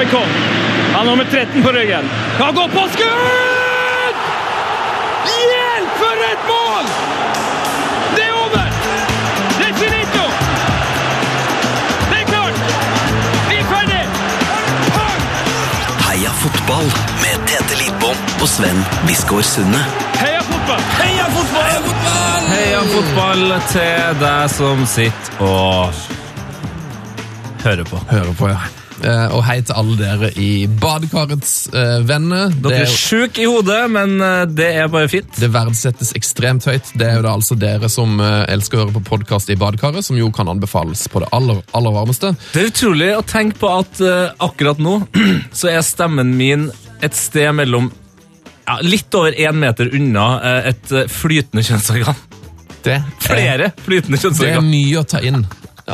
Maikon. Han har nummer 13 på ryggen. Kan gå på skudd! Hjelp, for et mål! Det er over! Det er finito! Det er klart! Vi er ferdig! Heia fotball med Tete Lidbom og Sven Biskår Sunde. Heia fotball! Heia fotball! Heia fotball til deg som sitter og hører på. Hører på, ja. Eh, og hei til alle dere i Badekarets eh, venner. Dere Det, er sjuke i hodet, men eh, det er bare fint. det verdsettes ekstremt høyt. Det er jo da altså dere som elsker å høre på podkast i badekaret, som jo kan anbefales på det aller, aller varmeste. Det er utrolig å tenke på at akkurat nå så er stemmen min et sted mellom ja, litt over én meter unna et flytende kjønnsorgan. Det er, Flere flytende det er mye å ta inn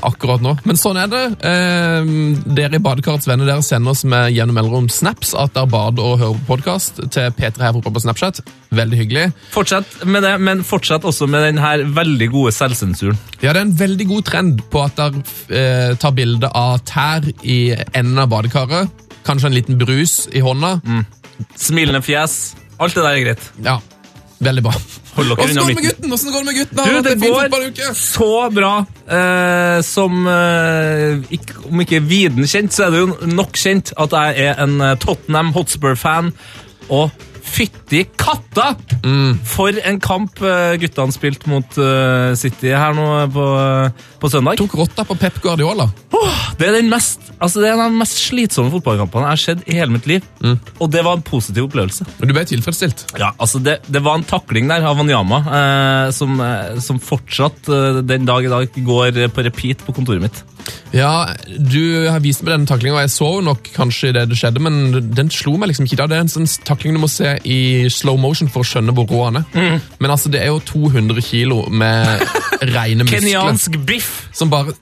akkurat nå. Men sånn er det. Eh, dere i Badekarets venner dere sender oss med gjennom mellomrom snaps at dere bader og hører på podkast til P3 her på Snapchat. Veldig hyggelig. Fortsett med det, men fortsett også med den her veldig gode selvsensuren. Ja, det er en veldig god trend på at dere eh, tar bilde av tær i enden av badekaret. Kanskje en liten brus i hånda. Smilende fjes. Alt det der er greit. Ja, veldig bra. Hvordan Åssen går det med gutten? Hvordan går det med gutten? Du, det går så bra. Eh, som eh, ikke, Om ikke viden kjent, så er det jo nok kjent at jeg er en eh, Tottenham Hotspur-fan. Og fytti katta! Mm. For en kamp uh, guttene spilte mot eh, City her nå på, eh, på søndag. Tok rotta på Pep Guardiola. Det er den mest, altså det er en av de mest slitsomme fotballkampene jeg har sett i hele mitt liv. Mm. Og det var en positiv opplevelse. Og du ble tilfredsstilt. Ja, altså det, det var en takling der av Wanyama eh, som, eh, som fortsatt eh, den dag i dag går på repeat på kontoret mitt. Ja, du har vist meg denne taklinga, og jeg så nok kanskje det det skjedde, men den slo meg liksom ikke da. Det er en sånn takling du må se i slow motion for å skjønne hvor rå han er. Mm. Men altså, det er jo 200 kilo med rene muskler. Kenyansk biff! Som bare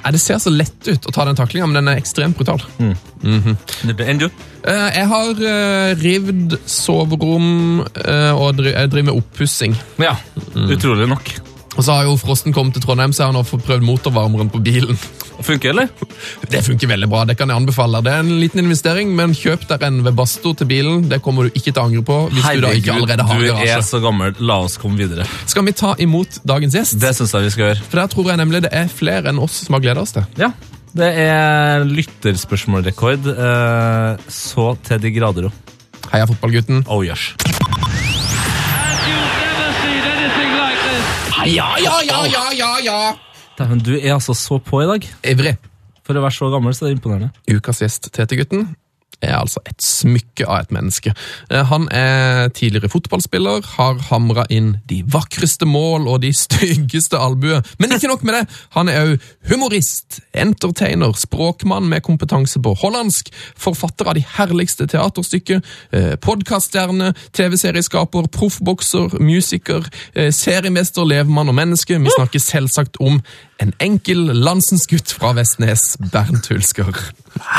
Nei, Det ser så lett ut å ta den taklinga, men den er ekstremt brutal. Enn du? Uh, Jeg har uh, rivd soverom, uh, og jeg driver med oppussing. Ja, utrolig nok. Og så har jo Frosten kommet til Trondheim, så har han fått prøvd motorvarmeren på bilen. Funker, eller? Det funker veldig bra, det kan jeg anbefale. Det er en liten investering, men kjøp deg en Webasto til bilen. Det kommer du ikke til å angre på hvis du da ikke allerede har du er så gammel. La oss komme videre. Skal vi ta imot dagens gjest? Det syns jeg vi skal gjøre. For der tror jeg nemlig det er flere enn oss som har gleda oss til. Ja, Det er lytterspørsmålrekord eh, så til de grader òg. Heia fotballgutten. Oh yes. Ja, ja, ja, ja, ja, ja! Dæven, du er altså så på i dag. Ivrig. For å være så gammel, så er det imponerende. Ukas gjest, Tete-gutten, er altså et smykke av et menneske. Eh, Han er tidligere fotballspiller, har hamra inn de vakreste mål og de styggeste albuer. Men ikke nok med det, han er òg humorist, entertainer, språkmann med kompetanse på hollandsk, forfatter av de herligste teaterstykker, eh, podkaststjerne, TV-serieskaper, proffbokser, musiker, eh, seriemester, levemann og menneske. Vi snakker selvsagt om en enkel landsensgutt fra Vestnes, Bernt Hulsker.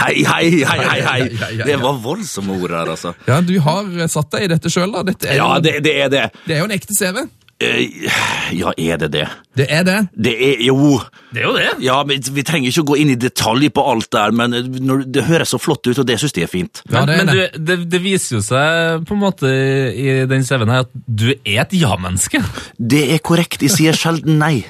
Hei, hei, hei, hei, Hei. Det var voldsomme ord her, altså. Ja, du har eh, satt deg i dette sjøl, da. Dette er, Ja, det, det er det. det er jo en ekte CV. Eh, Ja, er det det? Det er det. Det er jo Det er jo det. Ja, men Vi trenger ikke å gå inn i detalj på alt der, men når, det høres så flott ut, og det syns jeg er fint. Ja, Men, det er men det. du, det, det viser jo seg på en måte i den CV-en her at du er et ja-menneske. Det er korrekt. Jeg sier sjelden nei.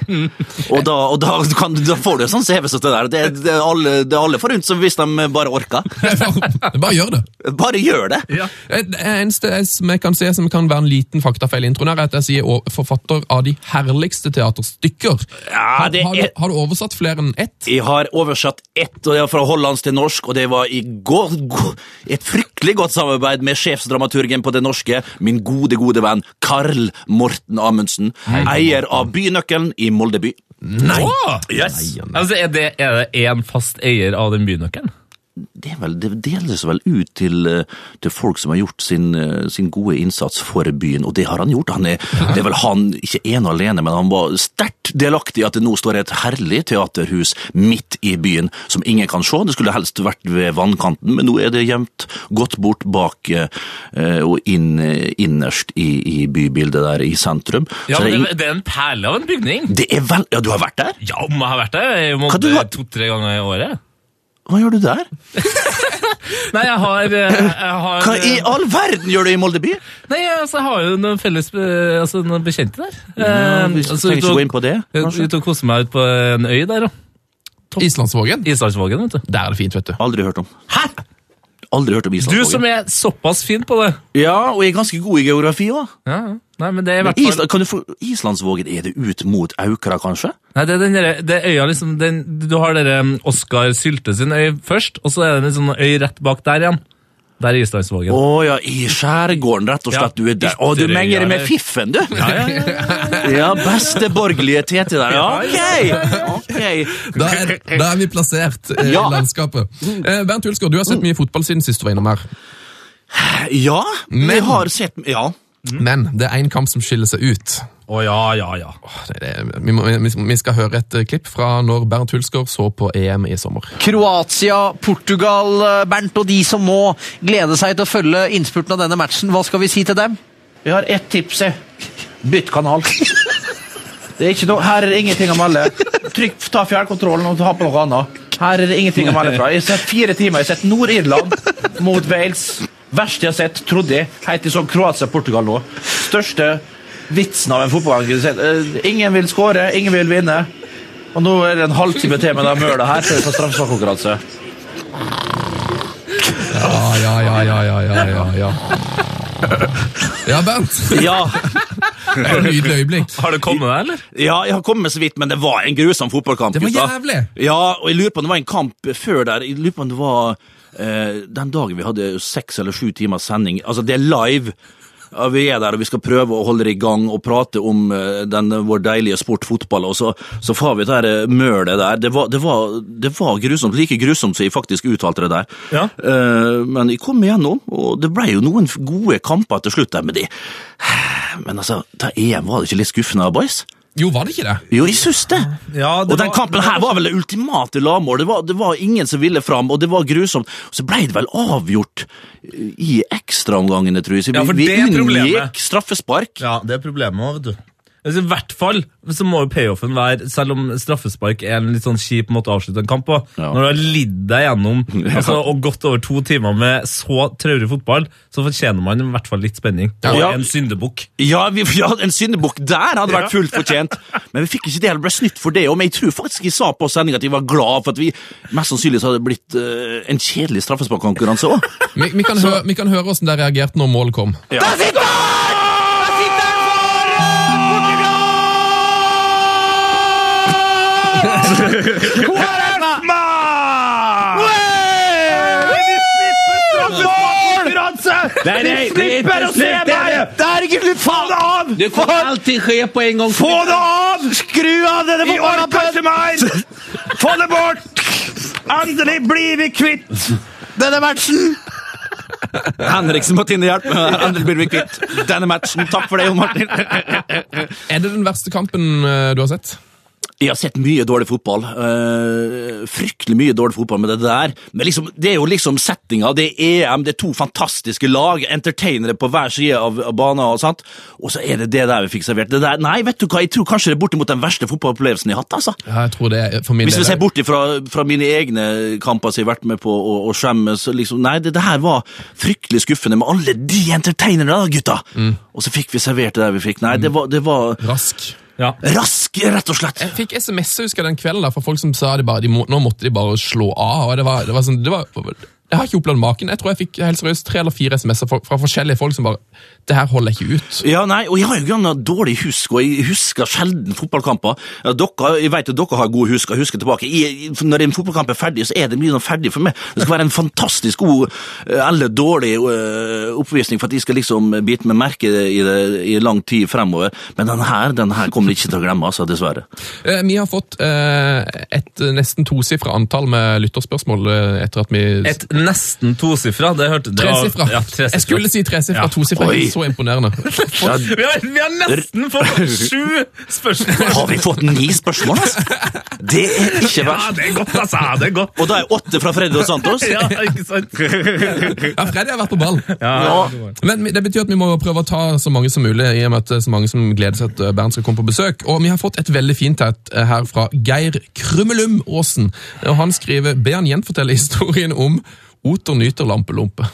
Og da, og da, kan, da får du en sånn CV som det der. Det, det, er alle, det er alle forunt som hvis de bare orker. Bare gjør det. Bare gjør det. Ja. Det eneste jeg- kan se som kan være en liten faktafeil i introen, her, er at jeg sier å- forfatter av de herligste teaterstykker. Ja, Har, det har, har, du, har du oversatt flere enn ett? Jeg har oversatt ett, og det var fra hollandsk til norsk, og det var i går, går et fryktelig godt samarbeid med sjefsdramaturgen på det norske, min gode, gode venn Karl Morten Amundsen, eier av Bynøkkelen i Molde by. Nei! Yes. Nei, er det, er det én fast eier av den bynøkkelen? Det, er vel, det deles vel ut til, eh, til folk som har gjort sin, eh, sin gode innsats for byen, og det har han gjort. Han er, det er vel han, ikke ene alene, men han var sterkt delaktig i at det nå står et herlig teaterhus midt i byen, som ingen kan se. Det skulle helst vært ved vannkanten, men nå er det gjemt godt bort bak eh, og inn, innerst i, i bybildet der i sentrum. Ja, men det, er ing- det, er en perle av en bygning. det er vel Ja, du har vært der? Ja, om jeg har vært der Hva du har- to-tre ganger i året. Hva gjør du der? Nei, jeg har, eh, jeg har Hva i all verden gjør du i Molde by? Nei, altså, jeg har jo noen felles eh, altså, noen bekjente der. Ja, Eh, vi altså, trenger ikke gå inn på det, kanskje? Ut og kose meg ut på en øy der, da. Islandsvågen? Islandsvågen, vet du. Der er det fint, vet du. Aldri hørt om. Hæ?! Aldri hørt om Islandsvågen. Du som er såpass fin på det. Ja, og jeg er ganske god i geografi òg. Ja, ja. Nei, men det er i hvert fall Island, kan du få Islandsvågen, er det ut mot Aukra, kanskje? Nei, det er den der, det er øya liksom den, Du har dere um, Oskar Sylte sin øy først, og så er det en sånn øy rett bak der igjen. Der er Islandsvågen. Å ja, i skjærgården, rett og slett. Ja, Du er der. Å, du menger det med fiffen, du! Ja, beste borgerlige Tete der. Ja, ok! okay. Da er, da er vi plassert eh, Ja. i landskapet. Eh, Bernt Hulsker, du har sett mye fotball siden sist du var innom her. Ja, Men- jeg har sett Ja. Men det er én kamp som skiller seg ut. Å ja, ja, ja. Det er, vi, må, vi, vi skal høre et eh, klipp fra når Bernt Hulsker så på EM i sommer. Kroatia, Portugal, eh, Bernt og de som nå gleder seg til å følge innspurten av denne matchen. Hva skal vi si til dem? Vi har ett tips. Bytt kanal. Det er ikke noe, her er det ingenting å melde. Trykk, Ta fjernkontrollen og ta på noe annet. Her er det ingenting å melde fra. Jeg har sett fire timer. Jeg har sett Nord-Irland mot Wales. Verste jeg har sett, trodde jeg. Helt til sånn Kroatia-Portugal nå. Største vitsen av en fotballkamp. Eh, Ingen vil skåre, ingen vil vinne. Og nå er det en halvtime til med det mølet her før vi får straffesparkkonkurranse. Ja, ja, ja, ja, ja, ja, ja, ja. Ja, Bernt. Ja, Det var et nydelig øyeblikk. Har det kommet deg, eller? ja, jeg har kommet så vidt, men det var en grusom fotballkamp. Det var jævlig. Ja, og jeg lurer på om det var en kamp før der. Jeg lurer på om det var den dagen vi hadde seks eller sju timers sending. Altså, det er live. Vi er der og vi skal prøve å holde det i gang og prate om eh, den, vår deilige sport fotball, og så, så får vi det eh, mølet der. Det var, det, var, det var grusomt, like grusomt som jeg faktisk uttalte det der. Ja. Uh, men jeg kom igjennom, og det ble jo noen gode kamper til slutt der med de. Men altså, da EM var det ikke litt skuffende, boys? Jo, var det ikke det? Jo, jeg syns det. Ja, og den kampen her var vel det ultimate lavmål. Det var, det var ingen som ville fram, og det var grusomt. Og så ble det vel avgjort i ekstraomgangene, tror jeg. Så Ja, for vi det er problemet. unngikk straffespark. Ja, det er problemet òg, vet du. Altså, I hvert fall så må jo payoffen være, selv om straffespark er en litt sånn kjip måte å avslutte en kamp på, Ja. når du har lidd deg gjennom altså, og gått over to timer med så traurig fotball, så fortjener man i hvert fall litt spenning. Og Ja. en syndebukk. Ja, ja, en syndebukk der hadde vært Ja. fullt fortjent. Men vi fikk ikke det, eller ble snytt for det. Og men jeg tror faktisk jeg sa på sending at jeg var glad for at vi mest sannsynlig så hadde blitt uh, en kjedelig straffesparkkonkurranse òg. Vi, vi, kan, høre, vi kan høre hvordan de reagerte når målet kom. Der sitter han! Nei, nei, det er ikke slutt, det er det. Det er ikke slutt! Få det av! Det kan alltid skje på en gang. Få det av! Skru av denne Vi mer! Få det bort! Endelig blir vi kvitt denne matchen! Henriksen må tinne hjelp. Endelig blir vi kvitt denne matchen. Takk for det, Jon Martin. Er det den verste kampen eh, du har sett? Jeg har sett mye dårlig fotball. Uh, fryktelig mye dårlig fotball med det der. Men liksom, det er jo liksom settinga. Det er EM, det er to fantastiske lag. Entertainere på hver side av, av banen. Og sånt. Og så er det det der vi fikk servert. Det der, nei, vet du hva, jeg tror kanskje det er bortimot den verste fotballopplevelsen jeg har hatt. altså. Ja, jeg tror det er for min Hvis vi ser bort fra, fra mine egne kamper som jeg har vært med på og, og skjemmes liksom, Nei, det, det her var fryktelig skuffende med alle de entertainerne, da, gutta! Og så fikk vi servert det der vi fikk. Nei, det var, det var Rask. Ja. rask, rett og slett. Jeg fikk SMS husker den kvelden da, fra folk som sa de bare, de må, nå måtte de bare slå av. og det var, det var sånn, det var, Jeg har ikke opplevd maken. Jeg tror jeg fikk helt seriøst tre eller fire SMS-er fra, fra forskjellige folk som bare Det her holder jeg ikke ut. Ja, nei, og jeg har jo grann dårlig husk, og jeg husker sjelden fotballkamper. Ja, dere, jeg vet at dere har god husk og husker tilbake. Jeg, når en fotballkamp er ferdig, så er det mye ferdig for meg. Det skal være en fantastisk god eh, eller dårlig eh, oppvisning for at jeg skal liksom bite meg merke i det i lang tid fremover. Men den her, den her kommer jeg ikke til å glemme, altså, dessverre. Eh, Vi har fått eh, et nesten tosifra antall med lytterspørsmål etter at vi Et nesten tosifra, Tresifra. Ja, tre Jeg skulle si tresifra. Ja. Tosifra er så imponerende. Ja, Vi har, vi har nesten fått sju spørsmål! har vi fått ni spørsmål, altså? Det er ikke Ja, det er godt, altså! Det er godt. Og da er åtte fra Freddy og Santos. Ja, ikke sant? Ja, Freddy har vært på ball. Ja. Men det betyr at vi må prøve å ta så mange som mulig, i og med at det er så mange som gleder seg til at Bernt skal komme på besøk. Og vi har fått et veldig fint et eh, her fra Geir Krummelum Aasen. Og han skriver Be han gjenfortelle historien om Oter nyter lampelompe.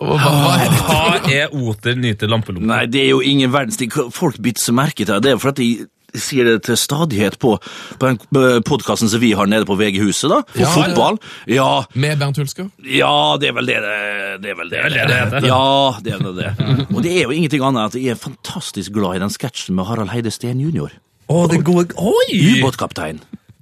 Hva, hva er det? Hva er oter nyter lampelompe? Nei, det er jo ingen verdens ting. Folk biter seg merke til det. Det er for at de sier det til stadighet på, på den podkasten som vi har nede på VG-huset, da. For Ja, fotball. Ja, Med Bernt Hulsker? ja, det er vel det det Det er vel det det det heter. Ja, det er vel det. Og det er jo ingenting annet enn at jeg er fantastisk glad i den sketsjen med Harald Heide Steen jr. Å, det gode Oi! Ubåtkaptein.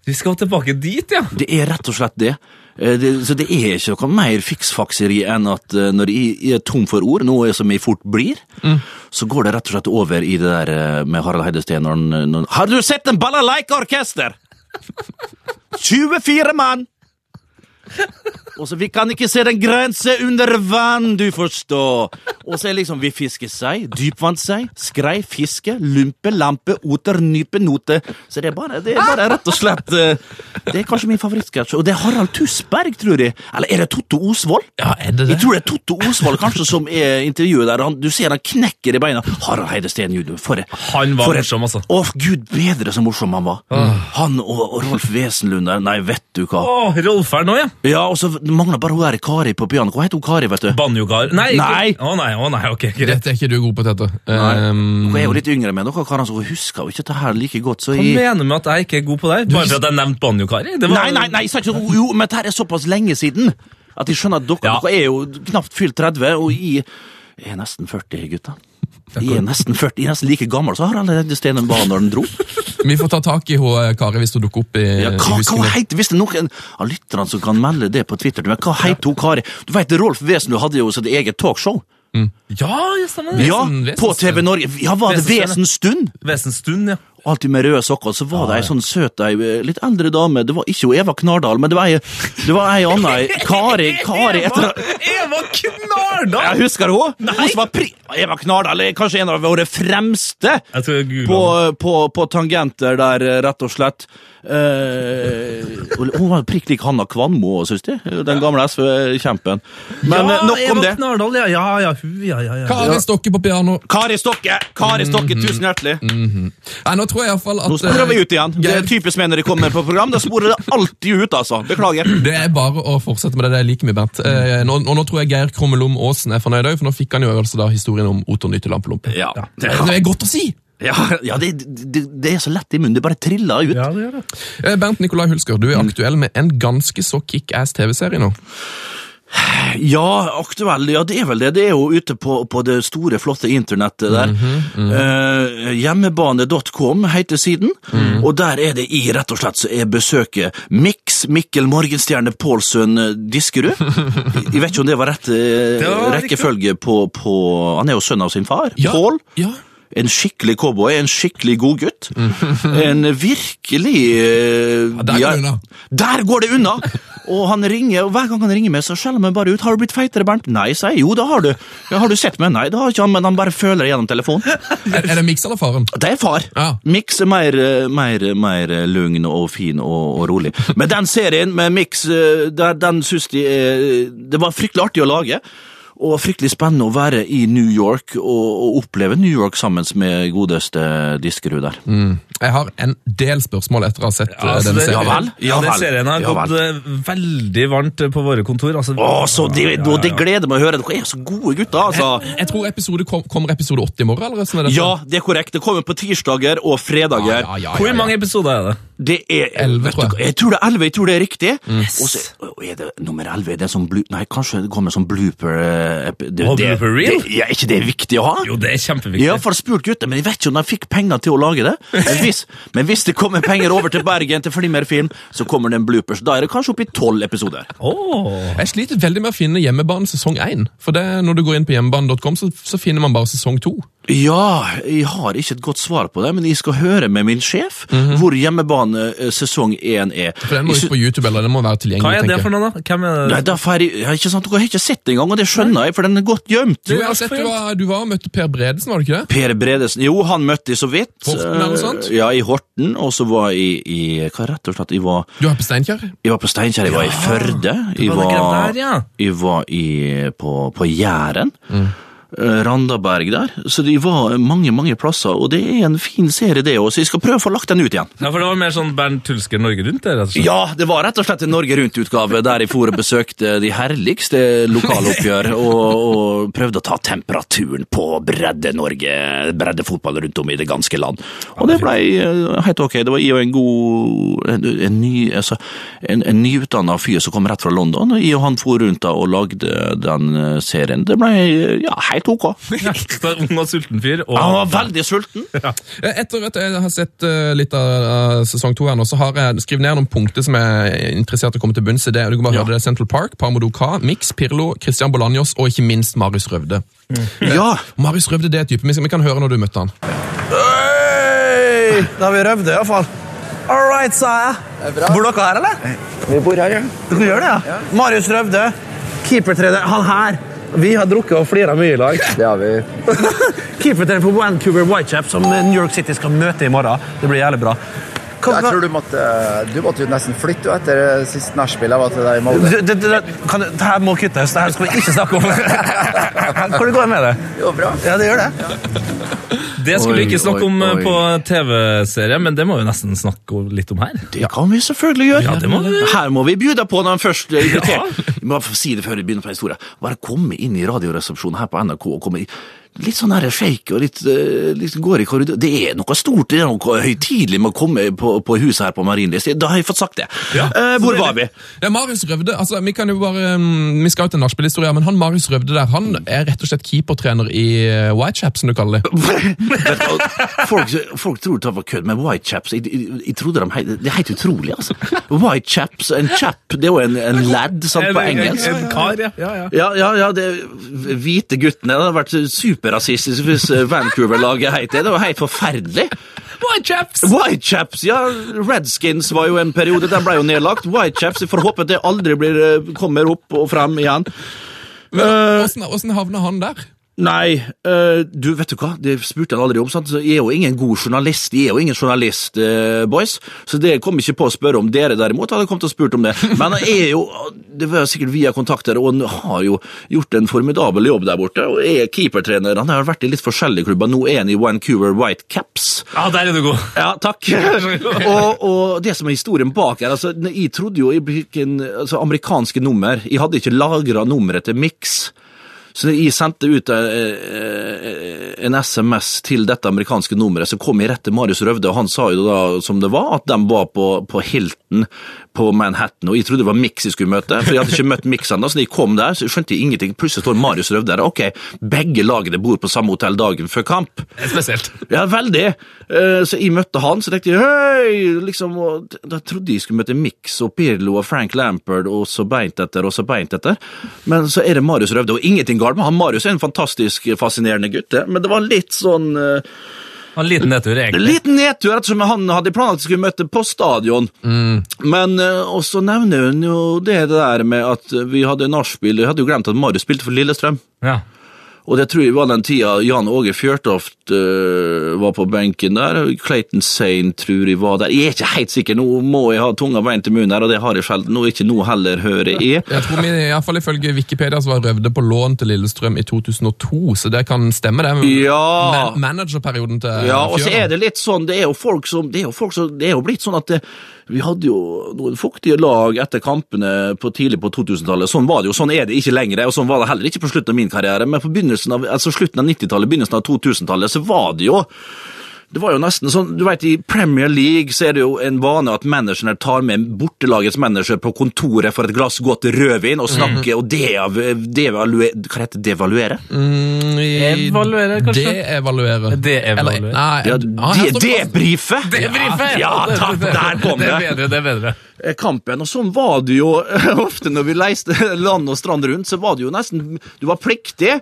Vi skal tilbake dit, ja. Det er rett og slett det. Eh, det. Så det er ikke noe mer fiksfakseri enn at eh, når jeg er tom for ord, noe som jeg fort blir, så går det rett og slett over i det der eh, med Harald Heidesteen når han Har du sett en balalaika-orkester? 24 mann! Og så Vi kan ikke se den grense under vann, du forstår. Og så er liksom vi fisker sei, dypvannssei, skrei, fiske, lumpe, lampe, oter, nype, note. Så det er bare, det er bare rett og slett eh, Det er kanskje min favorittsketsj. Og det er Harald Tusberg, tror jeg. Eller er det Totto Osvold? Ja, er det det? Jeg tror det er Totto Osvold kanskje som er intervjuet der. Han, du ser han knekker i beina. Harald Heide Steen jr. For, Han var for morsom, altså. Å, gud bedre så morsom han var. Han og, og Rolf Wesenlund der. Nei, vet du hva. Å, Rolf er nå, ja. Ja, og så mangler bare hun der Kari på piano. Hva heter hun Kari, vet du? Banjogar Nei! Å Nei. Å nei, å nei, ok, greit. Dette er ikke du god på, Tete. Um, Hun er jo litt yngre med dere Karan, så hun husker jo ikke dette her like godt. Så Hva jeg... mener du med at jeg ikke er god på det? Bare for at jeg nevnte Banjo-Kari? Var- Nei, nei, nei, sa ikke noe. Jo, men dette er såpass lenge siden at jeg skjønner at dere, Ja. dere er jo knapt fylt 30, og jeg er nesten 40, gutta. Jeg er nesten 40, jeg er nesten like gammel, så har alle Stenen var når den dro. vi får ta tak i henne, Kari hvis hun dukker opp i, Ja, hva, husken hva heit, Hvis det er noen av lytterne som kan melde det på Twitter men hva heter hun Kari? Du vet, Rolf Wesenlund hadde jo sitt eget talkshow. Ja, ja, stemmer det. Ja, på TV Norge. Ja, var det Vesenstund? Vesenstund, ja. Alltid med røde sokker. Så var det ei sånn søt, ei litt eldre dame. Det var ikke jo Eva Knardal, men det var ei, det var ei anna. ei- Kari, Kari etter Eva Knardal! Jeg husker hun! Hun som var pri Eva Knardal er kanskje en av våre fremste på, på, på tangenter der, rett og slett. Uh, hun var prikk lik Hanna Kvanmo, syns de. Den gamle SV-kjempen. Men ja, eh, nok om Eva det. Knardal, ja. Ja, ja, ja, ja, ja. Kari Stokke på piano. Kari Stokke! Kari Stokke, tusen hjertelig. Nei, nå tror jeg iallfall at Nå sporer eh, vi ut igjen. Det er typisk meg når de kommer på program. Da sporer det alltid ut, altså. Beklager. Det er bare å fortsette med det. Det er like mye, Bernt. Eh, nå, og nå tror jeg Geir Krummelom Aasen er fornøyd òg, for nå fikk han jo altså da historien om Oter Nytte Lampelompe. Ja, Det er godt å si! ja, ja det, det, det er så lett i munnen. Det bare triller ut. Ja, det gjør det. Eh, Bernt Nikolai Hulsker, du er aktuell med en ganske så kickass TV-serie nå. Ja, aktuell, ja det er vel det. Det er jo ute på, på det store, flotte internettet der. Eh, hjemmebane.com heter siden, og der er det i rett og slett så er besøket Mix Mikkel Morgenstjerne Pålsøn eh, Diskerud. Jeg vet ikke om det var rett eh, Det var rekkefølge på, på Han er jo sønn av sin far, Pål. Ja. En skikkelig cowboy, en skikkelig god gutt. En virkelig eh, der går det unna. Der går det unna! Og han ringer, og hver gang han ringer meg, så skjeller han meg bare ut. 'Har du blitt feitere, Bernt?' Nei, sier jeg. Jo, det har du. Ja, har du sett meg? Nei, det har ikke han, men han bare føler det gjennom telefonen. Er, det Mix eller faren? Det er far. Ja. Mix er mer, eh, mer, mer eh, lugn og fin og, og rolig. Men den serien med Mix, den, den syns de eh, Det var fryktelig artig å lage. Og fryktelig spennende å være i New York og, og oppleve New York sammen med godeste Diskerud der. Jeg har en del spørsmål etter å ha sett Ja, eh, altså, denne serien. ja vel. Ja, den serien har Ja gått vel. eh, veldig varmt eh, på våre kontor. Altså, Å, så det, Ja, ja, det gleder meg å høre. Dere er så gode gutter, altså. Jeg tror episode kom, kommer episode 80 i morgen, eller? Sånn er det Ja, det er korrekt. Det kommer på tirsdager og fredager. Ja, ja, ja, Hvor ja, ja. mange episoder er det? Det er Elleve, vet tror jeg. Jeg tror det er elleve. Jeg tror det er riktig. Og så er det nummer elleve. Er det som blu, nei, kanskje det kommer som blooper eh, det, det- blooper reel? Det, ja, er ikke det viktig å ha? Jo, det er kjempeviktig. Ja, for jeg spurt gutter, men jeg vet ikke om de fikk penger til å lage det. Men hvis, men hvis det kommer penger over til Bergen, til Flimmerfilm, så kommer det en bloopers. Da er det kanskje oppi tolv episoder. Oh. Jeg sliter veldig med å finne hjemmebane sesong 1. For det, når du går inn på hjemmebane.com, så, så finner man bare sesong 2. Ja, jeg har ikke et godt svar på det, men jeg skal høre med min sjef hvor hjemmebane eh, sesong én er. For den må ikke på YouTube, eller den må være tilgjengelig. Hva er det tenker for noe, da? Hvem er Nei, det? derfor er jeg, ikke sant, Dere har ikke sett det engang, og det skjønner jeg, for den er godt gjemt. Jo, jeg har sett du var, du var og møtte Per Bredesen, var det ikke det? Per Bredesen Jo, han møtte jeg så vidt. Horten eller noe sånt? Ja, i Horten. Og så var jeg i Hva rett og slett? Jeg var, Du var på Steinkjer? jeg var på Steinkjer, jeg var i Førde. Jeg var jeg var i, på, på Jæren. eh, Randaberg der. Så de var mange, mange plasser, og det er en fin serie det òg, så jeg skal prøve å få lagt den ut igjen. Ja, for det var mer sånn Bernt Tulsker Norge Rundt? det, rett og slett. Ja, det var rett og slett en Norge Rundt-utgave der jeg for og besøkte de herligste lokaloppgjør og, og prøvde å ta temperaturen på bredde-Norge, breddefotball rundt om i det ganske land. Og det ble eh, helt ok. Det var jeg og en god en, en, ny, altså, en, en nyutdanna fyr som kom rett fra London. og Jeg og han for rundt da og lagde den eh, serien. Det ble ja, helt ok. Ja, så ung og sulten fyr. Og, Han var veldig sulten. Ja. Etter at jeg har sett eh, litt av sesong to her nå, så har jeg skrevet ned noen punkter som jeg er interessert i å komme til bunns i. det. Du kan bare høre det. Central Park, Parmodo Ka, Mix, Pirlo, Christian Bolanjos og ikke minst Marius Røvde. Ja, Og Marius Røvde det er et vi vi kan høre når du møtte han. Hey! Da har vi Røvde, det, iallfall. All right, sa jeg. Bor dere her, eller? Vi bor her, ja. Dere gjør det, ja? Marius Røvde, keepertrener. Han her. Vi har drukket og flira mye i lag. Det har vi. Keepertrener for Vancouver Whitechap, som New York City skal møte i morgen. Det blir jævlig bra. Hva- Jeg tror du måtte, du måtte jo nesten flytte jo etter sist nachspiel jeg var til deg i Molde. Det, det, det, kan, det her må kuttes. Det her skal vi ikke snakke om. Hvor det går med det? Jo, bra. Ja, det gjør det. Det skulle vi ikke snakke om oi, oi. på TV-serie, men det må vi nesten snakke litt om her. det kan vi selvfølgelig gjøre. Ja, det må vi. Her må vi bjuda på når den først er invitert. Vi må si det før vi begynner på historien. Bare komme inn i radioresepsjonen her på NRK og komme i Litt sånn her shake og litt, eh, litt går i korridor. Det er noe stort, det er noe høytidelig med å komme på, på huset her på Marienlyst. Da har jeg fått sagt det. Eh, hvor var vi? Ja, Marius Røvde, altså, vi kan jo bare, mm, vi skal jo til nachspielhistorie, men han Marius Røvde der, han er rett og slett keepertrener i eh, Whitechaps, som du kaller det. Folk, folk tror det var kødd, men Whitechaps jeg, jeg, trodde de, Det er helt utrolig, altså. Whitechaps, en chap, det er jo en, en lad sant, på engelsk. En kar, ja. ja, ja. Ja, ja, ja, det hvite guttene det hadde vært superrasistisk hvis Vancouver-laget het det. Det var helt forferdelig. Whitechaps! Whitechaps, ja. Redskins var jo en periode, den ble jo nedlagt. Whitechaps, Jeg får håpe at det aldri blir, eh, kommer opp og frem igjen. Men Åssen åssen havna han der? Nei, eh, du vet du hva, det spurte han aldri om. sant? Så Jeg er jo ingen god journalist, jeg er jo ingen journalist, eh, boys. Så det kom ikke på å spørre om. Dere derimot hadde kommet og spurt om det. Men han er jo, det var sikkert via kontakter, og han har jo gjort en formidabel jobb der borte. Og er keepertrener. Han har vært i litt forskjellige klubber. Nå er han i Vancouver Whitecaps. Ja, der er du god. Ja, takk. og, og det som er historien bak her, altså, jeg trodde jo jeg fikk en altså, amerikanske nummer. Jeg hadde ikke lagra nummeret til Mix. Så jeg sendte ut eh, en SMS til dette amerikanske nummeret, så kom jeg rett til Marius Røvde, og han sa jo da som det var, at de var på, på Hilton på Manhattan, og jeg trodde det var Mix jeg skulle møte, for jeg hadde ikke møtt Mix ennå, så da jeg kom der, så skjønte jeg ingenting. Plutselig står Marius Røvde der. Ok, begge lagene bor på samme hotell dagen før kamp. Spesielt. Ja, veldig. Eh, Så jeg møtte han, så tenkte jeg hei, liksom, og da trodde jeg skulle møte Mix og Pirlo og Frank Lampard, og så beint etter, og så beint etter. Men så er det Marius Røvde, og ingenting galt med han. Marius er en fantastisk fascinerende gutt, men det var litt sånn eh, En liten nedtur, en egentlig. liten nedtur, ettersom han hadde planlagt at vi skulle møte på stadion. Men også og så nevner hun jo det der med at vi hadde nachspiel. Vi hadde jo glemt at Marius spilte for Lillestrøm. Ja. Og det tror jeg var den tida Jan Åge Fjørtoft uh, var på benken der. Clayton Sane tror jeg var der. Jeg er ikke helt sikker, nå må jeg ha tunga beint til munnen her, og det har jeg sjelden. Nå ikke nå heller, hører jeg. Jeg tror vi, i hvert fall Ifølge Wikipedia så var Røvde på lån til Lillestrøm i 2002, så det kan stemme, det. Ja. Man managerperioden til Ja, og så er det litt sånn, det er jo folk som, det er jo folk som, det er jo blitt sånn at det, vi hadde jo noen fuktige lag etter kampene på tidlig på 2000-tallet. Sånn var det jo, sånn er det ikke lenger, og sånn var det heller ikke på slutten av min karriere. Men på begynnelsen av, altså slutten av 90-tallet, begynnelsen av 2000-tallet, så var det jo det var jo nesten sånn, du vet I Premier League så er det jo en vane at managerne tar med bortelagets manager på kontoret for et glass godt rødvin og snakker og dev, devaluere, Hva heter det? Devaluere? Mm, Evaluere, kanskje? Deevaluere. De Eller- Nei, Ja, de, debrife! Debrife! Ja, takk, der kom Det det! er bedre, det er bedre. eh, kampen, og sånn var det jo ofte når vi leiste land og strand rundt, så var det jo nesten Du var pliktig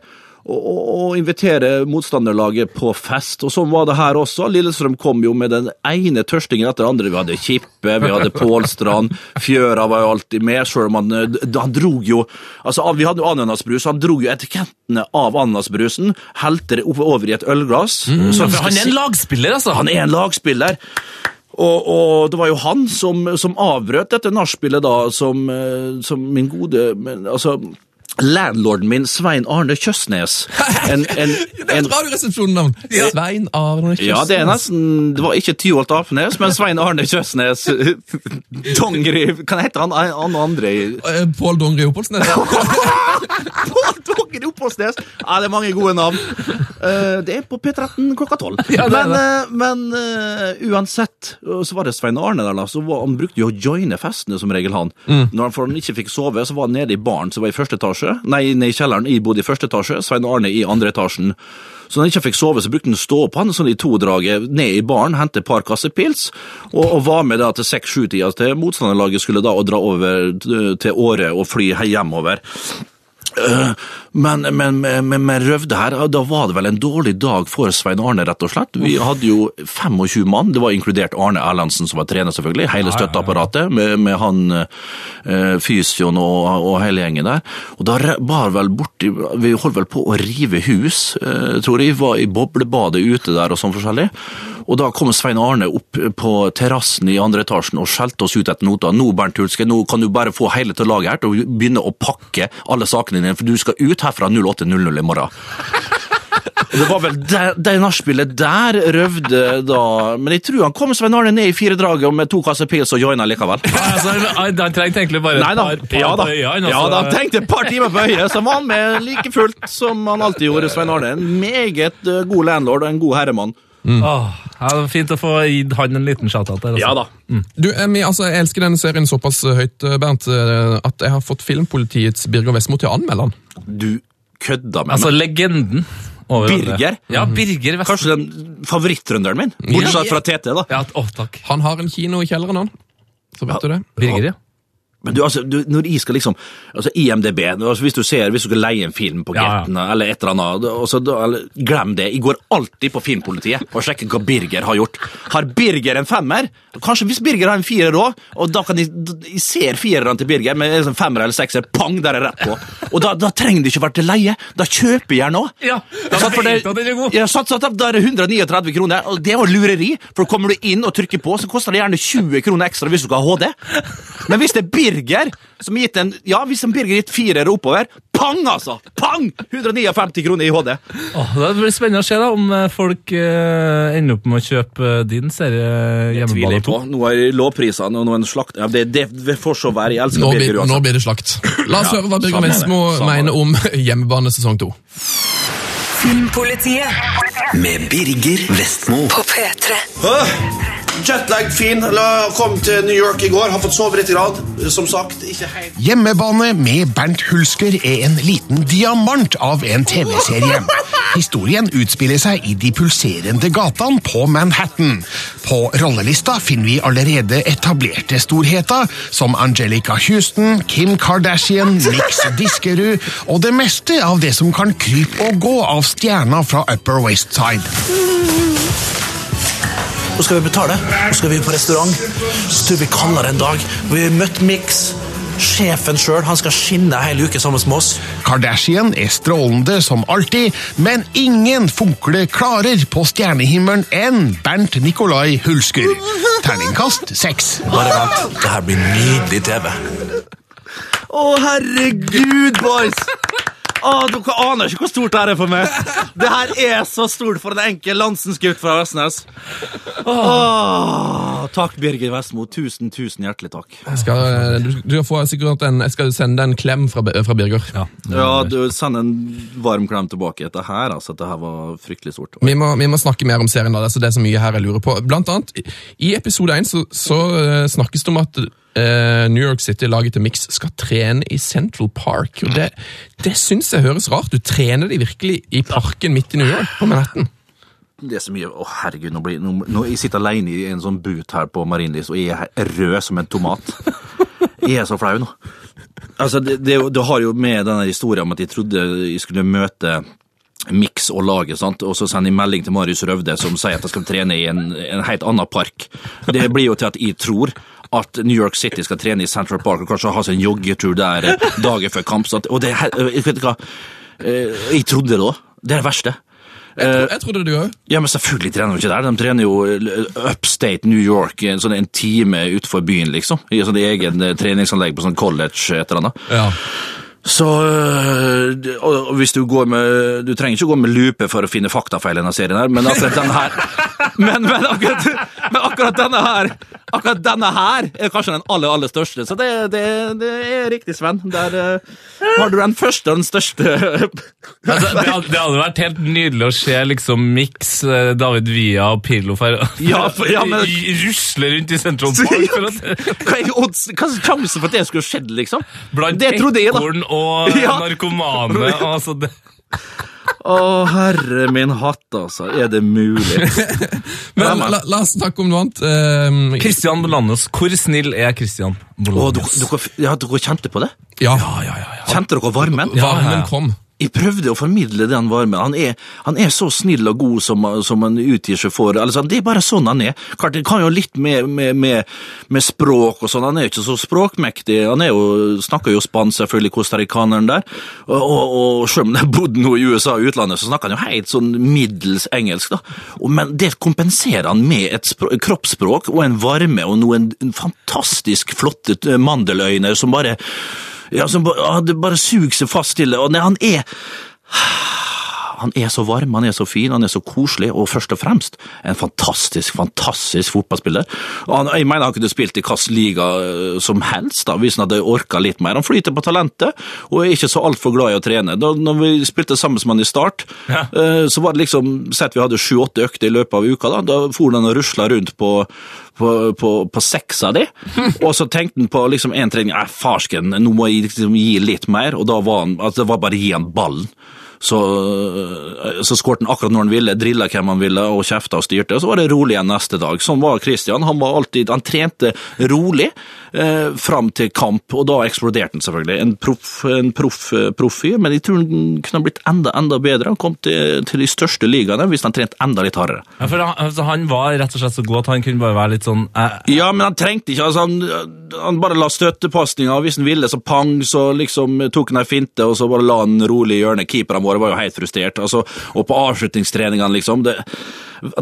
å, å invitere motstanderlaget på fest, og sånn var det her også. Lillestrøm kom jo med den ene tørstingen etter den andre. Vi hadde Kippe, vi hadde Pålstrand, Fjøra var jo alltid med, selv om han, eh, han drog jo Altså, vi hadde jo ananasbrus, han drog jo etikettene av ananasbrusen, helte det over i et ølglass. Mm, så, han er en lagspiller, altså. han er en lagspiller. Og, og det var jo han som, som avbrøt dette nachspielet, da, som, eh, som min gode men, Altså, landlorden min, Svein Arne Kjøsnes. En, en, Det er en, et radioresepsjon-navn! Svein Arne Kjøsnes. Ja, det er nesten Det var ikke Tyholt Apenes, men Svein Arne Kjøsnes. Dongeri Hva heter han? Han andre i Eh, Pål det opp hos Nes. Ja, det er mange gode navn. Eh, det er på P13 klokka tolv. Ja, men eh, men eh, uansett, så var det Svein Arne der, da. Så var, han brukte jo å joine festene, som regel, han. Når han, for han ikke fikk sove, så var han nede i baren som var i første etasje. Nei, nede i kjelleren. Jeg bodde i første etasje. Svein Arne i andre etasjen. Så når han ikke fikk sove, så brukte han å stå opp han sånn i to-draget ned i baren, hente et par kasser pils, og, og var med da til seks-sju-tida til motstanderlaget skulle da og dra over til Åre og fly hjemover. Men, men, men, men Røvde her, da var det vel en dårlig dag for Svein Arne, rett og slett. Vi hadde jo 25 mann, det var inkludert Arne Erlandsen som var trener, selvfølgelig. Hele støtteapparatet med, med han eh, fysioen og, og hele gjengen der. Og da bar vel borti Vi holdt vel på å rive hus, eh, tror jeg. Var i boblebadet ute der og sånn forskjellig. Og da kom Svein Arne opp på terrassen i andre etasjen og skjelte oss ut etter nota. Nå, Bernt Hulske, nå kan du bare få hele til laget her til å begynne å pakke alle sakene dine, for du skal ut herfra 08.00 i morgen. Det var vel det, det nachspielet der Røvde da Men jeg tror han kom Svein Arne ned i firedraget med to kasser pils og joina likevel. Altså, han han trengte egentlig bare Nei et par, par ja da, på øynene, ja altså. da, han trengte et par timer på øyet, så var han med like fullt som han alltid gjorde, Svein Arne. En meget eh, god landlord og en god herremann. Åh, ja, det var fint å få gitt han en liten shout-out der. altså. Ja da. Du, Emmy, altså, Jeg elsker denne serien såpass høyt, eh, Bernt, eh, at jeg har fått Filmpolitiets Birger Vestmo til å anmelde den. Du kødda med Altså, legenden. over. Birger? Ja, Birger Vestmo. Kanskje den favoritttrønderen min? Bortsett fra TT. da. Ja, å, takk. Han har en kino i kjelleren, han. Så vet du det. Birger, ja. Men du, altså, du, når jeg skal liksom altså IMDb, altså, hvis du ser, hvis du skal leie en film på Ja, ja. Eller et eller annet, altså, da, eller, glem det. Jeg går alltid på Filmpolitiet og sjekker hva Birger har gjort. Har Birger en femmer? Kanskje hvis Birger har en firer òg, og da kan jeg, jeg ser firerne til Birger med en sånn femmer eller sekser, pang, der er rett på. Og da, da trenger det ikke være til leie. Da kjøper jeg den òg. Ja, da er det 139 kroner, og det jo lureri. For kommer du inn og trykker på, så koster det gjerne 20 kroner ekstra hvis du skal ha HD. Men hvis det er Birger som har gitt en Ja, hvis en Birger gitt firer oppover, pang, altså! Pang! 159 kroner i HD. Åh, det blir spennende å se da, om eh, folk eh, ender opp med å kjøpe eh, din serie Hjemmebane 2. Nå er lovprisene og nå det slakt... Ja, det, det, det får så være. Jeg elsker Nå Birger nå blir det slakt. La oss Ja, høre hva Birger Vestmo mener om hjemmebane sesong 2. Filmpolitiet med Birger Vestmo. På P3. Jetlag fin. Kom til New York i går, har fått sove litt. Grad. Som sagt, ikke helt Hjemmebane med Bernt Hulsker er en liten diamant av en TV-serie. Historien utspiller seg i de pulserende gatene på Manhattan. På rollelista finner vi allerede etablerte storheter som Angelica Houston, Kim Kardashian, Nix Diskerud og det meste av det som kan krype og gå av stjerner fra Upper West Side. Nå skal vi betale. Nå skal vi på restaurant. Så tror vi kaller det en dag. Vi har møtt Mix. Sjefen sjøl skal skinne hele uke sammen med oss. Kardashian er strålende som alltid, men ingen funkle klarer på stjernehimmelen enn Bernt Nikolai Hulsker. Terningkast seks. Bare vent. Det her blir nydelig TV. Å, herregud, boys! Å, dere aner ikke hvor stort det her er for meg. Det her er så stort for en enkel landsensgutt fra Vestnes. Åh, takk, Birger Vestmo. Tusen, tusen hjertelig takk. Jeg skal, eh, du, du får sikkert en, jeg skal sende en klem fra, fra Birger. Ja, du Send en varm klem tilbake. Dette her, altså, dette her var fryktelig stort. Vi må, vi må snakke mer om serien. da, Det er så mye her jeg lurer på. Blant annet, I episode 1 så, så eh, snakkes det om at eh, New York City-laget til Mix skal trene i Central Park. og Det, det syns jeg høres rart ut. Trener de virkelig i parken midt i New York? på Manhattan? Det er så mye Å, herregud, nå blir, nå, nå, jeg sitter alene i en sånn but her på Marienlyst, og jeg er rød som en tomat. Jeg er så flau nå. Altså, det, det, det har jo med denne historien om at jeg trodde jeg skulle møte Mix og laget, sant? og så sender jeg melding til Marius Røvde som sier at jeg skal trene i en, en helt annen park. Det blir jo til at jeg tror at New York City skal trene i Central Park og kanskje ha seg en joggetur der dagen før kamp. At, Og det, er eh, vet hva? Eh, Jeg trodde det òg. Det er det verste. Jeg, tro, jeg trodde det du òg. Ja, men selvfølgelig trener de ikke der. De trener jo upstate New York, en sånn en time utenfor byen, liksom. I sånn egen treningsanlegg på sånn college et eller annet. Ja. Så øh, og hvis du går med Du trenger ikke gå med lupe for å finne faktafeil i denne serien, her, men altså, denne her men, men, akkurat, men akkurat denne her Akkurat denne her er kanskje den aller, aller største. Så det, det, det er riktig, Sven. Der uh, har du den første og den største Altså, det, hadde, det hadde vært helt nydelig å se liksom Mix, eh, David Villa og Pirlo for, Ja, for- ja, men- rusle rundt i Central Park. For at, Hva er odds, hva er sjansen for at det skulle skjedd, liksom? blant ekorn og narkomane. Altså, det, Å, herre min hatt, altså. Er det mulig? Men la, la oss snakke om noe annet. Kristian Christian Bolanos. Hvor snill er Christian Å, Oh, dere, dere, ja, dere kjente på det? ja, Kjente dere varmen? varmen kom. Jeg prøvde å formidle den varmen. Han er, han er så snill og god som, som han utgir seg for. Altså, det er bare sånn han er. Klart, kan jo litt med, med, med, med språk og sånn. Han er jo ikke så språkmektig. Han jo, snakker jo spansk, selvfølgelig, costaricaneren der. Og, og, og selv om han bodde nå i USA og utlandet, så snakker han jo helt sånn middels engelsk. da. Men det kompenserer han med et språk, kroppsspråk og en varme og noen fantastisk flotte eh, mandeløyne som bare ja, som ah, bare suger seg fast til det. Og nei, han er han er så varm, han er så fin, han er så koselig, og først og fremst en fantastisk, fantastisk fotballspiller. Og han, jeg mener han kunne spilt i hvilken liga eh, som helst, da, hvis han hadde orka litt mer. Han flyter på talentet, og er ikke så altfor glad i å trene. Da når vi spilte sammen med han i start, ja. så var det liksom, sett vi hadde sju-åtte økter i løpet av uka, da, da for han og rusla rundt på på, på, på seks av de, og så tenkte han på liksom en trening, nei farsken, nå må jeg liksom gi litt mer, og da var han, altså det var bare å gi han ballen. Så, så skårte han akkurat når han ville, drilla hvem han ville og kjefta og styrte, og så var det rolig igjen neste dag. Sånn var Christian. Han var alltid, han trente rolig eh, fram til kamp, og da eksploderte han selvfølgelig. En proff en proff, eh, proff fyr, men jeg tror han kunne blitt enda enda bedre. Han kom til, til de største ligaene hvis han trente enda litt hardere. Ja, for han, altså, han var rett og slett så god at han kunne bare være litt sånn eh, Ja, men han trengte ikke altså Han, han bare la støttepasninger, og hvis han ville, så pang, så liksom tok han ei finte, og så bare la han rolig i hjørnet. Keeperne våre var jo helt frustrert. Altså, og på avslutningstreningene, liksom det,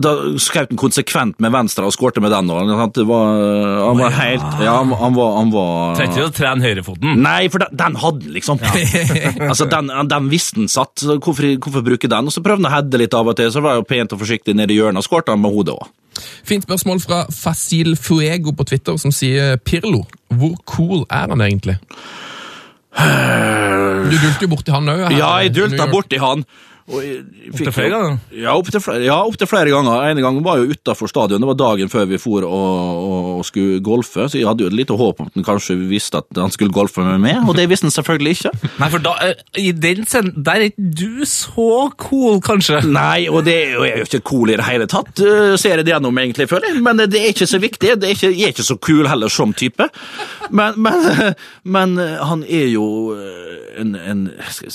Da skjøt han konsekvent med venstre og skårte med den. Og, det var, han var helt Ja, han, han var, han var Trengte ikke å trene høyrefoten. Nei, for den, den hadde han, liksom. altså, den, den visste han satt, hvorfor, hvorfor bruke den? Og så prøvde han å heade litt av og til, så var det jo pent og forsiktig nede i hjørnet, og skårte han med hodet òg. Fint spørsmål fra Fasil Fuego på Twitter, som sier Pirlo. Hvor cool er han egentlig? Du dulte jo borti han òg. Ja, jeg dulta borti han. Fikk Opptil flere ganger? Ja, opptil flere, ja, opp til flere ganger. En gang var jeg jo utafor stadion. Det var dagen før vi for og, og, skulle golfe, så jeg hadde jo et lite håp om at han kanskje visste at han skulle golfe med meg, og det visste han selvfølgelig ikke. Nei, for da, eh, i den scenen, der er ikke du så cool, kanskje. Nei, og det jeg er jo ikke cool i det hele tatt, eh, ser jeg det gjennom egentlig, føler jeg. Men det er ikke så viktig. Det er ikke, jeg er ikke så cool heller som type. Men, men, men han er jo eh, en, en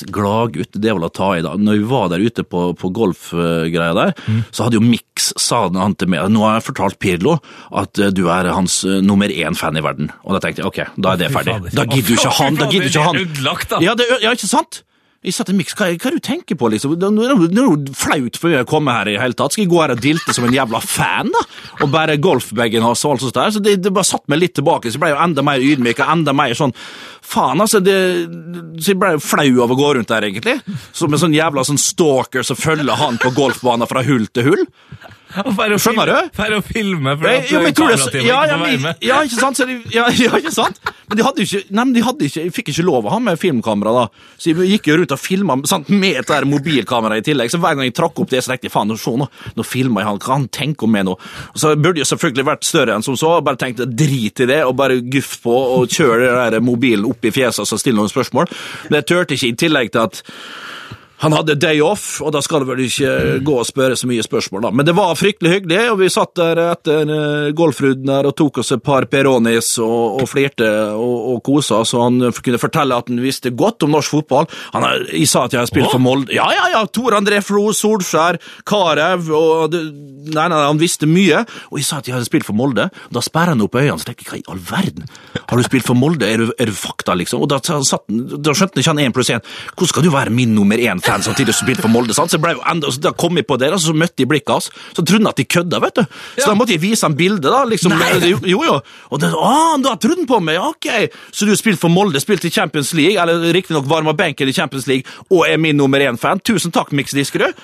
gladgutt, det er vel å ta i da. Når vi var der ute på, på golfgreia der, så hadde jo Mix sa han til meg, nå har jeg fortalt Pirlo at eh, du er hans eh, nummer én fan i verden. Og da tenkte jeg, ok, da er det ferdig. Da gidder jo ikke han, da gidder ikke han. Ja, det, ja, ikke sant? Jeg satt i miks, hva, hva du tenker på, liksom? Det er jo- flaut for meg å komme her i hele tatt. Skal jeg gå her og dilte som en jævla fan, da? Og bære golfbagen og alt sånt der? Så det, det bare satt meg litt tilbake, så jeg ble jo enda mer ydmyk og enda mer sånn Faen, altså. Det, så jeg ble jo flau av å gå rundt der, egentlig. Som en sånn jævla sånn stalker som følger han på golfbanen fra hull til hull. Skjønner du? For å filme, for at kamerateamet ja, ikke ja, får være med. ja, ikke sant? Så de, ja, ja, ikke sant? Men de hadde ikke, nei, men de hadde ikke, fikk ikke lov å ha med filmkamera da. Så jeg gikk jo rundt og filmet med et der mobilkamera i tillegg. Så hver gang jeg trakk opp det, så tenkte jeg, faen, se nå, nå filmer jeg han, hva han tenker om meg nå? Og så burde jeg selvfølgelig vært større enn som så, og bare tenkte, drit i det, og bare guff på, og kjør den der mobilen opp i fjeset, og stille noen spørsmål. Men jeg tørte ikke i tillegg til at han hadde day off, og da skal det vel ikke gå og spørre så mye spørsmål, da. Men det var fryktelig hyggelig, og vi satt der etter golfruden golfrunden der og tok oss et par Peronis og, og flirte og, og kosa, så han kunne fortelle at han visste godt om norsk fotball. Han jeg sa at jeg har spilt for Molde. Ja, ja, ja! Tor André Flo, Solskjær, Karev og det, Nei, nei, han visste mye. Og jeg sa at jeg hadde spilt for Molde. og Da sperra han opp øynene, så tenkte hva i all verden? Har du spilt for Molde? Er du, er du fakta, liksom? Og da, satt, da skjønte ikke han én pluss én. Hvordan skal du være min nummer én Molde-fan samtidig som spilte for Molde. Sant? Så ble jo enda, så da kom jeg på det, og så møtte jeg blikket hans. Så trodde han at de kødda, vet du. Så da måtte jeg vise ham bildet, da. liksom. Nei. jo. jo. Og det, ah, da trodde han på meg, ok. Så du har spilt for Molde, spilt i Champions League, eller riktignok varma benken i Champions League, og er min nummer én-fan. Tusen takk, Mix Diskerud.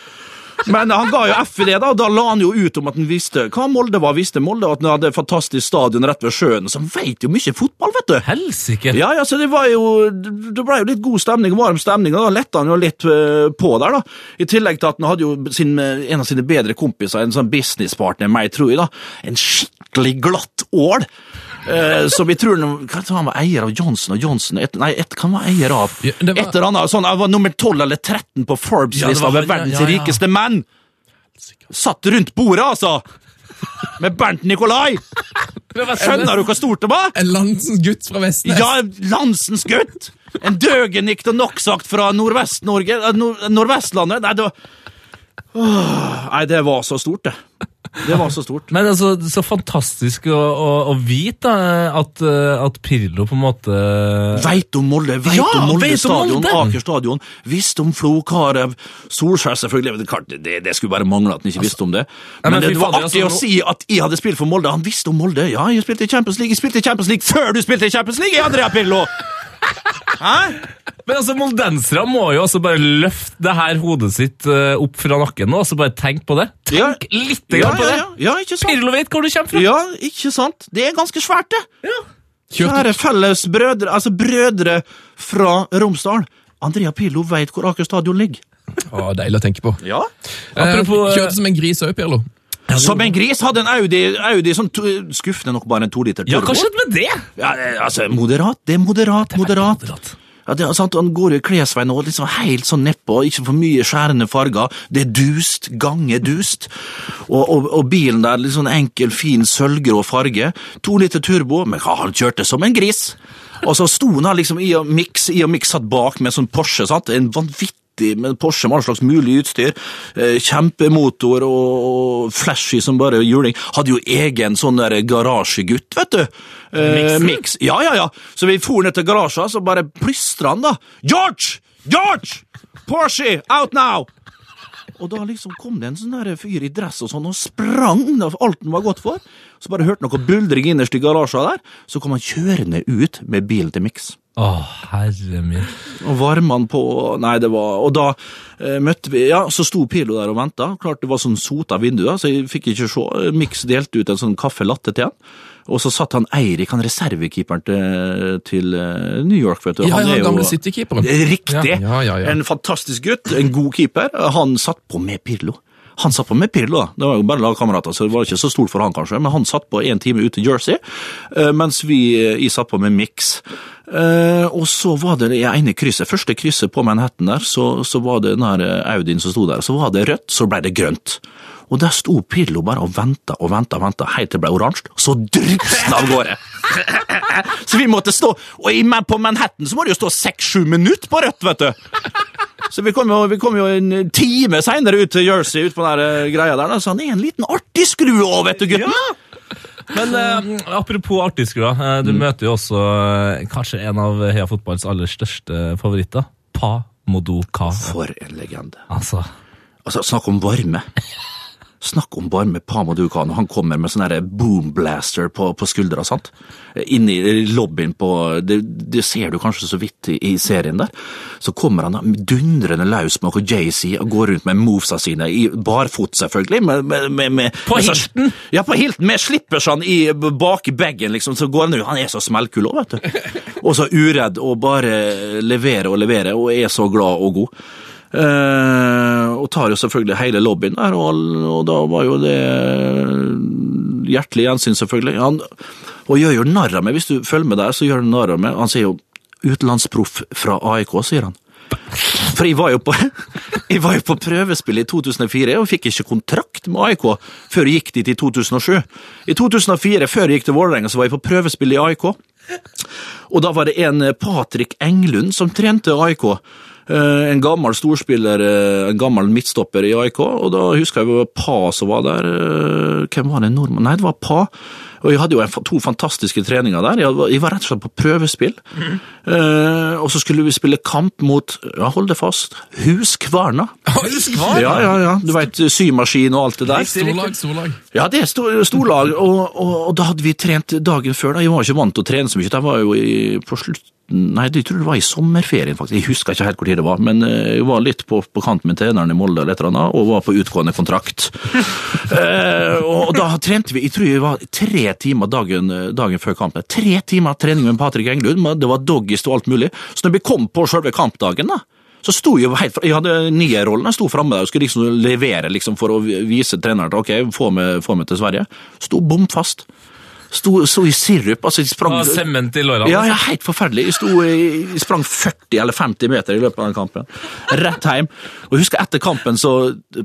Men han ga jo F i det, da, og da la han jo ut om at han visste hva Molde var. Visste Molde at han hadde et fantastisk stadion rett ved sjøen, så han veit jo mye fotball, vet du. Helsike! Ja, ja, så det var jo Det ble jo litt god stemning, varm stemning, og da letta han jo litt eh, på der, da. I tillegg til at han hadde jo sin, eh, en av sine bedre kompiser, en sånn businesspartner, meg, tror jeg, da. En skikkelig glatt ål. Eh, så vi tror han, hva han var eier av Johnson og Johnson et, Nei, et, hva han var eier av? Ja, var- Et eller annet sånn, Han var nummer 12 eller 13 på Forbes-lista over ja, verdens ja, rikeste menn! Satt rundt bordet, altså! Med Bernt Nikolai! Skjønner du hvor stort det var? En landsens gutt fra Vestnes. Ja, Lansens gutt! En døgenikt og noksagt fra Nordvest-Norge eh, Nordvestlandet. Nei, det var Nei, det var så stort, det. Det var så stort. Men altså, så fantastisk å, å, å vite da, at, eh, at Pirlo på en måte Veit om Molde, veit Ja, om Molde stadion! Aker stadion. Visste om Flo Karev, Solskjær selvfølgelig. Det, det, det skulle bare mangle at han ikke visste om det. Nei, men Men, det, fy var artig altså, å si at jeg hadde spilt for Molde. Han visste om Molde. Ja, jeg spilte i Champions League. Jeg spilte i Champions League før du spilte i Champions League, Andrea Pirlo! Hæ? Men altså, moldensere må jo også bare løfte det her hodet sitt eh, opp fra nakken og så bare tenk på det. Ja. Tenk litt Ja, på ja, det. ja, ja, ikke sant? Pirlo vet hvor du kommer fra. Ja, ikke sant? Det er ganske svært, det. Ja. Kjære felles brødre, altså brødre fra Romsdal. Andrea Pirlo veit hvor Aker stadion ligger. Å, deilig å tenke på. Ja. Apropos, eh, Kjørte som en gris òg, Pirlo. Som en gris hadde en Audi, Audi som skuffende nok bare en to liter Ja, hva skjedde med det? Ja, det- altså, moderat. Det er moderat, moderat. Ja, det er sant, Han går i klesveien og liksom helt sånn nedpå, ikke for mye skjærende farger. Det er dust, gange dust. Og, og, og bilen der, litt sånn enkel, fin sølvgrå farge. To liter turbo, men hva, han kjørte som en gris. Og så sto han liksom i og mix, i og mix satt bak med sånn Porsche, sant? en vanvittig med Porsche med all slags mulig utstyr. Eh, kjempemotor og flashy som bare juling. Hadde jo egen sånn der garasjegutt, vet du. Eh, mix. Ja, ja, ja. Så vi for ned til garasjen, så bare plystra han, da. George! George! Porsche, out now! Og da liksom kom det en sånn der fyr i dress og sånn, og sprang unna alt han var godt for. Så bare hørte noe buldring innerst i garasjen der. Så kom han kjørende ut med bilen til Mix. Å, herre min. Og varmene på Nei, det var Og da eh, møtte vi Ja, så sto Pilo der og venta. Klart det var sånn sota vindu, da, så jeg fikk ikke se. Mix delte ut en sånn kaffe latte til han. Og så satt han Eirik, han reservekeeperen til, til eh, New York, vet du. Ja, han ja, gamle City-keeperen. Riktig. Ja, ja, ja. En fantastisk gutt, en god keeper. Han satt på med Pirlo. Han satt på med Pirlo, da. Det var jo bare lagkamerater, så det var ikke så stort for han kanskje, men han satt på en time ute i Jersey, eh, mens vi jeg satt på med Mix. Eh, og så var det det ene krysset, første krysset på Manhattan der, så, så var det den her Audien som sto der, så var det rødt, så ble det grønt. Og der sto Pirlo bare og venta og venta, venta, helt til det ble oransje, så han av gårde. så vi måtte stå, og på Manhattan så må det jo stå seks-sju minutter på rødt, vet du. Så vi kom, jo, vi kom jo en time seinere ut til Jersey, ut på den eh, greia der, da, så han er en liten artig skrue òg, vet du, gutten. Men eh, apropos artigskrua, eh, du møter jo også eh, kanskje en av Heia Fotballs aller største favoritter. Pa Modoka. For en legende. Altså, Altså, snakk om varme. Snakk om varme Pamo Dukan, og han kommer med sånn boomblaster på, på skuldra, sant? Inn i lobbyen på det, det ser du kanskje så vidt i, i serien der. Så kommer han dundrende løs med noe JC og går rundt med movesa sine, i barfot selvfølgelig. Med, med, med, På med hilten? Ja, på hilten, med slippersene i, bak bagen, liksom. Så går han ut. Han er så smellkul òg, vet du. Og så uredd og bare leverer og leverer, og er så glad og god. Eh, og tar jo selvfølgelig hele lobbyen der, og, og da var jo det hjertelig gjensyn, selvfølgelig. Han, og gjør jo narr av meg, hvis du følger med der, så gjør han narr av meg. Han sier jo utenlandsproff fra AIK, sier han. For jeg var jo på, jeg var jo på prøvespill i 2004 og fikk ikke kontrakt med AIK før jeg gikk dit i 2007. I 2004, før jeg gikk til Vålerenga, så var jeg på prøvespill i AIK. Og da var det en Patrik Englund som trente AIK. Eh, En gammel storspiller, eh, en gammel midtstopper i AIK, og da husker jeg det var Pa som var der. eh, Hvem var det? Nordmann? Nei, det var Pa. Og jeg hadde jo en, to fantastiske treninger der. Jeg var, jeg var rett og slett på prøvespill. Eh, og så skulle vi spille kamp mot, ja, hold det fast, Huskvarna. Ja, ja, ja. Du veit, symaskin og alt det der. Storlag, storlag. Ja, det er storlag, og, og, og da hadde vi trent dagen før. Da. Jeg var ikke vant til å trene så mye. Det var jo i, på slutt Nei, jeg tror det var i sommerferien, faktisk. Jeg husker ikke helt hvor tid det var, men eh, jeg var litt på, på kant med treneren i Molde eller et eller annet, og var på utgående kontrakt. eh, og da trente vi, jeg tror det var tre timer dagen, dagen før kampen. Tre timer trening med Patrick Englund, det var doggies og alt mulig. Så når vi kom på selve kampdagen, da, så sto jeg helt, jeg hadde nierrollen, jeg sto framme der og skulle liksom levere liksom for å vise treneren at ok, få meg, få meg til Sverige. Sto bom fast. Sto, sto i sirup, altså jeg sprang... Sement i lårene. Ja, ja, helt forferdelig. Jeg, sto, jeg sprang 40 eller 50 meter i løpet av den kampen. Rett hjem. Og jeg husker etter kampen så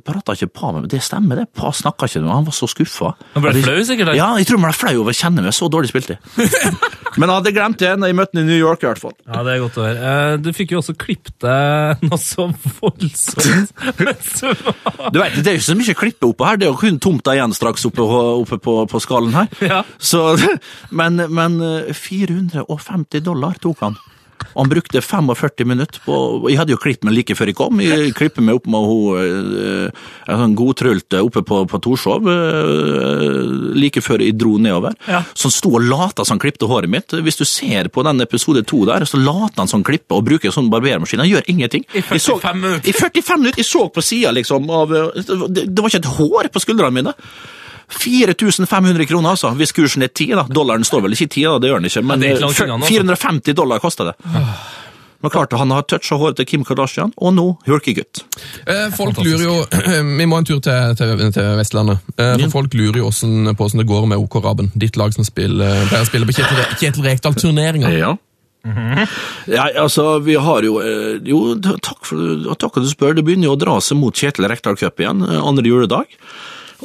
prata ikke Pa med meg. Det stemmer, det. Pa snakka ikke med meg. Han var så skuffa. Han ble flau sikkert. Ja, jeg tror han ble flau over å kjenne meg. Så dårlig spilte jeg. Men jeg hadde glemt det når jeg møtte han i New York, i hvert fall. Ja, det er godt å høre. Eh, Du fikk jo også klippet deg noe så voldsomt. du vet, Det er jo ikke så mye klippe oppå her, det er jo kun tomta igjen straks oppe, på- oppe på, på skallen her. Ja. Så, men, men eh, 450 dollar tok han. Og han brukte 45 minutter på Jeg hadde jo klippet meg like før jeg kom. Jeg klippet meg opp med hun eh, en sånn godtrulte oppe på, på Torshov eh, like før jeg dro nedover. Ja. Så han sto og lata som han klippte håret mitt. Hvis du ser på den episode to der, så later han som han klipper og bruker sånn barbermaskin. Han gjør ingenting. I Jeg så- 45 minutter. I 45 minutter! Jeg så på sida, liksom, av eh, det, det var ikke et hår på skuldrene mine. 4500 kroner, altså. Hvis kursen er 10, da. Dollaren står vel ikke i 10, da, det gjør den ikke. Men det er ikke eh, langt unna altså. 450 dollar kosta det. Men klart, Han har toucha håret til Kim Kardashian, og nå hulkegutt. Eh, folk lurer jo Vi må en tur til, til, til Vestlandet. Eh, for Folk lurer jo hvordan, på hvordan det går med OK Raben, Ditt lag som spiller, pleier å spille på Kjetil, Kjetil Rekdal-turneringa. Ja. Ja, altså, vi har jo eh, Jo, takk for takk at du spør. Det begynner jo å dra seg mot Kjetil Rekdal Cup igjen, andre juledag.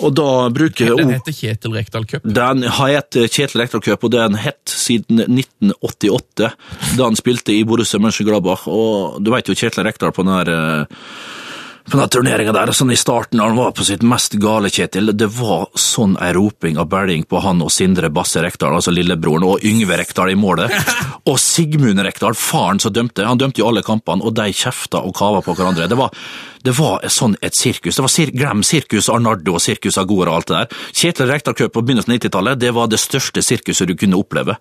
Og da bruker Den heter Kjetil Rekdal Cup. Den har hett Kjetil Rekdal Cup, og den hett siden 1988, da han spilte i Borussia Mönchengladbach. Og du vet jo Kjetil Rekdal på den her eh, på den turneringa der, sånn i starten han var på sitt mest gale, Kjetil, det var sånn ei roping av belling på han og Sindre Basse Rekdal, altså lillebroren, og Yngve Rekdal i målet. Og Sigmund Rekdal, faren som dømte, han dømte jo alle kampene, og de kjefta og kava på hverandre. Det var, det var sånn et sirkus. Det var sir Glem Sirkus Arnardo og Sirkus Agora og alt det der. Kjetil Rekdal Cup på begynnelsen av 90-tallet, det var det største sirkuset du kunne oppleve.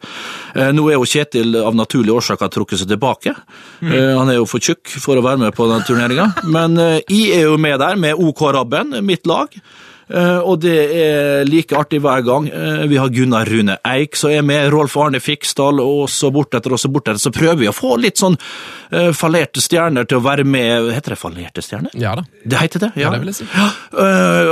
Eh, Nå er jo Kjetil av naturlige årsaker trukket seg tilbake. Eh, Han er jo for tjukk for å være med på den turneringa, men eh, jeg er jo med der med OK Rabben, mitt lag. Eh, og det er like artig hver gang. Eh, vi har Gunnar Rune Eik som er med, Rolf Arne Fiksdal, og så bortetter og så bortetter. Så prøver vi å få litt sånn eh, fallerte stjerner til å være med Heter det fallerte stjerner? Ja da. Det heter det, ja. Ja, det vil jeg si. Ja,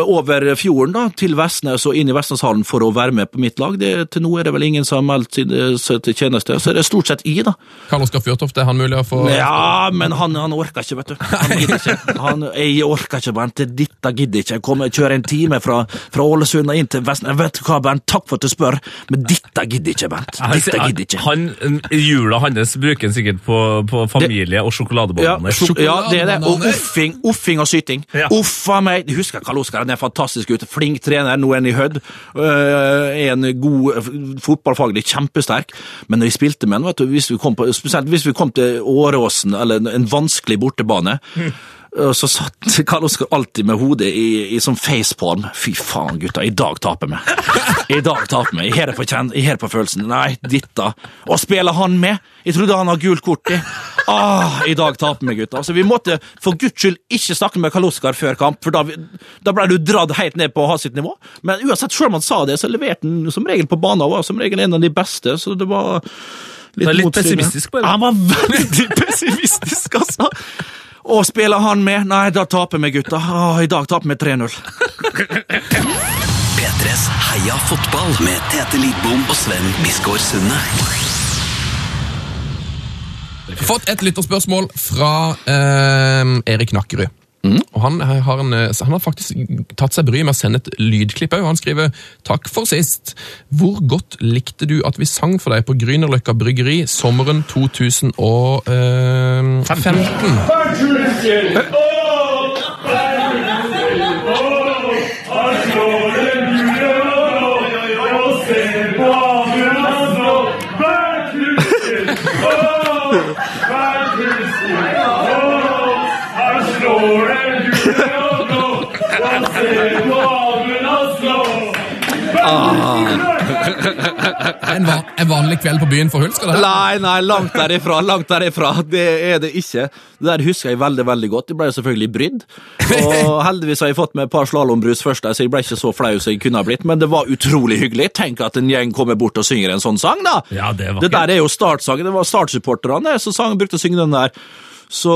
over fjorden da, til Vestnes og inn i Vestneshallen for å være med på mitt lag. Det, til nå er det vel ingen som har meldt seg til tjeneste, så er det stort sett i, da. Karl Oskar Fjørtoft, er han mulig å få Ja, men han, han orker ikke, vet du. Han gidder ikke. Han, jeg orker ikke, Bernt. Dette gidder ikke. Jeg kommer, kjører en time fra, fra Ålesund og inn til Vestnes. Vet du hva, Bernt, takk for at du spør, men dette gidder ikke, Bernt. Dette gidder ikke. Han, jula hans bruker han sikkert på, på familie og Ja, sjokoladebananer. ja, det er det. Og uffing, uffing og syting. Ja. Uffa meg. Jeg husker Karl Oskar, han er fantastisk gutt. Flink trener, nå er han i Hødd. Øh, Er en god øh, fotballfaglig, kjempesterk. Men når vi spilte med han, vet du, hvis vi kom på, spesielt hvis vi kom til Åråsen, eller en- vanskelig bortebane, øh, så satt Karl Oskar alltid med hodet i, i sånn facepalm. Fy faen, gutta, i dag taper vi. I dag taper vi. Jeg har det på, har følelsen. Nei, dette. Og spiller han med? Jeg trodde han hadde gult kort i. Ah, I dag taper vi, gutta. Så vi måtte for guds skyld ikke snakke med Karl Oskar før kamp, for da, da ble du dratt helt ned på hans sitt nivå. Men uansett, selv om han sa det, så leverte han som regel på banen, og var som regel en av de beste, så det var litt motstridende. pessimistisk bare. Han var veldig pessimistisk, altså. Og spiller han med? Nei, da taper vi, gutta. Åh, I dag taper vi 3-0. P3s Heia fotball med Tete Lidbom og Sven Biskår Sunde. Fått et lytterspørsmål fra eh, Erik Nakkerud. Og han har, en, eh, han har faktisk tatt seg bryet med å sende et lydklipp òg. Han skriver 'Takk for sist'. Hvor godt likte du at vi sang for deg på Grünerløkka bryggeri sommeren 2015? En, van, en vanlig kveld på byen for Hulsker? det her? Nei, nei, langt derifra. Langt derifra. Det er det ikke. Det der husker jeg veldig veldig godt. Jeg ble selvfølgelig brydd. Og heldigvis har jeg fått med et par slalåmbrus først, så jeg ble ikke så flau som jeg kunne ha blitt. Men det var utrolig hyggelig. Tenk at en gjeng kommer bort og synger en sånn sang, da! Ja, det var Det der er jo startsangen. Det var startsupporterne som sang, brukte å synge den der. Så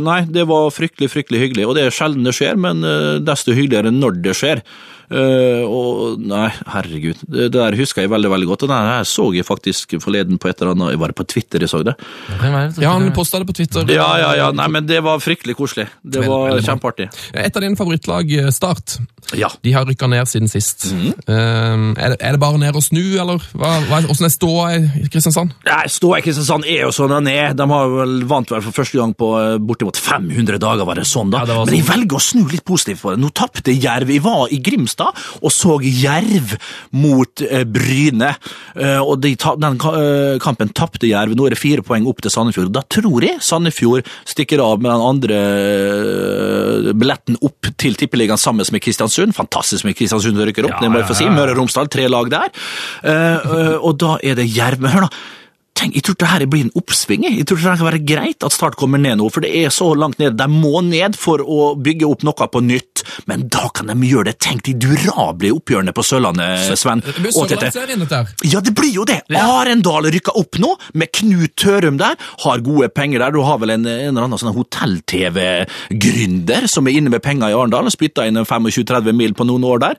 nei, det var fryktelig, fryktelig hyggelig. Og det er sjelden det skjer, men eh, desto hyggeligere når det skjer. Eh, og nei, herregud. Det, der husker jeg veldig veldig godt. Og det der så jeg faktisk forleden på et eller annet Var det på Twitter jeg så det? Ja, han posta det på Twitter. Ja, ja, ja. Nei, men det var fryktelig koselig. Det var kjempeartig. Et av dine favorittlag, eh, Start, Ja. de har rykka ned siden sist. Eh, er, det, er det bare ned og snu, eller hva, hva, hvordan er ståa i Kristiansand? Nei, Ståa i Kristiansand er jo sånn den er. De har vel vant vel for første gang på eh, bortimot 500 dager, var det sånn da. Ja, det sånn. Men jeg sånn. velger å snu litt positivt på det. Nå tapte Jerv. Jeg var i Grimstad og så Jerv mot eh, Bryne. Eh, og de den eh, kampen tapte Jerv. Nå er det fire poeng opp til Sandefjord. Da tror jeg Sandefjord stikker av med den andre billetten opp til Tippeligaen sammen med Kristiansund. Fantastisk med Kristiansund rykker opp, Ja, det må jeg få si. Møre og Romsdal, tre lag der. Og da er det Jerv. Men hør da, Tenk, Jeg tror det her blir en oppsving. jeg. Tror det kan være greit at Start kommer ned nå, for det er så langt ned. De må ned for å bygge opp noe på nytt, men da kan de gjøre det. Tenk de durable oppgjørene på Sørlandet, Sven. Det blir. Sørlandsserien, dette her. Ja, det blir jo det! Arendal rykker opp nå, med Knut Tørum der. Har gode penger der. Du har vel en, en eller annen sånn hotell-TV-gründer som er inne med penger i Arendal. og inn 25-30 mil på noen år der.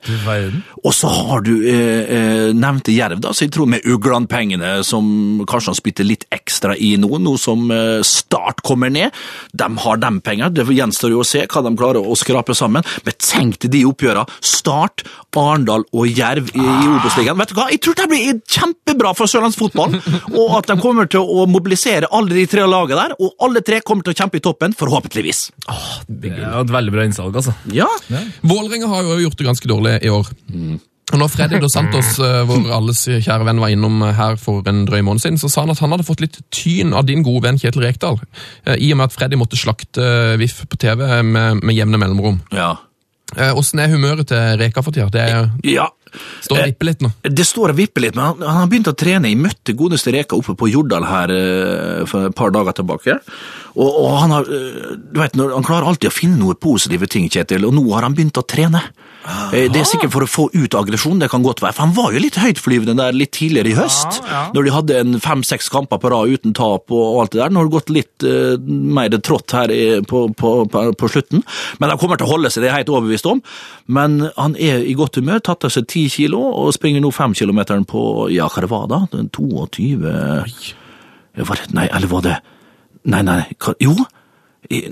Og så har du eh, eh, nevnte Jerv, da, så jeg tror med Ugland-pengene som kanskje han spytte litt ekstra i nå, nå som eh, Start kommer ned. De har de penger, det gjenstår jo å se hva de klarer å skrape sammen. Men tenk til de oppgjørene. Start, Arendal og Jerv i, i Obos-ligaen. Vet du hva, jeg tror det blir kjempebra for sørlandsfotballen, og at de kommer til å mobilisere alle de tre lagene der, og alle tre kommer til å kjempe i toppen, forhåpentligvis. Det er et veldig bra innsalg, altså. Ja, Vålerenga har jo gjort det ganske dårlig i år. Og når Freddy Dos Santos, eh, vår alles kjære venn, var innom her for en drøy måned siden, så sa han at han hadde fått litt tyn av din gode venn Kjetil Rekdal, eh, i og med at Freddy måtte slakte eh, VIF på TV med, med jevne mellomrom. ja. Eh, Åssen er humøret til Reka for tida? Det er, ja. står og vipper litt nå. Det står og vipper litt, men han, han har begynt å trene. Jeg møtte godeste Reka oppe på Jordal her eh, for et par dager tilbake. Og, og han, har, eh, du vet, han klarer alltid å finne noe positive ting, Kjetil, og nå har han begynt å trene. Eh, Det er sikkert for å få ut aggresjon, det kan godt være. For han var jo litt høytflyvende der litt tidligere i høst, når de hadde en fem-seks kamper på rad uten tap og alt det der. Nå har det gått litt uh, mer trått her i, på, på, på, på slutten, men han kommer til å holde seg, det er jeg helt overbevist om. Men han er i godt humør, tatt av seg ti kilo og springer nå fem kilometeren på, ja, hva det var da? Den 22 var det, Nei, eller var det Nei, nei, jo.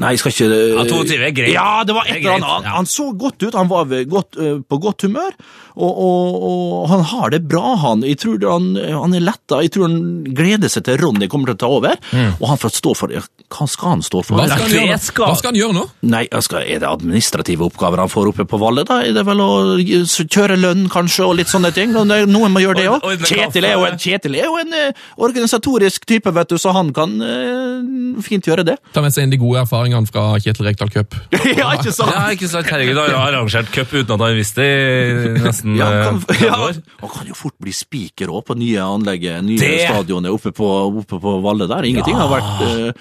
Nei, jeg skal ikke Ja, 22 er greit. Ja, det var et eller annet. Han, han så godt ut, han var godt, eh, på godt humør, og, og, og han har det bra, han. Jeg tror han, han er letta. Jeg tror han gleder seg til Ronny kommer til å ta over, og han får stå for det. Hva skal han stå for? Hva skal, det han gjøre, skal- Hva skal han gjøre nå? Nei, skal, Er det administrative oppgaver han får oppe på Valle? da? Er det vel å kjøre lønn, kanskje, og litt sånne ting? Noen må gjøre det òg. Kjetil, er jo en- Kjetil er jo en eh, organisatorisk type, vet du, så han kan eh, fint gjøre det. Ta med seg inn de gode erfaringene fra Kjetil Rekdal Cup. ja, ikke sant? Ja, ikke sant, herregud, han har arrangert cup uten at han visste det i nesten Ja, eh, han, 30 ja, år. han kan jo fort bli spiker òg på nye anlegget, nye Det- stadionet oppe på, oppe på Valle der. Ingenting har vært, eh,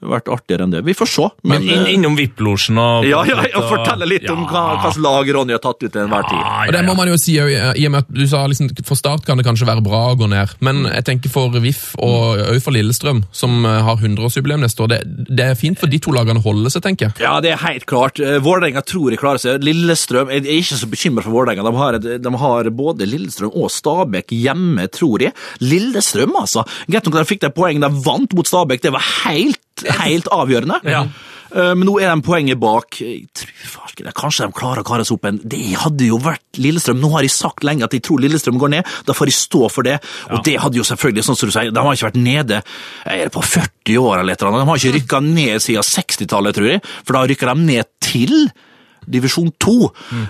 vært artigere enn det. Vi får se. Men Men, inn, innom VIP-losjen og ja, ja, og fortelle litt om hva slags lag Ronny har tatt ut til enhver tid. Og det må man jo si, i og med at du sa liksom, For Start kan det kanskje være bra å gå ned, men jeg tenker for VIF og òg for Lillestrøm, som eh, har 100-årsjubileum neste år, det, det er fint for de to lagene å holde seg, tenker jeg. Ja, det er helt klart. Eh, Vålerenga tror de klarer seg. Lillestrøm Jeg er ikke så bekymra for Vålerenga. De, har de har både Lillestrøm og Stabæk hjemme, tror jeg. Lillestrøm, altså. Greit nok at de fikk de poeng de vant mot Stabæk, det var helt, helt avgjørende. Ja. Eh, Men nå er de poenget bak. Jeg tror farsken, Kanskje de klarer å kare seg opp en Det hadde jo vært Lillestrøm. Nå har jeg sagt lenge at jeg tror Lillestrøm går ned. Da får jeg stå for det. Og det hadde jo selvfølgelig, sånn som du sier, de har ikke vært nede er det på 40 år eller et eller annet. De har ikke rykka ned siden 60-tallet, tror jeg. For da rykker de ned til divisjon 2.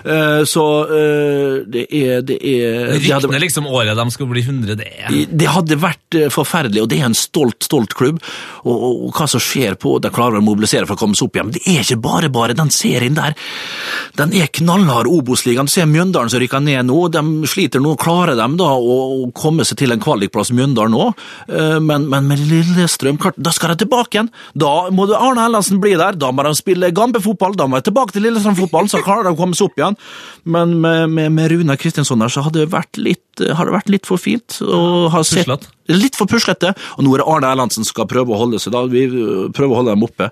Eh, Så eh, det er, det er det hadde- liksom året de skal bli 100, det er det hadde vært eh, forferdelig, og det er en stolt, stolt klubb. Og, og, og hva som skjer på De klarer å mobilisere for å komme seg opp igjen. Men det er ikke bare bare. Den serien der den er knallhard Obos-ligaen. Du ser Mjøndalen som rykker ned nå. De sliter nå. Klarer de da å, å komme seg til en kvalikplass Mjøndalen? Eh, Men, men med Lillestrøm, klart, da skal de tilbake igjen. Da må Arne Ellensen bli der. Da må de spille Gampe-fotball. Da må de tilbake til Lillestrøm-fotball, så klarer de å komme seg opp igjen. Men med, med, med Rune Kristinsson der, så hadde det vært litt, har det vært litt for fint. Og har sett. Litt for puslete. Og nå er det Arne Erlandsen som skal prøve å holde seg. da. Vi øh, prøver å holde dem oppe.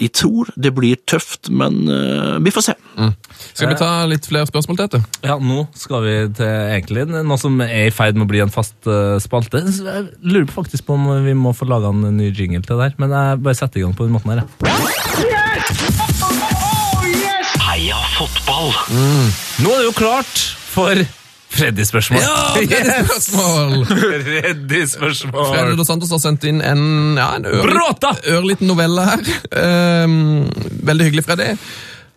Jeg tror det blir tøft, men uh, vi får se. Skal vi ta litt flere spørsmål, Tete? Ja, nå skal vi til egentlig noe som er i ferd med å bli en fast uh, spalte. Jeg lurer faktisk på om vi må få laga en ny jingle til det der, men jeg bare setter i gang på den måten her. jeg. Heia fotball! Nå er det jo klart for Freddy-spørsmål. Spørsmål! Freddy-spørsmål. Freddy dos Santos har sendt inn en, ja, en ørliten, ørliten novelle her. Um, veldig hyggelig, Freddy.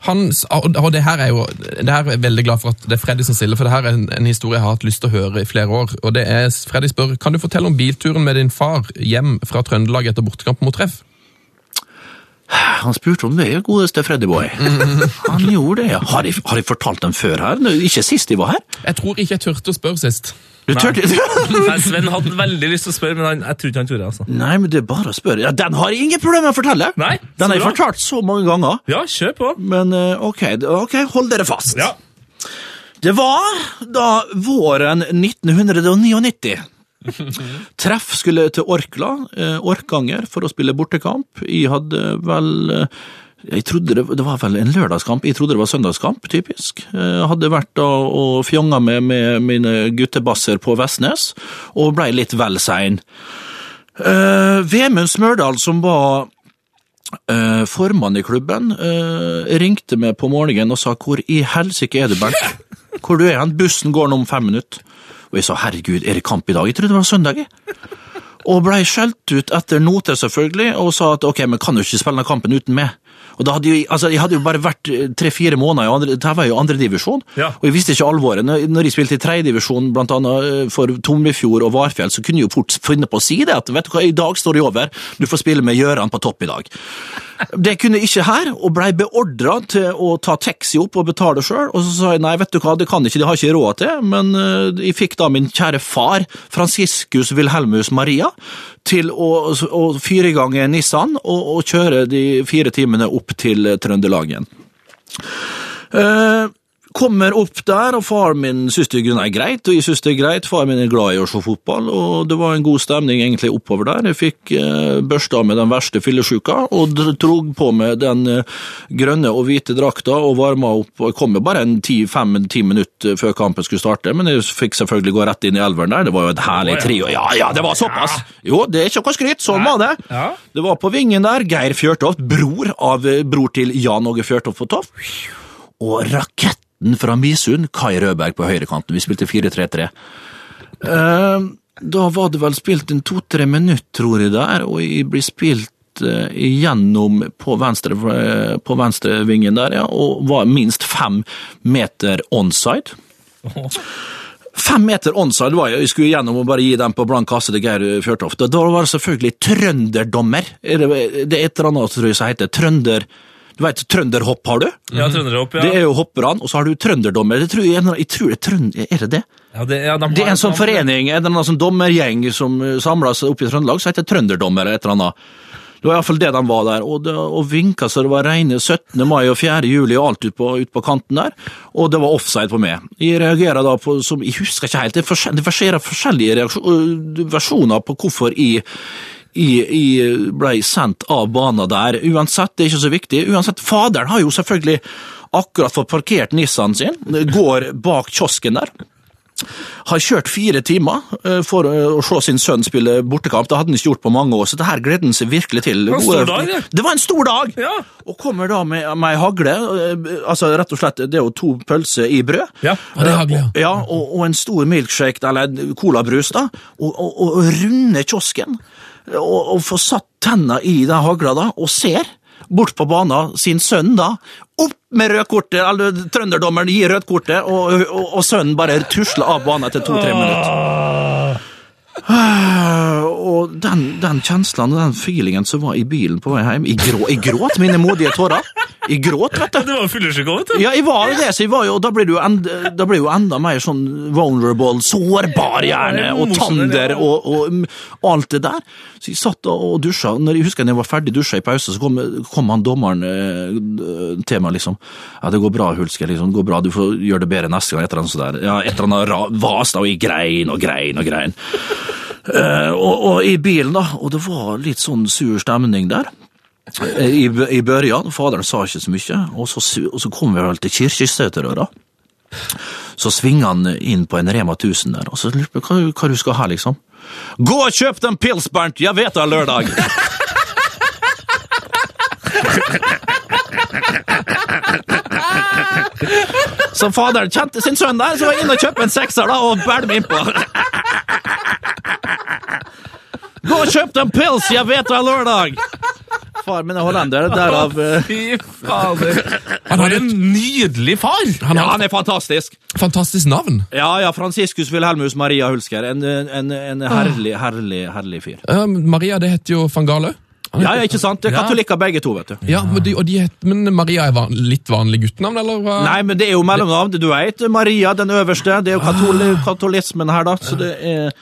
Han, og og det her er jo, det her er jeg veldig glad for at det er Freddy som stiller, for det her er en, en historie jeg har hatt lyst til å høre i flere år. Og det er, Freddy spør, kan du fortelle om bilturen med din far hjem fra Trøndelag etter bortekamp mot Treff? Han spurte om det, godeste Freddy Boy. Han gjorde det, ja. Har jeg, har jeg fortalt dem før her? Ikke sist de var her? Jeg tror ikke jeg turte å spørre sist. Du tørte Nei, Sven hadde veldig lyst til å spørre, men han, jeg tror ikke han torde. altså. Nei, men det er bare å spørre. Ja, Den har jeg ingen problemer med å fortelle. Nei, Den har jeg bra. fortalt så mange ganger. Ja, kjør på. Men øh, ok, ok, hold dere fast. Ja. Det var da våren 1999. Treff skulle til Orkla, eh, Orkanger, for å spille bortekamp. Jeg hadde vel eh, jeg trodde det, det var vel en lørdagskamp, jeg trodde det var søndagskamp, typisk. Jeg hadde vært da og fjonga med, med mine guttebasser på Vestnes, og blei litt vel sein. Uh, Vemund Smørdal, som var uh, formann i klubben, uh, ringte meg på morgenen og sa hvor i helsike er du, Bernt? Hvor du er hen? Bussen går nå om fem minutter. Og jeg sa herregud, er det kamp i dag? Jeg trodde det var søndag. jeg. Og blei skjelt ut etter noter, selvfølgelig, og sa at ok, men kan du ikke spille denne kampen uten meg? Og da hadde jo, altså, Jeg hadde jo bare vært tre-fire måneder i andre, dette var jo andredivisjon, Ja. og jeg visste ikke alvoret. Når, jeg spilte i tredjedivisjon, annet eh, for Tomrefjord og Varfjell, så kunne jeg jo fort finne på å si det, at vet du hva, i dag står det over, du får spille med Gjøran på topp i dag. Det kunne jeg ikke her, og blei beordra til å ta taxi opp og betale sjøl. Og så sa jeg nei, vet du hva, det kan ikke, det har ikke råd til. Men eh, jeg fikk da min kjære far, Franciscus Wilhelmus Maria, til å, å fyre i gang Nissan og, og kjøre de fire timene opp til Trøndelag Trøndelagen. Eh, kommer opp der, og far min syns det er greit, og jeg syns det er greit. Far min er glad i å se fotball, og det var en god stemning egentlig oppover der. Jeg fikk eh, børsta med den verste fyllesyka, og trog drog på med den eh, grønne og hvite drakta og varma opp. og Jeg kom jo bare en 5-10 minutter før kampen skulle starte, men jeg fikk selvfølgelig gå rett inn i elveren der. Det var jo et herlig trio. Ja, ja, det var såpass! Jo, det er ikke noe skryt, sånn var det. Det var på vingen der Geir Fjørtoft, bror av eh, bror til Jan Åge Fjørtoft på Toff, Og raketten fra Misund, Kai Rødberg på høyrekanten. Vi spilte 4-3-3. Eh, da var det vel spilt en to-tre minutt, tror jeg, der, og jeg blir spilt eh, igjennom på venstre, eh, på venstre vingen der, ja, og var minst fem meter onside. Fem meter onside var jeg, jeg skulle gjennom og bare gi dem på blank kasse til Geir Fjørtoft. Da var det selvfølgelig trønderdommer. Er Det det er et eller annet tror jeg, som heter trønder... Du vet, trønderhopp har du? Ja, trønderhopp, ja. Det er jo hopperne, og så har du trønderdommer. Det tror jeg, jeg tror det er trønder... Er det det? ja, det, ja, de Det er en sånn forening, en eller annen sånn dommergjeng som samla seg oppe i Trøndelag, som heter Trønderdommer eller et eller annet. Det var iallfall det de var der, og, det, og vinka så det var reine 17. mai og 4. juli og alt ut på, ut på kanten der, og det var offside på meg. Jeg reagerer da på, som jeg husker ikke helt, det, forskjell, det forskjellige reaksjon- versjoner på hvorfor jeg jeg, jeg ble sendt av bana der. Uansett, det er ikke så viktig. Uansett, Faderen har jo selvfølgelig akkurat fått parkert Nissan sin, går bak kiosken der. har kjørt fire timer eh, for eh, å se sin sønn spille bortekamp. Det hadde han ikke gjort på mange år, så det her gledde han seg virkelig til. var en stor dag, det. Det var en stor dag! Ja. Og kommer da med, med ei hagle, eh, altså rett og slett, det er jo to pølser i brød. Ja. og det er hagle, ja. Ja, og, og en stor milkshake, eller colabrus, da, og, og, og runde kiosken, og, og få satt tenna i den hagla da, og ser bort på banen sin sønn da, opp med rødkortet, eller trønderdommeren gir rødkortet, og, og, og sønnen bare tusler av banen etter to-tre minutter. Og den, den kjenslen og den feelingen som var i bilen på vei hjem, jeg, grå, jeg gråt mine modige tårer. Jeg gråt, vet du. Det var fyllesyk òg, vet du. Ja, jeg var jo det, så jeg var jo, da blir du jo enda, da blir du enda mer sånn vulnerable, sårbar gjerne, og tander og, og og alt det der. Så jeg satt og dusja. Når jeg husker når jeg var ferdig dusja i pausen, så kom, kom han dommeren eh, til meg liksom. Ja, det går bra, Hulske, liksom. Det går bra, du får gjøre det bedre neste gang. Et eller annet sånt der. Ja, et eller annet vas da, og jeg grein og grein og grein. Uh, og, og i bilen, da, og det var litt sånn sur stemning der. I, i børjan, faderen sa ikke så mye, og så, og så kom vi vel til kirkestøterøra. Så svinger han inn på en Rema 1000 der, og så lurer på hva, hva du skal ha, liksom. Gå og kjøp den pils, Bernt, jeg vet det er lørdag! Så faderen kjente sin sønn der, så var jeg inne og kjøpte en sekser da, og bælte meg innpå. Gå og kjøp den pils, jeg vet det er lørdag! Far min er hollender, derav eh, Fy fader. Han er en nydelig far! Ja, han er fantastisk. fantastisk navn. Ja, ja, Franciscus Wilhelmus Maria Hulsker. En, en, en herlig, herlig, herlig fyr. Uh, Maria, det heter jo van Gale. Ja, ja, ikke sant? Det er Ja. katolikker begge to, vet du. Ja, men, de, og de het, men Maria er van, litt vanlig guttenavn, eller? hva? Nei, men det er jo mellomnavn. Du vet, Maria, den øverste. Det er jo katoli katolismen her, da. Så det er,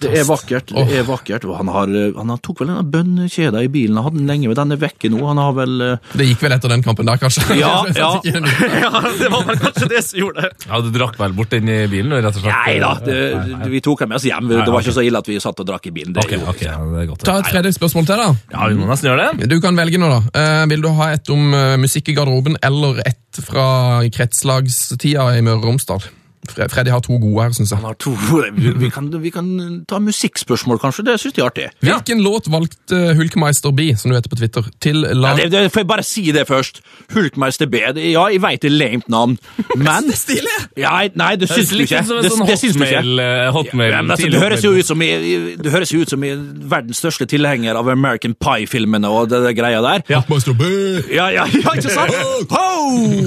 det er vakkert. Det er vakkert. Han, har, han tok vel en bønnekjede i bilen. Han hadde den lenge, men den er vekke nå. Han har vel eh, Det gikk vel etter den kampen der, kanskje? Ja, ja. ja, det var vel kanskje det som gjorde det. Ja, Du drakk vel bort den i bilen? rett og slett? Nei da, det, vi tok den med oss hjem. Det var ikke så ille at vi satt og drakk i bilen. Det okay, okay. ja, det er godt. Ta et tredje spørsmål til, da. Ja, vi må nesten gjøre det. Du kan velge nå, da. Eh, vil du ha et om eh, musikk i garderoben, eller et fra kretslagstida i Møre og Romsdal? Fre- Freddy har to gode her, syns jeg. Han har to, vi, vi, kan, vi kan ta musikkspørsmål, kanskje. Det syns jeg er artig. Hvilken låt valgte Hulkmeister B, som du heter på Twitter, til Ja, det, det, får jeg bare si det først? Hulkmeister B. Det, ja, jeg veit det er lamet navn, men Stilig! ja, Nei, det syns du ikke. som Det, sånn det syns du ikke. hotmail, eh, hotmail Ja, men altså, det høres jo ut som jeg, det høres jo ut som jeg, verdens største tilhenger av American Pie-filmene og det, det greia der. Hulkmeister B! Ja, ja, ja, ikke sant? Ho!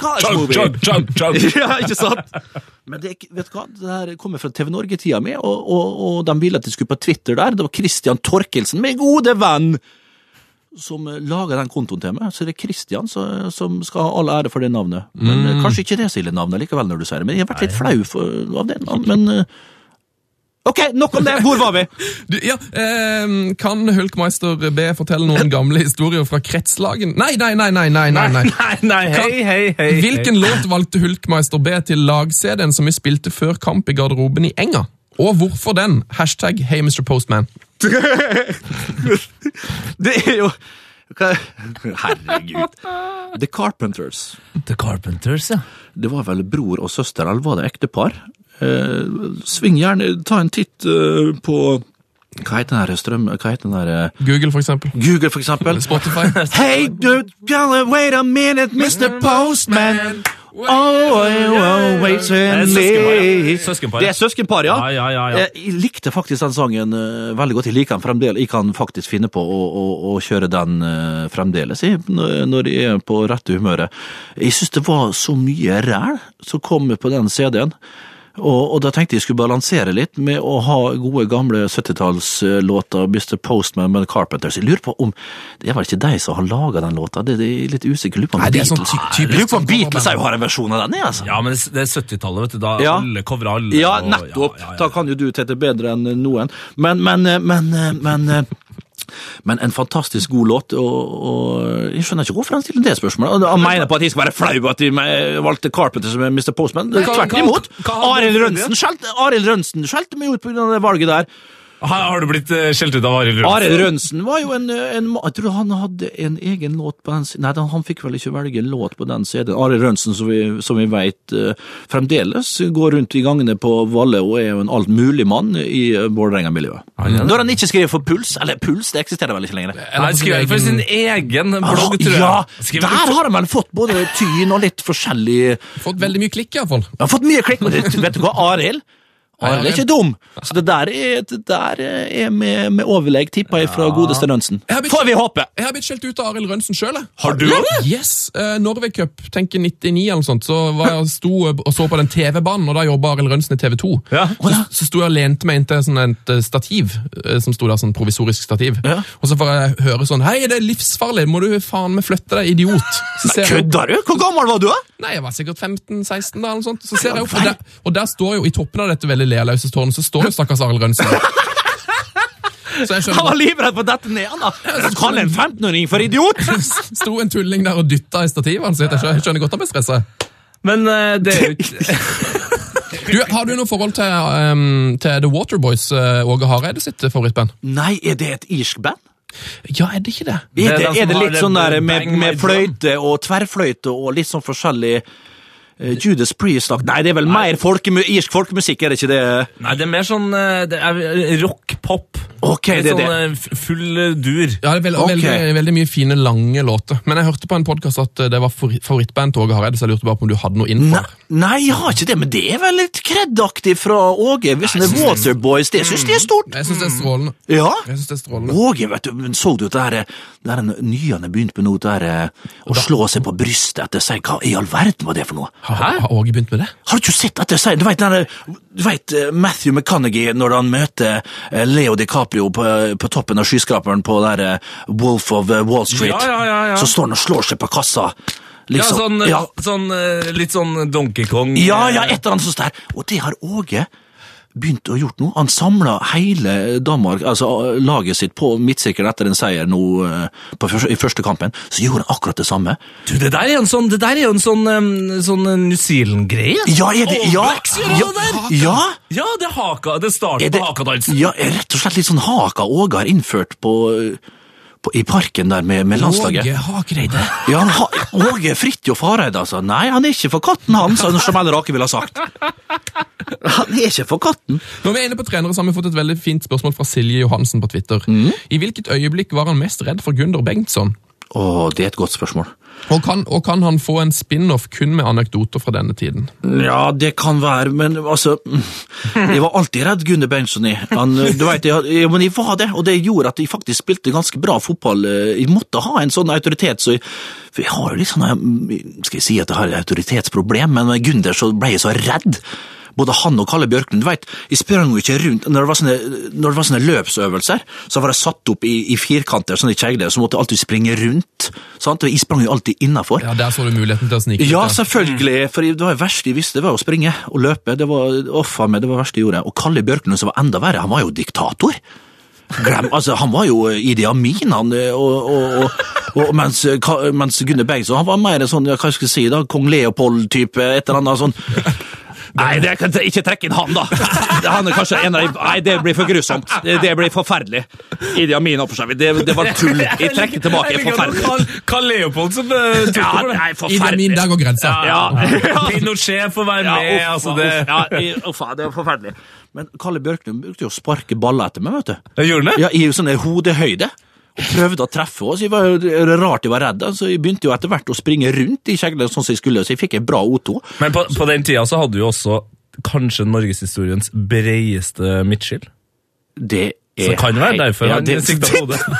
College movie. Chug, chug, chug. Ja, ikke sant? Men det, vet du hva? det her kommer fra TV Norge-tida mi, og, og, og de ville at jeg skulle på Twitter der. Det var Christian Torkelsen, min gode venn, som eh, laga den kontoen til meg. Så det er Christian som, som skal ha all ære for det navnet. Men mm. Kanskje ikke det stille navnet likevel, når du sier det. Men jeg har vært litt flau for, av det. Men eh, Ok, nok om det! Hvor var vi? Du, ja, eh, kan Hulkmeister B fortelle noen gamle historier fra kretslagen? Nei, nei, nei, nei, nei, nei. nei. Nei, nei, hei, hei, hei. Hvilken låt valgte Hulkmeister B til lag-CD-en som vi spilte før kamp i garderoben i Enga? Og hvorfor den? Hashtag Hey Mr. Postman. Det er jo Herregud. The Carpenters. The Carpenters, ja. Det var vel bror og søster, eller var det ektepar? Eh, sving gjerne, ta en titt eh, på Hva heter den der strøm... Hva heter den der eh, Google, for eksempel. Google, for eksempel. Spotify. Hey, dude, wait a minute, Mr. Postman. Oh, oh, oh, wait Det er søskenpar, Det er søskenpar, ja. Ja, ja, ja, ja. Jeg likte faktisk den sangen veldig godt. Jeg liker den fremdeles. Jeg kan faktisk finne på å, å, å kjøre den fremdeles når jeg er på rette humøret. Jeg syns det var så mye ræl som kom på den CD-en. Og, og da tenkte jeg skulle balansere litt med å ha gode, gamle 70-tallslåter, Mr. Postman med Carpenters. Jeg lurer på om Det vel ikke de som har laga den låta? Det, det er litt usikker. Lurer på om Nei, det sånn Beatles ty- typisk Jeg lurer på om sånn Beatles coverband. òg har en versjon av den, jeg, altså. Ja, men det er 70-tallet, vet du. Da Ja. alle covrer alle. Ja, og- nettopp. ja, ja, ja. Da kan jo du tette bedre enn noen. Men, men, eh, men, eh, men eh, men en fantastisk god låt, og, og jeg skjønner ikke hvorfor han stiller det spørsmålet. Han mener på at jeg skal være flau at de valgte Carpenter som Mr. Postman. Tvert imot. Arild Rønsen skjelte meg ut av det valget der. Har, har du blitt eh, skjelt ut av Arild Rønsen? Arild Rønsen var jo en, en Jeg tror han hadde en egen låt på den Nei, han- fikk vel ikke velge en låt på den CD-en. Arild Rønsen, som vi, som vi vet eh, fremdeles går rundt i gangene på Valle og er jo en altmuligmann i Vålerenga-miljøet. Når han ikke skriver for Puls, eller Puls, det eksisterer vel ikke lenger? Han skriver for sin egen blogg, tror jeg. Ja, der har han vel fått både tyn og litt forskjellig Fått veldig mye klikk, iallfall. Ja, har fått mye klikk, men vet du hva, Arild? Arild er ikke dum, så det der er, det der er med, med overlegg, tippa jeg fra godeste Rønsen. Jeg Får vi håpe! Jeg har blitt skjelt ut av Arild Rønsen sjøl. Har du det? Yes! Uh, Norway Cup, tenker 99 eller noe sånt, så var jeg sto og så på den TV-banen, og da jobba Arild Rønsen i TV 2. Ja. Så, så sto jeg og lente meg inntil sånn et eh, stativ, eh, som sto der, sånn provisorisk stativ. Ja. Og så får jeg høre sånn Hei, det er livsfarlig, må du faen meg flytte deg, idiot? Kødder du? Hvor gammel var du, da? Nei, jeg var sikkert 15-16 da, eller noe sånt. Så ser jeg opp, og der, og der står jo, i toppen av dette veldig lealøse tårn, så står jo stakkars Arild Rønsen. Så jeg Han var livredd for dette ned, han da! Så kaller en 15-åring for idiot! sto en tulling der og dytta i stativet, så Jeg skjønner, godt han ble stressa. Men uh, det er jo ikke Du, har du noe forhold til, um, til The Waterboys, uh, Åge Hareide sitt favorittband? Nei, er det et irsk band? Ja, er det ikke det? Er det, er det, er det litt sånn der med, med fløyte og tverrfløyte og litt sånn forskjellig Judas Priest Nei, det er vel mer folkemu irsk folkemusikk, er det ikke det? Nei, det er mer sånn eh, det er rock-pop. Ok, det er sånn det. eh, full eh, dur. Ja, det er veld, okay. veldig, veldig mye fine, lange låter. Men jeg hørte på en podkast at det var favori- favorittband til Åge Hareide, så jeg lurte bare på om du hadde noe info. Nei, nei, jeg har ikke det, men det er vel litt kreddaktig fra Åge. Hvis det er Waterboys, det syns de er stort. Jeg syns det er strålende. Ja. Jeg synes det er strålende. Åge, vet du, men så du det der, det der nye han har begynt med nå, det der eh, å slå seg på brystet etter seg? Hva i all verden var det for noe? Har, har Åge begynt med det? Har du ikke sett at jeg sier Du vet, du vet eh, Matthew McConaghy når han møter eh, Leo DiCaprio på, på toppen av skyskraperen på der eh, Wolf of eh, Wall Street. Ja, ja, ja, ja. Så står han og slår seg på kassa. Ja, Liksom. sånn, ja, sånn eh, litt sånn Donkey Kong. ja, ja, eh, et eller annet sånt der. Og det har Åge begynt å gjort noe. Han samla hele Danmark, altså laget sitt, på midtsirkel etter en seier nå eh, på første, i første kampen. Så gjorde han akkurat det samme. Du, det der er jo en sånn, det der er jo en sånn, um, sånn eh, New Zealand-greie. Ja, er det Ja! Blacks ja, det der! ja. Ja, det er haka, det Er starter på hakadansen. ja, er rett og slett litt sånn haka Åge har innført på, på, i parken der med, med landslaget. Åge Hagereide. Ja, han ha, Åge Fridtjof Hareide, altså. Nei, han er ikke for katten, han, som som Rake ville ha sagt. Han er ikke for katten. Når vi er inne på trenere, så har vi fått et veldig fint spørsmål fra Silje Johansen på Twitter. I hvilket øyeblikk var han mest redd for Gunder Bengtsson? Å, det er et godt spørsmål. Og kan, og kan han få en spin-off kun med anekdoter fra denne tiden? Ja, det kan være, men altså Jeg var alltid redd Gunnar Bengtsson i. Han, du vet, jeg, men jeg var det, og det gjorde at jeg faktisk spilte ganske bra fotball. Jeg måtte ha en sånn autoritet, så jeg, for jeg har jo litt sånn Skal jeg si at jeg har et autoritetsproblem, men med Gunder så ble jeg så redd. Både han og Kalle Bjørklund. du vet, Jeg sprang jo ikke rundt Når det var sånne, det var sånne løpsøvelser, så var jeg satt opp i, i firkanter, sånne kjegler, så måtte jeg alltid springe rundt. Sant? Og jeg sprang jo alltid innafor. Ja, Der så du muligheten til å snike Ja, selvfølgelig. For det var det verste jeg visste, det var å springe og løpe. Det var offa meg, det var det verste jeg gjorde. Og Kalle Bjørklund, som var enda verre, han var jo diktator. Glem, altså, Han var jo Idi Amin, han, og, og, og, mens, mens Gunnar Bergson han var mer sånn, hva skal jeg si, da, kong Leopold-type, et eller annet sånn. Nei, det kan jeg ikke trekke inn han, da! Han er kanskje en av de Nei, det blir for grusomt. Det, det blir forferdelig. Idi Amin og for seg. Det, det var tull. Jeg trekker tilbake. Forferdelig. Carl, Leopold som uh, tok Ja, over det. Idi. Amin, der går grensa. Ja, ja. Pinochet får være med. uff, altså det... uff, ja, uff, det er forferdelig. Men Kalle Bjørklund brukte jo å sparke baller etter meg, vet du. Jeg gjorde det? Ja, I sånn hodehøyde. Og prøvde å treffe oss. Jeg var det er rart jeg var redd, så jeg begynte jo etter hvert å springe rundt i kjeglene sånn som jeg skulle, så jeg fikk en bra O2. Men på, på den tida så hadde du jo også kanskje norgeshistoriens breieste midtskill. Det er Så det kan være derfor Ja, han det- sikta hodet.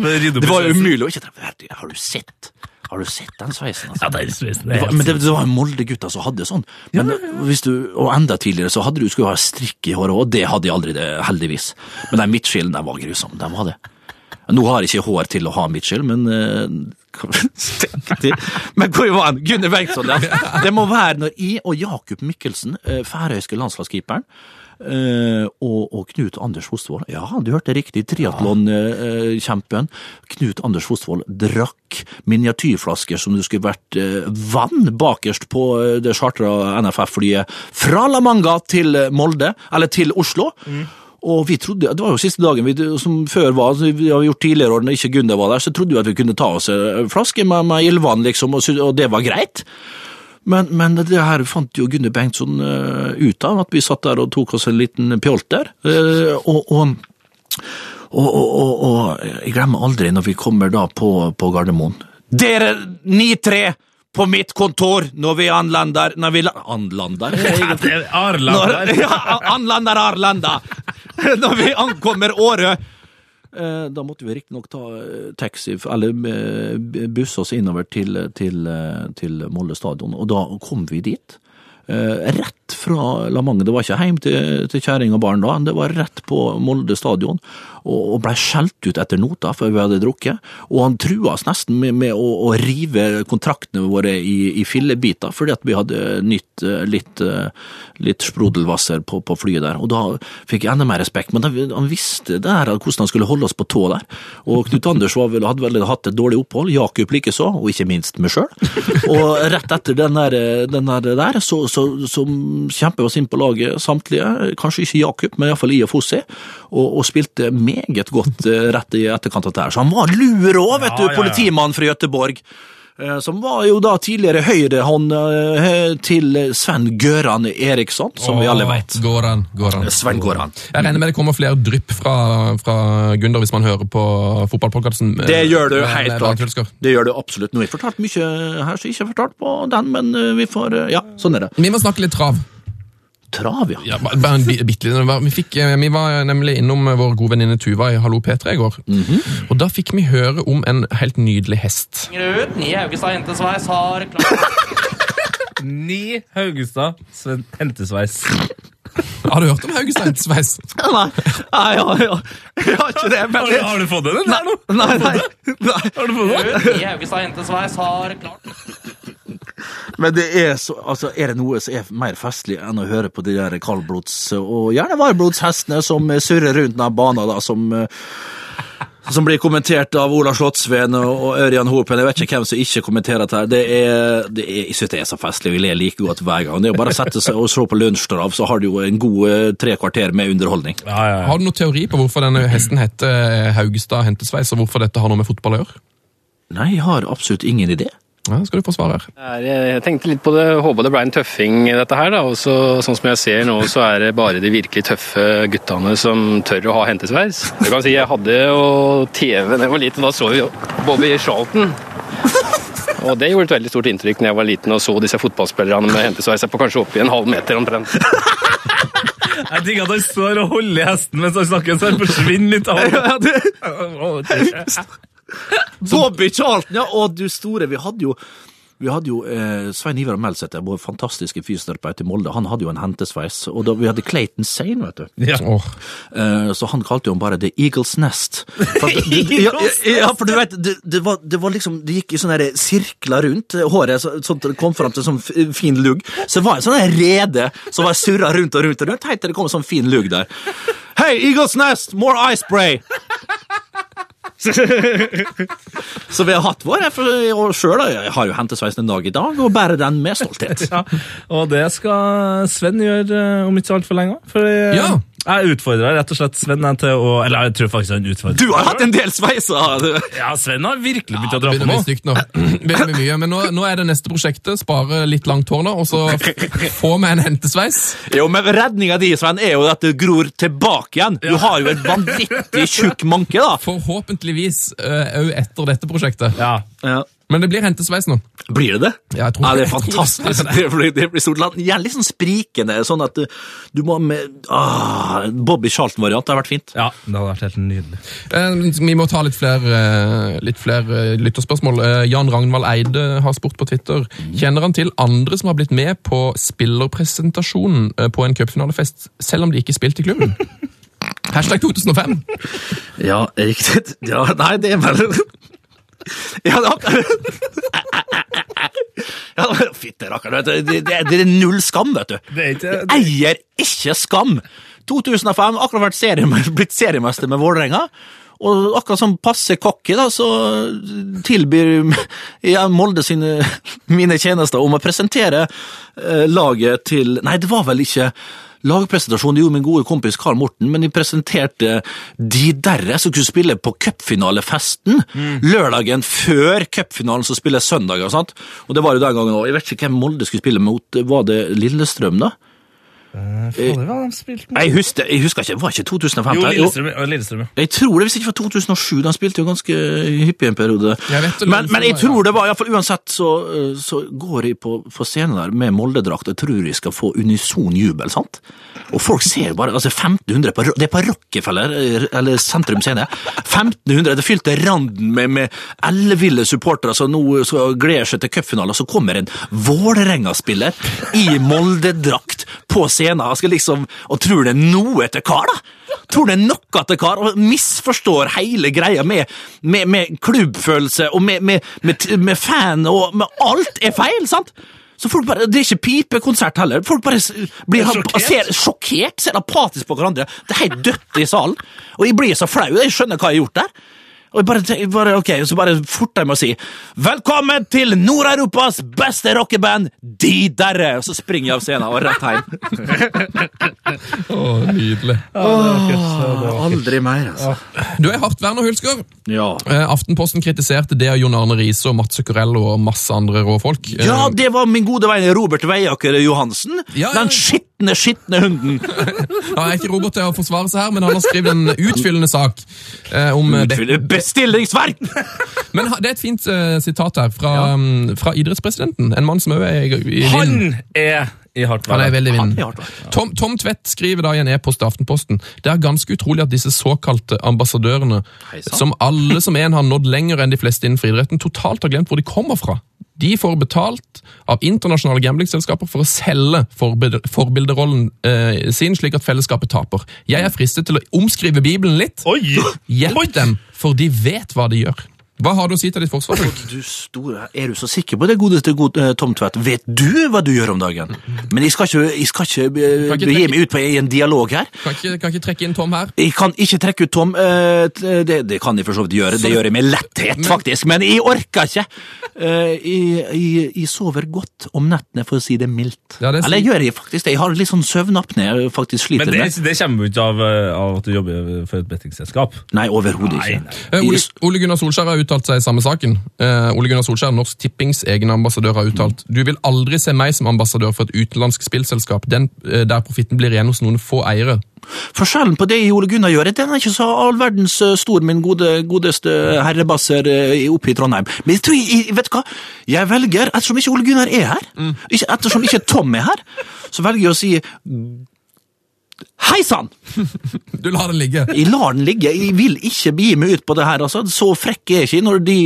Det var umulig å ikke treffe. Har du sett? Har du sett den sveisen? Altså? Ja, er sveisen. Det var, men det, det var Molde-gutta som hadde sånn. Men hvis du, Og enda tidligere så hadde du skulle ha strikk i håret og Det hadde jeg aldri, det, heldigvis. Men den midtskillen den var grusom. Den var det. Nå har jeg ikke hår til å ha Mitchell, men uh, Men hvor var han? Gunnar Bengtsson, ja. Det må være når jeg og Jakob Mikkelsen, uh, færøyske landslagskeeperen, eh, og, og Knut Anders Fostvold, Ja, du hørte riktig. Triatlon-kjempen. Knut Anders Fostvold drakk miniatyrflasker som det skulle vært eh, vann bakerst på eh, det chartra NFF-flyet fra La Manga til Molde, eller til Oslo. Og vi trodde, Det var jo siste dagen vi, som før var, vi har gjort tidligere år når ikke Gunder var der, så trodde vi at vi kunne ta oss en flaske med, med ildvann, liksom, og, og det var greit. Men, men det her fant jo Gunder Bengtsson eh, ut av, at vi satt der og tok oss en liten pjolt der. Eh, og, og, og jeg glemmer aldri når vi kommer da på, på Gardermoen. Dere ni tre på mitt kontor når vi anlander Når vi Anlander? Arlander. Ja, anlander Arlanda! Når vi ankommer Årø. Eh, Da måtte vi riktignok ta eh, taxi, eller eh, busse oss innover til, til, til Molde stadion, og da kom vi dit. Eh, Fra La Mange. Det var ikke hjem til, til kjerring og barn da, det var rett på Molde stadion, og, og blei skjelt ut etter nota før vi hadde drukket. Og han trua oss nesten med, med å, å rive kontraktene våre i, i fillebiter, fordi at vi hadde nytt eh, litt, eh, litt sprudelvasser på, på flyet der. Og da fikk jeg enda mer respekt. Men da, han visste det hvordan han skulle holde oss på tå der. Og Knut Anders vel, hadde vel hatt et dårlig opphold, Jakob likeså, og ikke minst meg sjøl. Og rett etter den der, den der, der så, så, så kjempet vi oss inn på laget samtlige, kanskje ikke Jakob, men iallfall Ia Fossi, og, og spilte meget godt eh, rett i etterkant av det her. Så han var lur òg, vet Ja, du, politimannen fra Göteborg. Eh, Som var jo da tidligere høyrehånd eh, til Sven Gøran Eriksson, som vi alle vet. Går an, går an. Sven Goran. Jeg regner med det kommer flere drypp fra, fra Gunder hvis man hører på fotballpodkasten. Det gjør du helt klart. Det gjør du absolutt. Nå har vi fortalt mye her som ikke er fortalt på den, men eh, vi får eh, Ja, sånn er det. Vi må snakke litt trav. Trav, ja. Ja, bare bare en bitte liten. Vi, fikk, eh, vi var nemlig innom vår gode venninne Tuva i Hallo P3 i går. Mhm. Og da fikk vi høre om en helt nydelig hest. ut. Ni Haugestad hentesveis har klart Ni Haugestad Hentesveis. Har du hørt om Haugestein Sveis? Nei, nei, ja, ja. jeg har ikke det. Men Har, du- har du fått den, eller? Nei, nei, nei. Har du fått den? Haugestad hentesveis har klart Men det er så, altså, er det noe som er mer festlig enn å høre på de der kaldblods- og gjerne varmblodshestene som surrer rundt den banen, da, som, eh, som blir kommentert av Ola Slottsveen og Ørjan Hopen. Jeg vet ikke hvem som ikke kommenterer dette. Det er, det er, jeg synes det er så festlig. Vi ler like godt hver gang. Det er bare å sette seg og se på Lunsjstrav, så har du jo en god eh, tre kvarter med underholdning. Ja, ja, ja. Har du noen teori på hvorfor denne hesten heter Haugestad Hentesveis, og hvorfor dette har noe med fotball å gjøre? Nei, jeg har absolutt ingen idé. Ja, skal du få svar her. Jeg tenkte litt på det, håpa det ble en tøffing dette her. da, og så, Sånn som jeg ser nå, så er det bare de virkelig tøffe guttene som tør å ha hentesveis. Du kan si Jeg hadde jo TV da jeg var liten, da så vi jo Bobby Charlton. Og det gjorde et veldig stort inntrykk når jeg var liten og så disse fotballspillerne med hentesveis på kanskje opp i en halv meter omtrent. Jeg digger at han står og holder i hesten mens han snakker, så han forsvinner litt av Bobby Charlton, ja! Og du store, vi hadde jo vi hadde jo eh, Svein Ivar Melsæter, vår fantastiske fysioterapeut i Molde, han hadde jo en hentesveis. Og da, vi hadde Clayton Sane, vet du. Ja. Oh. Eh, så han kalte jo han bare The Eagles Nest. For, at det, det, ja, ja, for du vet, det, det, var, det var liksom Det gikk i sånne sirkler rundt håret, så, sånn at det kom fram til sånn fin lugg. Så det var en sånn rede som var surra rundt og rundt og rundt, helt til det kom en sånn fin lugg der. Hey, Eagles Nest, more eye spray! Så vi har hatt vår og sjøl. Jeg har jo hentesveisen en dag i dag, og bærer den med stolthet. Ja, og det skal Sven gjøre eh, om ikke så altfor lenge. For jeg, Ja. Jeg utfordrer rett og slett Sven til å Eller jeg tror faktisk han utfordra Du har hatt en del sveiser! Ja, Sven har virkelig begynt å dra på nå. stygt nå. Begynner mye, Men nå, nå er det neste prosjektet. Spare litt langt hår nå, og så få med en hentesveis. Jo, men redninga di, Sven, er jo at det gror tilbake igjen. Du har jo et vanvittig tjukk manke, da. Forhåpentligvis òg etter dette prosjektet. Ja. Ja. Men det blir hentesveis nå. Blir det det? Ja, jeg tror Ja, det er jeg fantastisk. Det blir, det blir stort. land. den er litt sånn sprikende, sånn at du, du må med ah, Bobby Charlton-variant. Det har vært fint. ja, det hadde vært helt nydelig. Eh, Vi må ta litt flere, eh, litt flere eh, lytterspørsmål. Eh, Jan Ragnvald Eide har spurt på Twitter. Kjenner han til andre som har blitt med på spillerpresentasjonen på en cupfinalefest, selv om de ikke spilte i klubben? Hashtag 2005. Ja, riktig. Ja, nei, det er vel Ja, akkurat Ja, Fytte rakkeren, vet du. Det, det, det er null skam, vet du. Det er Eier ikke skam! 2005, akkurat vært seriemester, blitt seriemester med Vålerenga. Og akkurat som passe cocky, da, så tilbyr jeg Molde sine, mine tjenester om å presentere eh, laget til Nei, det var vel ikke lagpresentasjon. Gjorde min gode kompis Karl Morten, men de presenterte de derre som kunne spille på cupfinalefesten lørdagen før cupfinalen som spiller søndag. Og, og det var jo den gangen òg. Jeg vet ikke hvem Molde skulle spille mot. Var det Lillestrøm, da? Fader, hva de spilt med? Jeg husker, jeg husker ikke, var ikke 2005? Jo, Lillestrøm. Lillestrøm. Jeg tror det, hvis ikke var 2007, de spilte jo ganske hyppig en periode. Jeg vet Men, men jeg tror det var, i hvert fall uansett, så, så går jeg på, på scenen der med Molde-drakt og tror jeg skal få unison jubel, sant? Og folk ser bare, altså 1500, på, det er på Rockefeller, eller Sentrum Scene, 1500, det fylte randen med, med elleville supportere som nå så gleder seg til cupfinalen, så kommer en Vålerenga-spiller i Molde-drakt på scenen, og skal liksom, og tror det er noe til kar da? Tror det er noe til kar, og misforstår hele greia med, med, med klubbfølelse, og med, med, med, med fan, og med alt er feil, sant? Så folk bare, Det er ikke pipekonsert heller. Folk bare blir Sjokkert? ser sjokkert, ser apatisk på hverandre. Det er helt dødt i salen. Og jeg blir så flau. Jeg skjønner hva jeg har gjort der. Og jeg bare, bare, ok, så bare forter jeg meg å si Velkommen til Nord-Europas beste rockeband, De Derre! Og så springer jeg av scenen og rett hjem. Å, nydelig. Aldri mer, altså. Du er hardt Werner Hulsker. Ja. Eh, Aftenposten kritiserte det av Jon Arne Riise og Mats Zuccarello og masse andre råfolk. Eh, Ja, det var min gode venn Robert Veiaker Johansen. Ja, ja. Den skitne, skitne hunden. Han er ikke Robert til å forsvare seg her, men han har skrevet en utfyllende sak eh, om eh, Utfylle bestillingsverk! Men det er et fint uh, sitat her fra, um, fra idrettspresidenten. En mann som òg er i, i Han er i hardt Han er vær. veldig Han vinden. er hardt vær. Tom, Tom Tvedt skriver da i en e-post til Aftenposten det er ganske utrolig at disse såkalte ambassadørene, sann. som alle som en har nådd lenger enn de fleste innenfor idretten, totalt har glemt hvor de kommer fra. De får betalt av internasjonale gamblingselskaper for å selge forbilderollen forbilderrollen eh, sin, slik at fellesskapet taper. Jeg er fristet til å omskrive Bibelen litt. Oi! Hjelp dem, for de vet hva de gjør. Hva har du å si til ditt forsvar? Du store, Er du så sikker på det, godeste god, eh, Tom Tvedt? Vet du hva du gjør om dagen? Men jeg skal ikke, jeg skal ikke, eh, Kan ikke begi trekke- meg ut på en dialog her. Kan ikke, kan ikke trekke inn Tom her. Jeg kan ikke trekke ut Tom. eh, t- Det, det kan jeg for så vidt gjøre. Det gjør jeg med letthet, faktisk. Men jeg orker ikke. Eh, Jeg, jeg, jeg sover godt om nettene, for å si det mildt. Ja, det er Eller sant. jeg gjør jeg faktisk det. Jeg har litt sånn søvnapné jeg faktisk sliter Men det, med. det kommer jo ikke av, eh, av at du jobber for et bettingselskap. Nei, overhodet Nei, ikke. nei. Eh, Ole, Jeg- Ole Gunnar Solskjær har uttalt seg i samme saken. Eh, Ole Gunnar Solskjær, Norsk Tippings egen ambassadør, har uttalt Du vil aldri se meg som ambassadør for et utenlandsk spillselskap den, eh, der profitten blir igjen hos noen få eiere. Forskjellen på det Ole Gunnar gjør, den er ikke så all verdens eh, stor, min gode, godeste herrebasser eh, oppe i Trondheim. Men jeg tror, jeg, vet du hva? Jeg velger, ettersom ikke Ole Gunnar er her, mm. ettersom ikke Tom er her, så velger jeg å si Hei sann! Du lar den ligge. Jeg lar den ligge. Jeg vil ikke begi meg ut på det her. altså. Så frekk er jeg ikke når de,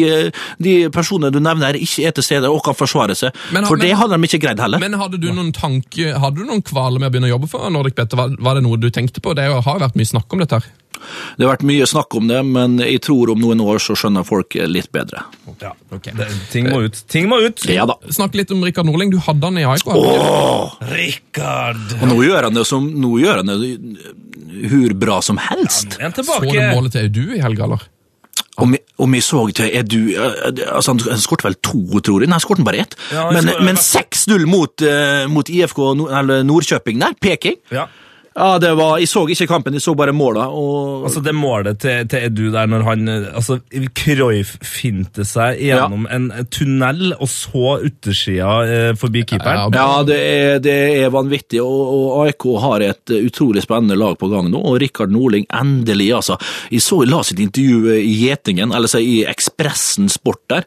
de personene du nevner ikke er til stede og kan forsvare seg. Men- For men- det hadde de ikke greid heller. Men hadde du noen tanke, hadde du noen kvaler med å begynne å jobbe for Nordic Better? Var, var det noe du tenkte på? Det har jo vært mye snakk om dette her. Det har vært mye snakk om det, men jeg tror om noen år så skjønner folk litt bedre. Ja, det, ting må ut. Ting må ut! Ja da. Snakk litt om Rikard Norling. Du hadde han i AIK. Rikard! Og nå gjør han det som nå gjør han det hur bra som helst. En Så du målet til Edu i helga, eller? Om vi, om jeg så til du eh, altså Han han skåret vel to, tror jeg. Nei, han skåret bare ett. Ja, men men 6-0 mot, uh, mot IFK Nord, eller Nordkjøping der. Peking. Ja. Ja, det var, Jeg så ikke kampen, jeg så bare måla. Og, Altså Det målet til, til Edu der når han altså Cruyff finte seg gjennom en tunnel og så utersida eh, forbi keeperen. ja, det er, det er vanvittig, og, og AIK har et utrolig spennende lag på gang nå. Og Rikard Norling, endelig, altså. Jeg så la sitt intervju i Gjetingen, eller så i Ekspressen Sport der,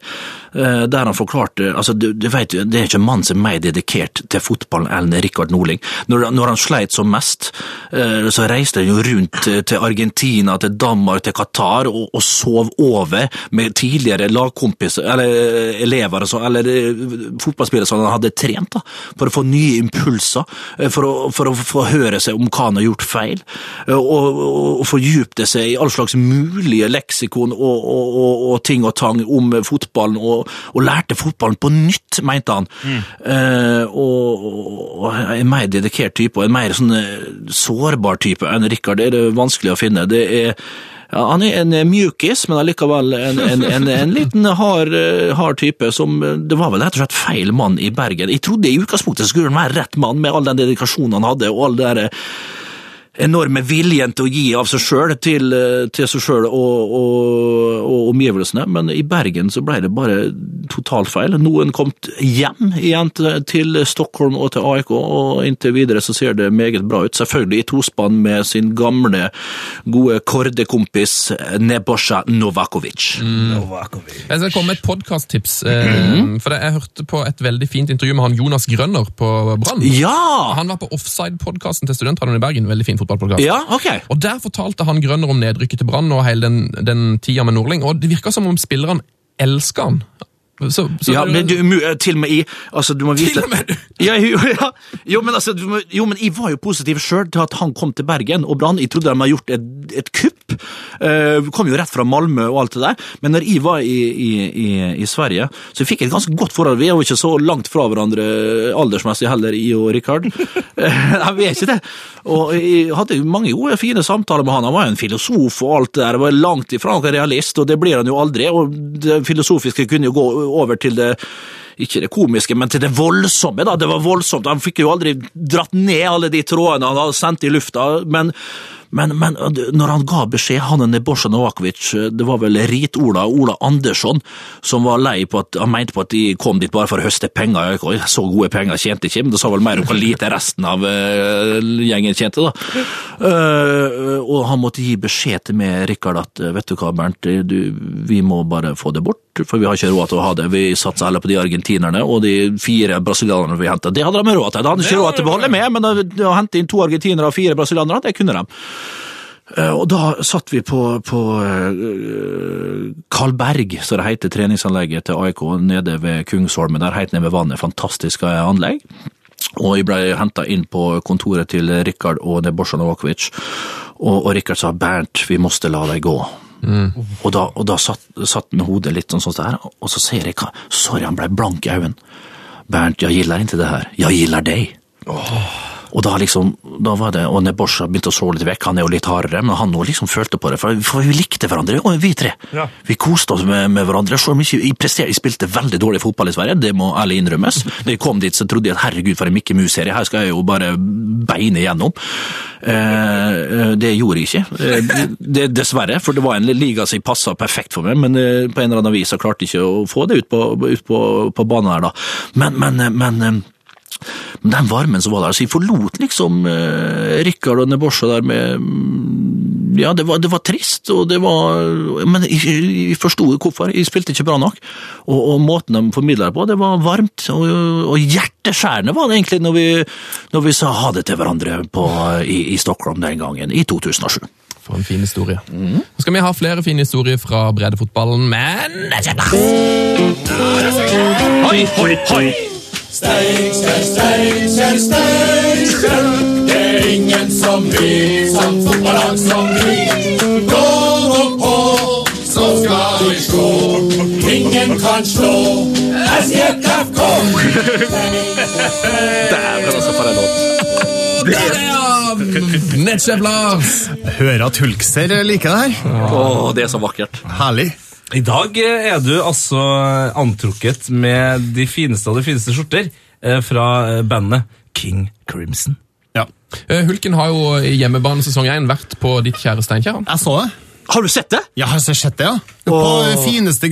der han forklarte altså du, du vet, Det er ikke en mann som er mer dedikert til fotballen enn Rikard Norling. Når, når han sleit som mest, eh, så reiste han jo rundt til- Argentina, til Danmark, til Qatar, og, og sov over med tidligere lagkompiser, eller elever elever, altså, eller eh, fotballspillere som han hadde trent, da, for å få nye impulser, eh, for å, for å få høre seg om hva han har gjort feil, eh, og, og, og fordypte seg i all slags mulige leksikon og, og, og, og ting og tang om fotballen, og, og lærte fotballen på nytt, mente han. Eh, og, og, en mer dedikert type, og en mer sånn eh, sårbar type enn Rikard, det er det vanskelig å finne. Det er ja, Han er en mjukis, men allikevel en, en, en, en liten hard, eh, hard type som eh, Det var vel rett og slett feil mann i Bergen. Jeg trodde i utgangspunktet skulle han være rett mann, med all den dedikasjonen han hadde, og all det der enorme viljen til å gi av seg sjøl til, eh, til seg sjøl og, og, og omgivelsene, men i Bergen så ble det bare totalt feil. Noen kom hjem igjen til, Stockholm og til AIK, og inntil videre så ser det meget bra ut. Selvfølgelig i tospann med sin gamle, gode kordekompis Nebosja Novakovic. Mm. Jeg skal komme med et podkasttips. Eh, Mhm. for Jeg hørte på et veldig fint intervju med han Jonas Grønner på Brann. Ja! Han var på Offside-podkasten til Studentradioen i Bergen. Veldig fin fotballpodkast. Ja, okay. Og Der fortalte han Grønner om nedrykket til Brann og hele den, den tida med Nordling. Og det virka som om spillerne elska han. Så, så ja, men du, til og med i altså, du må vite, Til og med du! Ja, jo, ja. jo, men altså, må, jo, men jeg var jo positiv sjøl til at han kom til Bergen og Brann. Jeg trodde de hadde gjort et, et kupp. Uh, kom jo rett fra Malmö og alt det der. Men når jeg var i, i, i, i Sverige, så fikk jeg et ganske godt forhold. Vi er jo ikke så langt fra hverandre aldersmessig heller, jeg og Rikard. Nei, vi er ikke det. Og jeg hadde mange gode, fine samtaler med han. Han var jo en filosof og alt det der. Jeg var langt ifra noen realist, og det blir han jo aldri. Og det filosofiske kunne jo gå over til det ikke det komiske, men til det voldsomme. da, Det var voldsomt. Han fikk jo aldri dratt ned alle de trådene han hadde sendt i lufta. men men, men når han ga beskjed, han og Nebosja Novakovic, det var vel Rit-Ola Ola Andersson, som var lei på at han mente på at de kom dit bare for å høste penger. Oi, Så gode penger tjente ikke, men det sa vel mer om hvor lite resten av uh, gjengen tjente. da. Uh, og han måtte gi beskjed til meg, Rikard, at eh, vet du hva, Bernt, du, vi må bare få det bort, for vi har ikke råd til å ha det. Vi satser heller på de argentinerne og de fire brasilianerne vi henta. Det hadde de råd til. De hadde ikke råd til å beholde med, men å- hente inn to argentinere og fire brasilianere, det kunne de. Eh, Og da satt vi på, på eh, Berg, som det heter, treningsanlegget til AIK nede ved Kungsholmen. Der helt nede ved vannet. Fantastisk eh, anlegg. Og jeg ble henta inn på kontoret til Rikard og Nebosja Novakovic. Og, og Rikard sa 'Bernt, vi måtte la deg gå'. Og da, og da satt, satt han hodet litt sånn sånn der, og så ser jeg hva Sorry, han ble blank i øynene. Bernt, jeg gillar ikke det her. Jeg gillar deg. Og da liksom, da var det, og Nebosja begynte å slå litt vekk, han er jo litt hardere, men han liksom følte på det, for, for vi likte hverandre, og vi tre. Vi koste oss med, med hverandre, selv om jeg, jeg spilte veldig dårlig fotball i Sverige, det må ærlig innrømmes. Da jeg kom dit så trodde jeg at herregud for en Mikke Mus-serie, her skal jeg jo bare beine gjennom. Eh, det gjorde jeg ikke, eh, det, dessverre, for det var en liga som passa perfekt for meg, men eh, på en eller annen vis så klarte jeg ikke å få det ut på, ut på, på banen her da. Men, men, eh, men eh, men den varmen som var der, så jeg forlot liksom eh, Rikard og Nebosja der med mm, Ja, det var, det var trist, og det var Men jeg, jeg forsto hvorfor. Jeg spilte ikke bra nok. Og, og måten de formidla det på, det var varmt. Og, og hjerteskjærende var det egentlig når vi, når vi sa ha det til hverandre på, i, i Stockholm den gangen, i 2007. For en fin historie. Nå skal vi ha flere fine historier fra breddefotballen, men Hoi, hoi, hoi! Steinkjer, Steinkjer, Steinkjer. Det er ingen som vi, som fotballag som vi. Gå nå på, så skal vi slå. Ingen kan slå SJFK. Dæven, altså, for en låt. Nettsjef Lars! Hører at Hulkser liker det her. Å, det er så vakkert. Herlig. I dag eh, er du altså antrukket med de fineste av de fineste skjorter eh, fra eh, bandet King Crimson. Ja. Hulken har jo i hjemmebane sesong 1 vært på ditt kjære Steinkjer. Jeg så det. Har du sett det? Jeg har sett det, ja. På Åh. fineste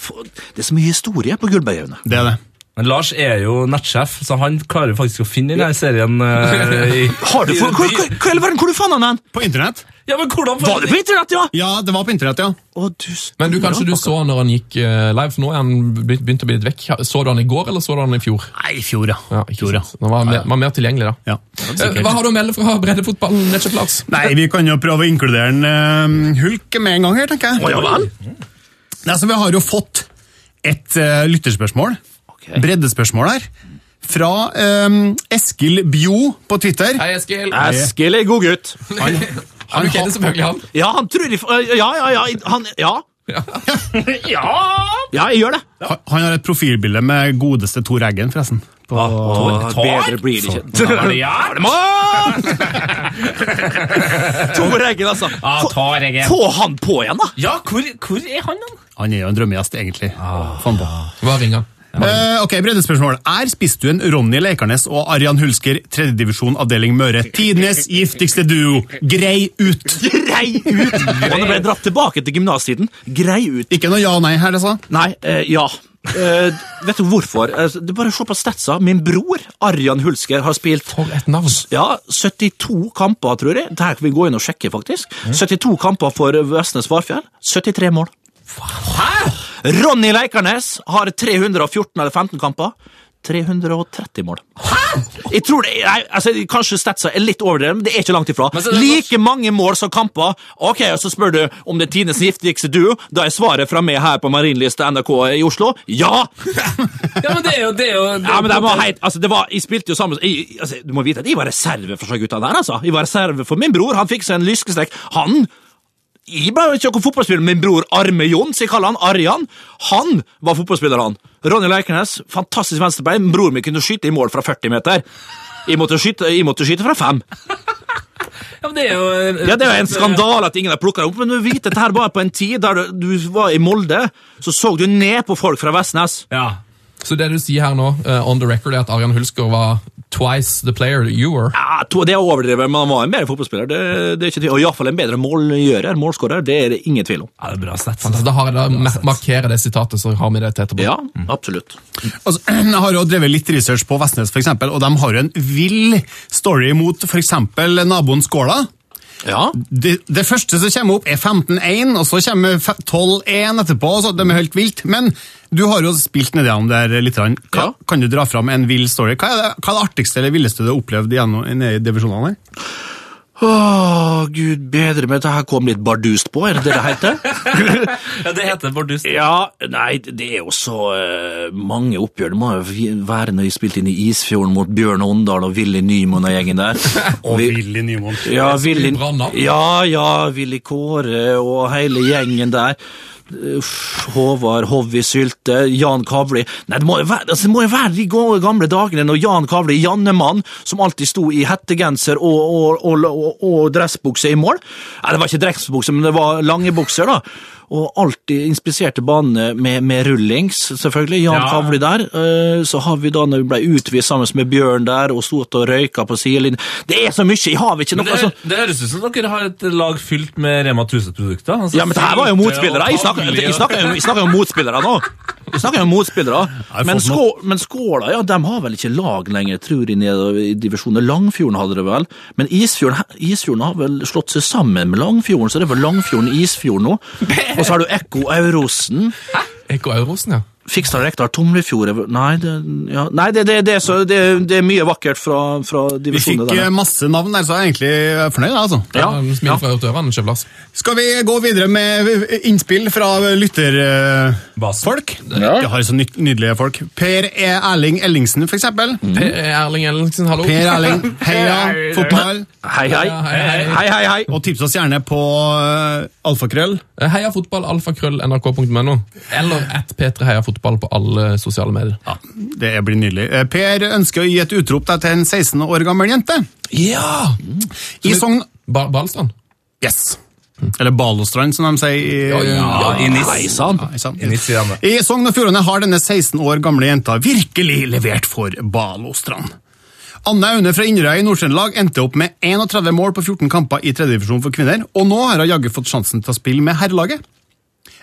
for- det er så mye historie på Gullberghjørnet. Det er det. Men Lars er jo nettsjef, så han klarer faktisk å finne denne serien. Uh, i, Har du, for, hvor, hvor, hvor, hvor, hvor du fant han den? På internett. Ja, men hvordan Var det på internett, ja? Ja, det var på internett, ja. Å, du, Men du, kanskje du så han når han gikk uh, live, for nå er han begynt å bli litt vekk. Så du han i går, eller så du han i fjor? Nei, i fjor, ja. Ja, i fjor, ja. Han var, mer, var mer tilgjengelig da. ja. Eh, Hva har du å melde fra breddefotballen? Nei, vi kan jo prøve å inkludere en uh, Hulk med en gang her, tenker jeg. Å, ja vel? Nei, så vi har jo fått et eh, lytterspørsmål, breddespørsmål her, fra eh, Eskil Bjo på Twitter. Hei, Eskil. Eskil er god gutt. Han, Ja, du kjenner selvfølgelig han. Ja, han tror Ja, ja, ja. Han, ja. ja. Ja, jeg gjør det. han har et profilbilde med godeste Tor Eggen, forresten. På, Åh, bedre blir det ikke. Tor Eggen, altså. Ah, Tor Eggen. Få han på igjen, da! Ja, hvor, hvor er han, da? Han er jo en drømmegjest, egentlig. Ah. Hva ringer han? Eh, ok, breddespørsmål. Er spisstuen Ronny Leikarnes og Arian Hulsker, tredjedivisjon avdeling Møre, tidenes giftigste duo? Grei ut! Grei ut! Og det ble dratt tilbake til gymnastiden. Grei ut. Ikke noe ja og nei her, altså? Nei, uh, ja. Uh, vet du hvorfor? Det er bare se på statsa. Min bror, Arjan Hulsker, har spilt For et navn! ja, 72 kamper, tror jeg. Dette kan vi gå inn og sjekke, faktisk. 72 kamper for Vestnes Varfjell. 73 mål. Ronny Leikarnes har 314 eller 15 kamper. 330 mål. Hæ?! Jeg tror det, nei, altså, Kanskje statsa er litt overdreven, men det er ikke langt ifra. Like mange mål som kamper. Ok, og Så spør du om det er tidenes giftigste duo. Da er svaret fra meg her på Marienlyst NRK i Oslo ja! Ja, men det er jo det er jo, det Ja, men det var heit, altså, det var, Jeg spilte jo sammen jeg, altså, Du må vite at jeg var reserve for så gutta der. altså. Jeg var reserve for min bror. Han fikk seg en lyskestrekk. Han jeg ble ikke noen fotballspiller, min bror Arme Jon, så jeg kaller han Arjan. Han var fotballspiller, han. Ronny Leikernes, fantastisk venstrebein. Broren min kunne skyte i mål fra 40 meter. Jeg måtte skyte, jeg måtte skyte fra fem. Ja, men det er jo Ja, Det er en skandale at ingen har plukka det opp, men du vet dette her var på en tid der du, du var i Molde, så så du ned på folk fra Vestnes. Ja. Så det du sier her nå, uh, on the record, er at Arian Hulsker var twice the player you were? Ja, to- Det er overdrevet, men han var en bedre fotballspiller. Det, det er ikke tvil. Og iallfall en bedre målgjører, målskårer. Det er det ingen tvil om. ja, det er bra sett. Fantastisk. Da har jeg da mar- markerer det sitatet, så har vi det til etterpå. Ja, absolutt. Altså, jeg har jo drevet litt research på Vestnes, for eksempel, og de har jo en vill story mot eksempel naboen Skåla. Ja. Det, det første som kommer opp, er 15-1, og så kommer 12-1 etterpå. så De er helt vilt. Men du har jo spilt nedi ham der litt. Hva, Ja. Kan du dra fram en vill story? Hva er det, hva er det artigste eller villeste du har opplevd nede i divisjonene? her? Åh, gud bedre, meg, dette her kom litt bardust på, er det det det heter? Ja, det heter bardust. ja, nei, det er jo så uh, mange oppgjør. Det må jo være når vi spilte inn i Isfjorden mot Bjørn Åndal og Willy Nymoen og gjengen der. Og Vi- Willy Nymoen. Ja, Willy, ja, ja, Willy Kåre og hele gjengen der. Håvard, Hovvi Sylte, Jan Kavli Nei, det må jo være, altså, være de gamle dagene når Jan Kavli, Jannemann, som alltid sto i hettegenser og, og, og, og, og dressbukse i mål. Nei, det var ikke dressbukse, men det var lange bukser, da. Og alltid inspiserte banene med, med rullings, selvfølgelig. Jan Ja. Kavli der. Eh, Så har vi da, når vi ble utvist sammen med Bjørn der, og stod og røyka på sidelinjen Det er så mye! Jeg har ikke noe altså. det høres ut som dere har et lag fylt med Rema 1000-produkter. Altså Ja, men det her var jo motspillere. Jeg snakker, jeg snakker, jeg snakker jo om motspillere nå. Vi snakker jo om motspillere. Men, skå, men Skåla ja, de har vel ikke lag lenger, tror jeg, nede i divisjonen. Langfjorden hadde det vel. Men Isfjorden, Isfjorden har vel slått seg sammen med Langfjorden, så det er vel Langfjorden Isfjorden nå. Og så har du Ekko Eurosen. Hæ? Ekko Eurosen, ja. Fikstad Rekdal Tomrefjord er Nei, det, ja. Nei det, det, det, er så, det, det er mye vakkert fra, fra Vi fikk der. eh, masse navn der, så jeg er egentlig fornøyd. altså. Ja, Smil fra til ørene. Skal vi gå videre med innspill fra lytterfolk? Vi har så nydelige folk. Per E. Erling Ellingsen, for eksempel. Per Erling Ellingsen, hallo. Per Erling, heia fotball. Hei, hei. Hei, hei. Hei, hei, hei. Og tips oss gjerne på uh, alfakrøll. Eh, Heia fotball, alfakrøll, nrk.no. Eller at P3 Heia fotball på alle sosiale medier. Det blir nydelig. Eh, Per ønsker å gi et utrop til en 16 år gammel jente. Ja! I Sogn Ba Balstrand? Yes. Eller Balostrand, som de sier. i- Ja, ja, i Nis. Ja. I Nis. I Sogn og Fjordane har denne 16 år gamle jenta virkelig levert for Balostrand. Anne Aune fra Inderøy i Nord-Trøndelag endte opp med 31 mål på 14 kamper i tredjedivisjon for kvinner, og nå har hun jaggu fått sjansen til å spille med herrelaget.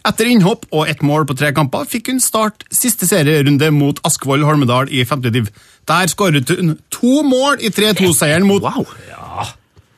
Etter innhopp og ett mål på tre kamper fikk hun start siste serierunde mot Askvoll Holmedal i femte div. Der skåret hun to mål i 3-2-seieren mot Wow. ja.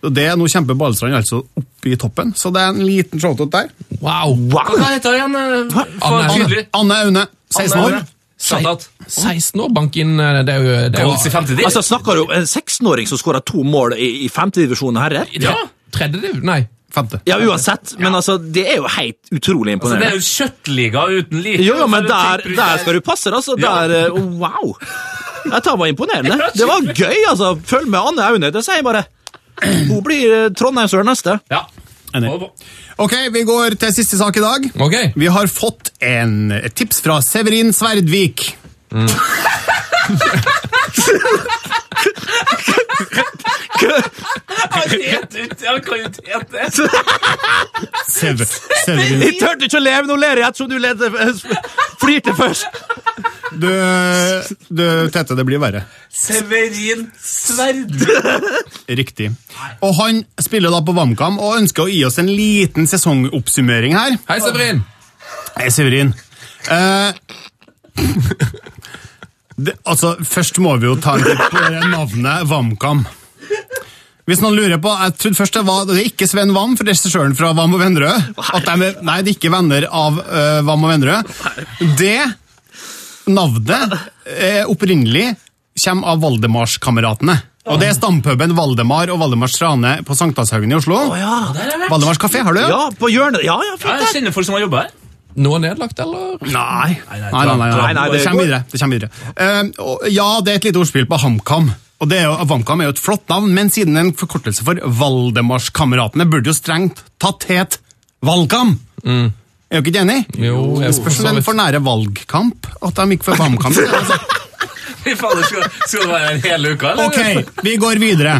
Det Nå kjemper Balestrand altså oppe i toppen, så det er en liten shoutout der. Wow! Hva heter hun igjen? Anne. Anne Aune, 16 år. 16 år, bank inn Det er jo, det er jo. Altså, Snakker du om en 16-åring som skåra to mål i, i femtedivisjon herrer? Ja. tredje div? Nei. Femte. Ja, uansett, men altså, det er jo helt utrolig Altså, det er jo kjøttliga uten like. Jo, jo, men der, der skal du passe, altså. Der, eh, wow! Dette var imponerende. Det var gøy, altså. Følg med Anne Aune, det sier jeg bare. Hun blir eh, Trondheimsør neste. Ja. Enig. Ok, Vi går til siste sak i dag. Ok. Vi har fått en, et tips fra Severin Sverdvik. Han heter ikke Han kan jo ikke hete det. Severin. Jeg turte ikke å leve, nå ler jeg ettersom du flirte først. Du, du, Tete, det blir verre. Severin Sverd. Riktig. Og han spiller da på VamKam og ønsker å gi oss en liten sesongoppsummering her. Hei, Severin! Hei, Severin. Uh, det, altså, først må vi jo ta en titt på navnet VamKam. Hvis noen lurer på, Jeg trodde først det var det er ikke Sven Wam, regissøren fra Wam og Vennerød. At de nei, det er ikke venner av uh, Wam og Vennerød. Det navnet eh, opprinnelig kommer av Valdemarskameratene. Og Det er stampuben Valdemar og Valdemar Strane på Sankthanshaugen i Oslo. Valdemars kafé, har du? Ja, på hjørnet. Ja, ja, fint. Jeg kjenner folk som har jobba her. Noe nedlagt, eller? Nei. Nei, nei, nei, nei, Nei, nei, det, det kommer videre. Det kommer videre. Uh, og ja, det er et lite ordspill på HamKam. Og det er jo, VamKam er jo et flott navn, men siden det er en forkortelse for Valdemarskameratene, burde jo strengt tatt het Valgkam. Er du ikke enig? Jo, jeg Spørs om det er for nære valgkamp at de gikk for VamKam. Fy fader, skal, skal det være en hel uke, eller? Ok, vi går videre.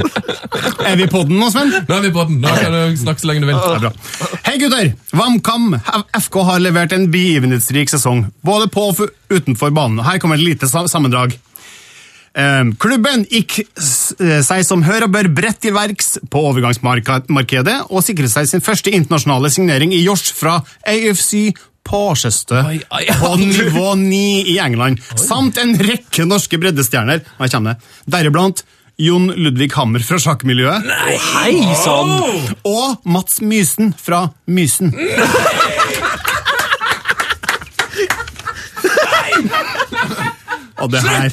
Er vi på den nå, Sven? Nå er vi på den. Nå kan du snakke så lenge du vil. Det er bra. Hei gutter! VamKam FK har levert en begivenhetsrik sesong, både på og utenfor banen. Her kommer et lite sammendrag. Eh, klubben gikk eh, seg som hør og bør bredt til verks på overgangsmarkedet og sikret seg sin første internasjonale signering i Josh fra AFC Oi, oi, på nivå 9 i England, samt en rekke norske breddestjerner. Her kommer det. Deriblant Jon Ludvig Hammer fra sjakkmiljøet. Hei sånn. Og Mats Mysen fra Mysen. Og det her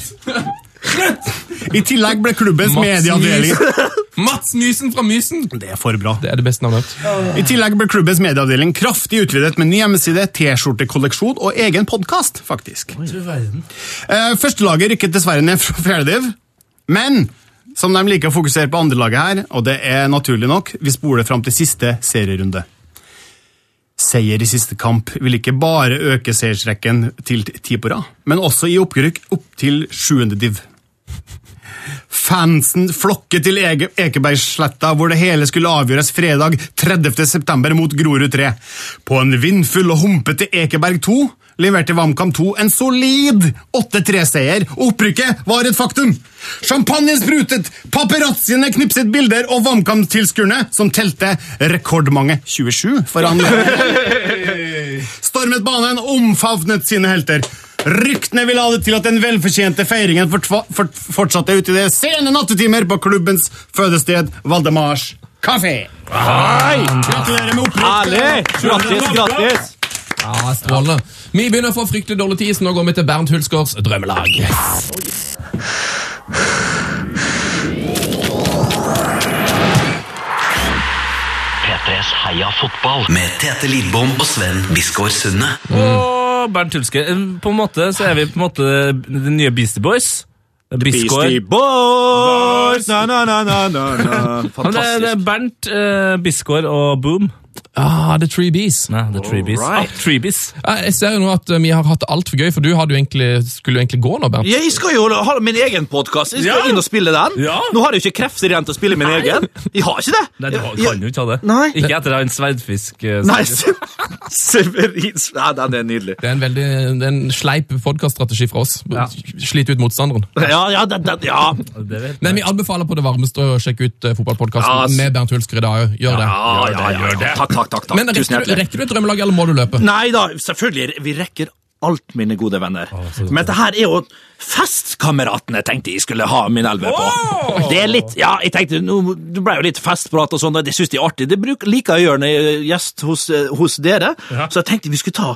I tillegg ble klubbens Mats medieavdeling Mats Mysen fra Mysen! Det er for bra. Det er det beste navnet. I tillegg ble klubbens medieavdeling kraftig utvidet med ny hjemmeside, T-skjortekolleksjon og egen podkast, faktisk. Eh, Førstelaget rykket dessverre ned fra fjerdediv, men som de liker å fokusere på andrelaget her, og det er naturlig nok, vi spoler fram til siste serierunde. Seier i siste kamp vil ikke bare øke seiersrekken til ti på rad, men også gi opprykk opp til sjuende div. Fansen flokket til Ege- Ekebergsletta, hvor det hele skulle avgjøres fredag 30. september mot Grorud 3. På en vindfull og humpete Ekeberg 2 leverte VamKam 2 en solid 8-3-seier. Opprykket var et faktum! Champagnen sprutet, paparazziene knipset bilder, og VamKam-tilskuerne, som telte rekordmange 27 foran stormet banen og omfavnet sine helter. Ryktene vil ha det til at den velfortjente feiringen fortsatte ut i det sene nattetimer på klubbens fødested Valdemars kafé. Gratulerer med opprykket. Grattis, grattis! Ja, Strålende. Vi begynner å få fryktelig dårlig tid, så nå går vi til Bernt Hulsgaards drømmelag. P3s Heia fotball med Tete Lidbom og Sven Biskår Sunde. Og Bernt Hulske. eh, På en måte så er vi på en måte de nye Beastie Boys. Biskår. Beastie Boys! Na, na, na, na, na, Fantastisk. Det, det er Bernt, uh, Biskår og Boom. Ah, The Three Bees. Nei, The three bees. Right. Ah, Treebies. Ja, Jeg ser jo nå at eh, vi har hatt det altfor gøy, for du hadde jo egentlig, skulle jo egentlig gå nå, Bernt. Jeg skal jo ha min egen podkast. Jeg skal Ja. inn og spille den. Ja. Nå har jeg jo ikke krefter igjen til å spille min egen. Jeg har ikke det. Nei, du kan jo ikke ha det. Nei. Ikke etter en sverdfisk. en Nei, sverdfisk. Severins Nei, den er nydelig. Det er en veldig det er en sleip podkaststrategi fra oss. Ja. Slite ut motstanderen. Ja, ja, den, den, ja. Det Men vi anbefaler på det varmeste å sjekke ut uh, fotballpodkasten Ja, med Bernt Hulsker i dag òg. Gjør det. Ja, ja, ja, ja. Takk, takk, takk. takk. Men rekker du, rekker du et drømmelag, eller må du løpe? Nei da, selvfølgelig. Vi rekker alt, mine gode venner. Men dette her er jo festkameratene tenkte jeg skulle ha min elver på. Det er litt, ja, jeg tenkte, nå, Det ble jo litt festprat og sånn, og det syns de er artig. Det bruker, liker jeg å gjøre når jeg er gjest hos, eh, hos dere. Så jeg tenkte vi skulle ta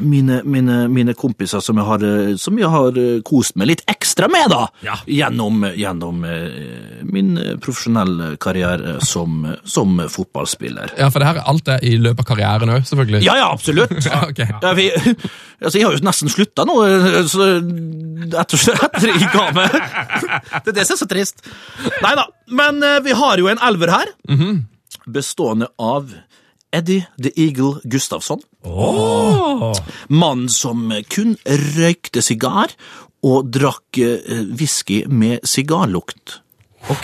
mine, mine, mine kompiser som jeg, har, eh, som jeg har eh, kost meg litt ekstra med, da. Ja. Gjennom, gjennom eh, min eh, profesjonelle karriere som, som fotballspiller. Ja, for det her er alt det i løpet av karrieren òg, selvfølgelig. Ja, ja, absolutt. Ja, okay. Ja, vi, altså, jeg har jo nesten slutta nå, så etter, etter jeg ga meg. Det er det som er så trist. Nei da, men vi har jo en elver her, bestående av Eddie The Eagle Gustavsson. Mann som kun røykte sigar og drakk eh, whisky med sigarlukt.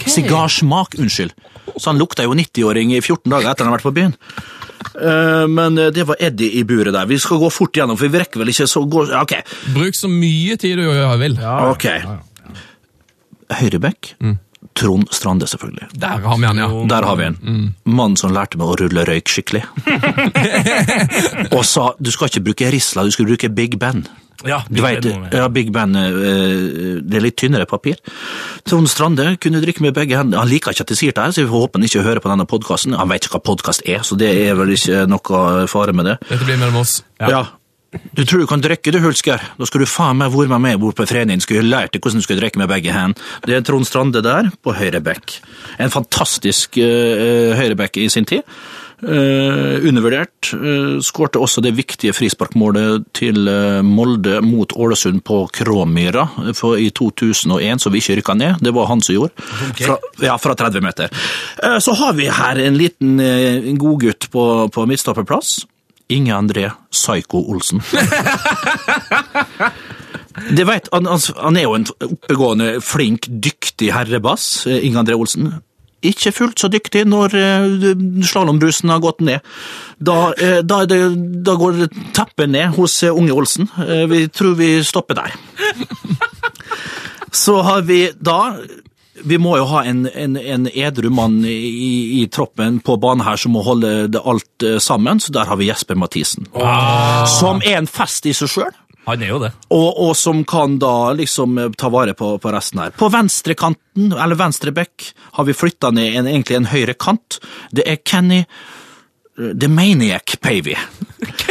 Sigarsmak, unnskyld. Så han lukta jo 90-åring i 14 dager etter han har vært på byen. Eh, Men eh, det var Eddie i buret der. Vi skal gå fort gjennom, for vi rekker vel ikke så gå... Ok. Bruk så mye tid du vil. Ok. Høyrebekk. Trond Strande, selvfølgelig. Der har vi han, ja. Der har vi en. Mannen som lærte meg å rulle røyk skikkelig. og sa du skal ikke bruke Risla, du skal bruke Big Ben. Ja, Du vet, ja, Big Ben, eh, det er litt tynnere papir. Trond Strande kunne drikke med begge hendene. Han liker ikke at jeg sier det her, så vi får håpe han ikke hører på denne podkasten. Han vet ikke hva podkast er, så det er vel ikke noe fare med det. Dette blir mellom oss. Ja. Du tror du kan drikke, du, Hulsker? Da skal du faen meg være med meg bort på trening. Skulle lært deg hvordan du skal drikke med begge hendene. Det er Trond Strande der, på høyre bekk. En fantastisk uh, høyrebekk i sin tid. Uh, undervurdert. Uh, Skårte også det viktige frisparkmålet til uh, Molde mot Ålesund på Kråmyra for i 2001, så vi ikke rykka ned. Det var han som gjorde. Fra, ja, fra 30 meter. Eh, så har vi her en liten uh, godgutt på, på midtstopperplass. Inge André Psycho Olsen. Det vet, han, han, er jo en oppegående, flink, dyktig herrebass, eh, Inge André Olsen. Ikke fullt så dyktig når eh, slalåmbrusen har gått ned. Da, eh, da, det, da går teppet ned hos unge Olsen. Vi tror vi stopper der. Så har vi da vi må jo ha en, en, en edru mann i, i troppen på banen her som må holde det alt eh, sammen, så der har vi Jesper Mathisen. Som er en fest i seg sjøl. Han er jo det. Og, og som kan da liksom eh, ta vare på, på resten her. På venstrekanten, eller venstre bekk, har vi flytta ned en, egentlig en høyre kant. Det er Kenny The Maniac Pavey.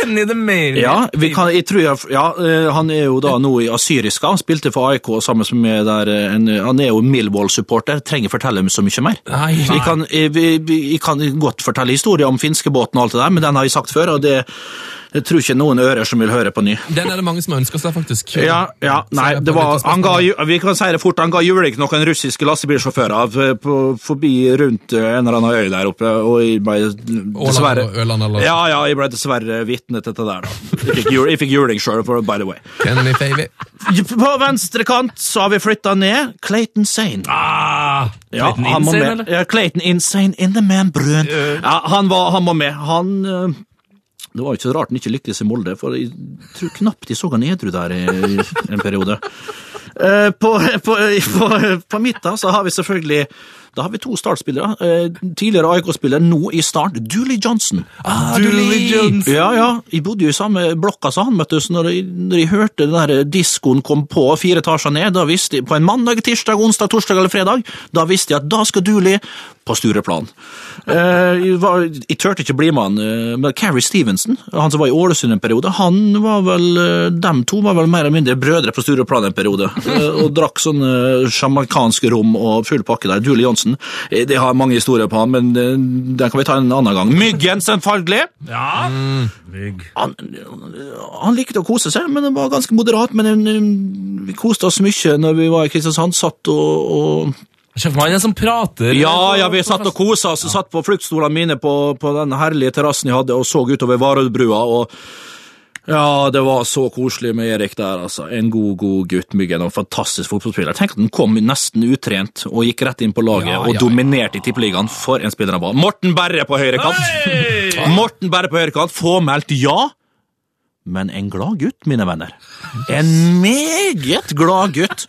Kenny the Maniac. Ja, vi kan, jeg tror jeg, ja, eh, han er jo da nå i Asyriska, han spilte for AIK sammen med der, eh, en, han er jo Millwall-supporter, trenger fortelle så mye mer. Nei. Jeg kan, jeg, jeg kan godt fortelle historier om finskebåten og alt det der, men den har jeg sagt før, og det jeg tror ikke noen ører som vil høre på ny. Den er det mange som ønsker seg, faktisk. Ja, ja, nei, det var, han ga, vi kan si det fort, han ga juling til noen russiske lastebilsjåfører eh, forbi rundt eh, en eller annen øy der oppe, og jeg ble dessverre... og Øland eller? Ja, ja, jeg ble dessverre vitne til dette der da. Jeg fikk, jeg fikk juling selv, by the way. På venstre kant så har vi flyttet ned Clayton Sane. Ah, Ja, Clayton Insane, eller? Ja, Clayton Insane in the man brun. Ja, han, var, han må med. Han... Det var jo ikke så rart han ikke lyktes i Molde, for jeg tror knapt de så han edru der i en periode. Eh, På, på, på, på midten så har vi selvfølgelig da har vi to startspillere. Eh, Tidligere AIK-spiller, nå i Start, Dooley Johnson. Ah, Dooley Johnson. Ja, ja. Jeg bodde jo i samme blokka som han, møttes når jeg, når jeg hørte den der diskoen kom på fire etasjer ned, da visste jeg, på en mandag, tirsdag, onsdag, torsdag eller fredag, da visste jeg at da skal Dooley på Stureplan. Eh, jeg, var, jeg turte ikke bli med han, eh, men Carrie Stevenson, han som var i Ålesund en periode, han var vel, eh, dem to var vel mer eller mindre brødre på Stureplan en periode, eh, og drakk sånn eh, rom og full pakke der. Dooley Johnson, eh, det har mange historier på han, men eh, den kan vi ta en annen gang. Myggen, selvfølgelig! Ja. Mm. Han, han likte å kose seg, men det var ganske moderat. Men eh, vi koste oss mye når vi var i Kristiansand. Satt og, og han er som prater. Ja, ja, vi satt og kosa oss. Satt på fluktstolene mine på, på den herlige terrassen jeg hadde, og så utover Varoddbrua. og ja, det var så koselig med Erik der, altså. En god, god gutt, Myggen, og en fantastisk fotballspiller. Tenk at han kom nesten utrent og gikk rett inn på laget Ja, og ja, ja. dominerte i Tippeligaen. For en spiller han var. Morten Berre på høyre kant. Morten Berre på høyre kant, fåmeldt ja. Men en glad gutt, mine venner. En meget glad gutt.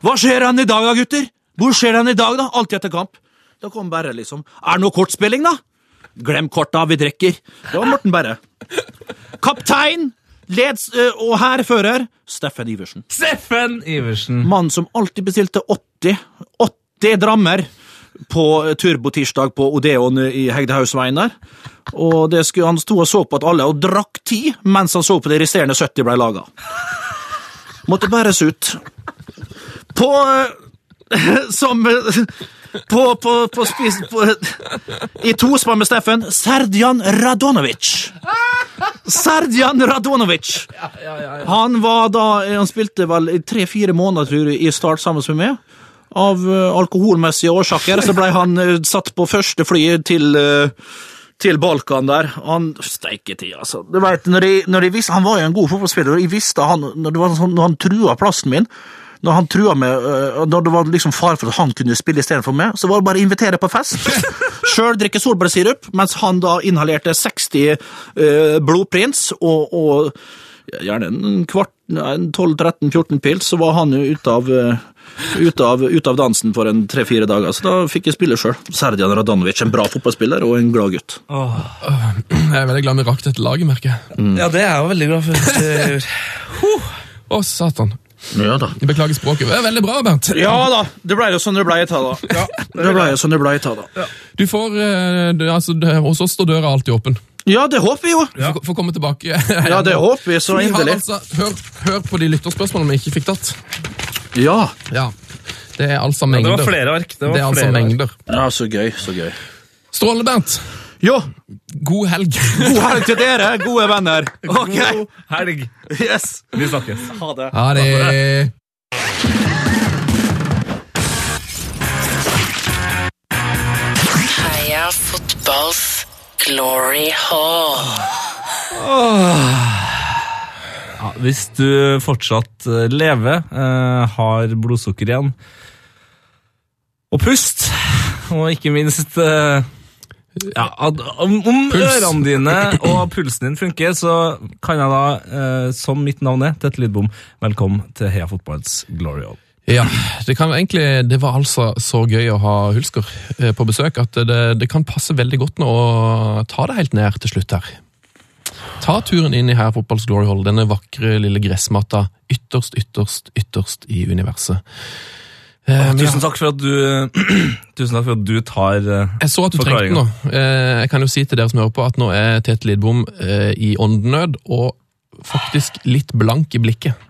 Hva skjer han i dag da, gutter? Hvor skjer han i dag, da? Alltid etter kamp. Da kom Berre, liksom. Er det noe kortspilling, da? Glem korta, vi drikker. Det var Morten Berre. Kaptein, leds ø, og hærfører, Steffen Iversen. Steffen Iversen. Mannen som alltid bestilte 80, 80 drammer på turbotirsdag på Odeon i Hegdehausveien der. Og det skulle, han sto og så på at alle og drakk ti, mens han så på de resterende 70 ble laga. Måtte bæres ut. På eh, Som eh, På, på, på, spis, på I tospann med Steffen Serdjan Radonovic. Serdjan Radonovic. Han var da Han spilte vel i tre-fire måneder, tror jeg, i Start sammen med meg. Av eh, alkoholmessige årsaker så ble han eh, satt på første fly til, eh, til Balkan der. Han steike tid, altså. Du vet, når de, når de visste, han var jo en god fotballspiller, og jeg visste han, når, det var sånn, når han trua plassen min når han trua med, øh, når det var liksom far for at han kunne spille istedenfor meg, så var det bare å invitere på fest. Sjøl drikke solbærsirup, mens han da inhalerte 60 uh, blodprins og, og gjerne en kvart, nei, 12-13-14 pils, så var han jo ute av øh, ute av, ut av dansen for en tre-fire dager, så da fikk jeg spille sjøl. Serdian Radanovic, en bra fotballspiller og en glad gutt. Jeg er veldig glad vi rakk dette laget, merker jeg. Ja, det er jeg jo veldig glad for. Å, satan. Ja da. Jeg beklager språket. Det er veldig bra, Bernt. Ja da, det ble jo sånn det ble i ta, da. det ble jo sånn det ble i ta, da. Du får, eh, det, altså, det, Hos oss står døra alltid åpen. Ja, det håper vi jo. Får, får komme tilbake. Ja, det håper vi så inderlig. Altså, hør, hør på de lytterspørsmålene vi ikke fikk tatt. Ja. Ja. Det er altså mengder. Ja, det var flere ark. Det var Det er altså flere ark. mengder. Ja, så gøy, så gøy. Strålende, Bernt. Jo, God helg. god helg til dere, gode venner. Ok. God helg. Yes. Vi snakkes. Ha det. Ha det. Heia fotballs glory hall. Ja, hvis du fortsatt eh, lever, eh, har blodsukker igjen, og pust, og ikke minst eh, ja, om, ørene dine og pulsen din funker, så kan jeg da, eh, som mitt navn er, Tette Lidbom, velkommen til Heia Fotballs Glory Hall. Ja, det kan egentlig, det var altså så gøy å ha Hulsker eh, på besøk at det, det kan passe veldig godt nå å ta det helt ned til slutt her. Ta turen inn i her Fotballs Glory Hall, denne vakre lille gressmatta ytterst, ytterst, ytterst i universet. Eh, tusen takk for at du, tusen takk for at du tar eh, Jeg så at du trengte den nå. Jeg kan jo si til dere som hører på at nå er Tete Lidbom eh, i åndenød og faktisk litt blank i blikket.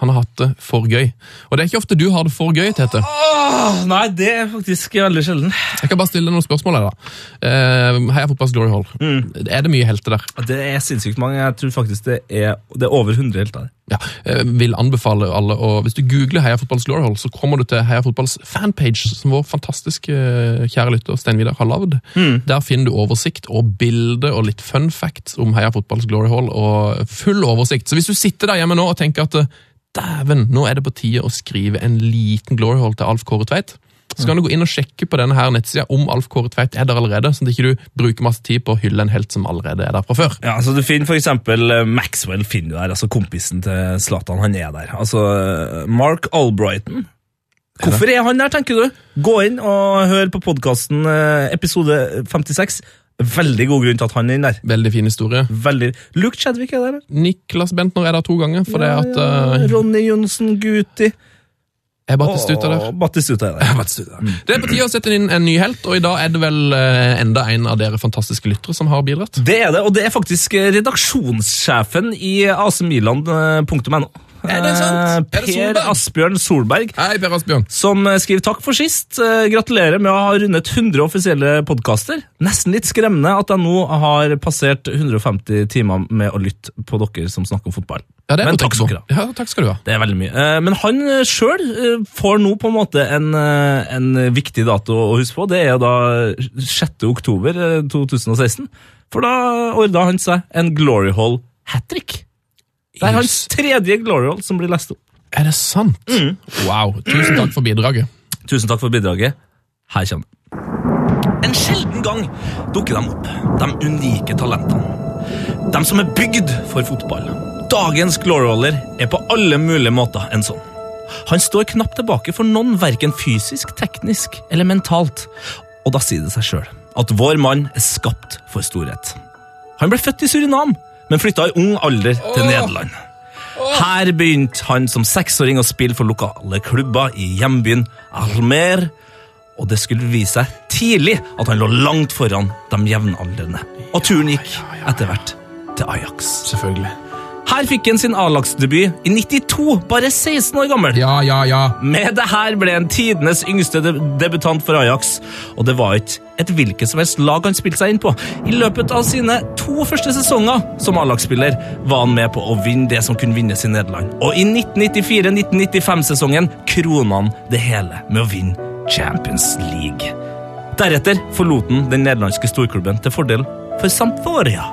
Han har hatt det for gøy. Og det er ikke ofte du har det for gøy, Tete. Åh, nei, det er faktisk veldig sjelden. Jeg kan bare stille deg noen spørsmål her, da. Eh, Heia Fotballs Glory Hall. Er det mye helter der? Det er sinnssykt mange. Jeg tror faktisk det er, det er over 100 helter. Ja, jeg vil anbefale alle å Hvis du googler Heia Fotballs Glory Hall, så kommer du til Heia Fotballs fanpage, som vår fantastiske eh, kjære lytter Stein Vidar har lagd. Der finner du oversikt og bilde og litt fun facts om Heia Fotballs Glory Hall, og full oversikt. Så hvis du sitter der hjemme nå og tenker at eh, dæven, nå er det på tide å skrive en liten Glory Hall til Alf Kåre Tveit, så kan du gå inn og sjekke på denne her nettsida om Alf Kåre Tveit er der allerede, sånn at ikke du bruker masse tid på å hylle en helt som allerede er der fra før. Ja, altså Du finner eksempel eh, Maxwell finner du der, altså kompisen til Zlatan. Han er der. Altså eh, Mark Albrighton. Hvorfor er han der, tenker du? Gå inn og hør på podkasten episode 56. Veldig god grunn til at han er inn der. Veldig fin historie. Veldig. Luke Chadwick er der. Niklas Bentner er der to ganger, for Ja, det at eh, Ronny Johnsen Guti. Er Battistuta der? Battistuta er der. Det er på tide å sette inn en ny helt, og i dag er det vel eh, enda en av dere fantastiske lyttere som har bidratt. Det er det, og det er faktisk eh, redaksjonssjefen i acmilan.no. Er det sant? Det Per Solberg? Asbjørn Solberg. Hei, Per Asbjørn. Som eh, skriver takk for sist. Eh, Gratulerer med å ha rundet 100 offisielle podkaster. Nesten litt skremmende at jeg nå har passert 150 timer med å lytte på dere som snakker om fotball. Ja, det er Men takk dere. Ja, takk skal du ha. Det er veldig mye. Eh, Men han sjøl får nå på en måte en, eh, en viktig dato å huske på. Det er da 6. oktober eh, 2016. For da ordna han seg en Glory Hall hat trick. Det er hans tredje Glory roll som blir lest opp. Er det sant? Wow. Tusen takk for bidraget. Tusen takk for bidraget. Her kommer det. En sjelden gang dukker de opp, de unike talentene. De som er bygd for fotball. Dagens glory roller er på alle mulige måter en sånn. Han står knapt tilbake for noen, verken fysisk, teknisk eller mentalt. Og da sier det seg sjøl at vår mann er skapt for storhet. Han ble født i Surinam, men flytta i ung alder til Nederland. Her begynte han som seksåring å spille for lokale klubber i hjembyen Almer, og det skulle vise seg tidlig at han lå langt foran de jevnaldrende. Og turen gikk etter hvert til Ajax. Selvfølgelig. Her fikk han sin A-lagsdebut i 92, bare 16 år gammel. Ja, ja, ja. Med det her ble han tidenes yngste deb- debutant for Ajax, og det var ikke et hvilket som helst lag han spilte seg inn på. I løpet av sine to første sesonger som A-lagsspiller var han med på å vinne det som kunne vinnes i Nederland. Og i 1994-1995-sesongen krona han det hele med å vinne Champions League. Deretter forlot han den nederlandske storklubben til fordel for Sampdoria.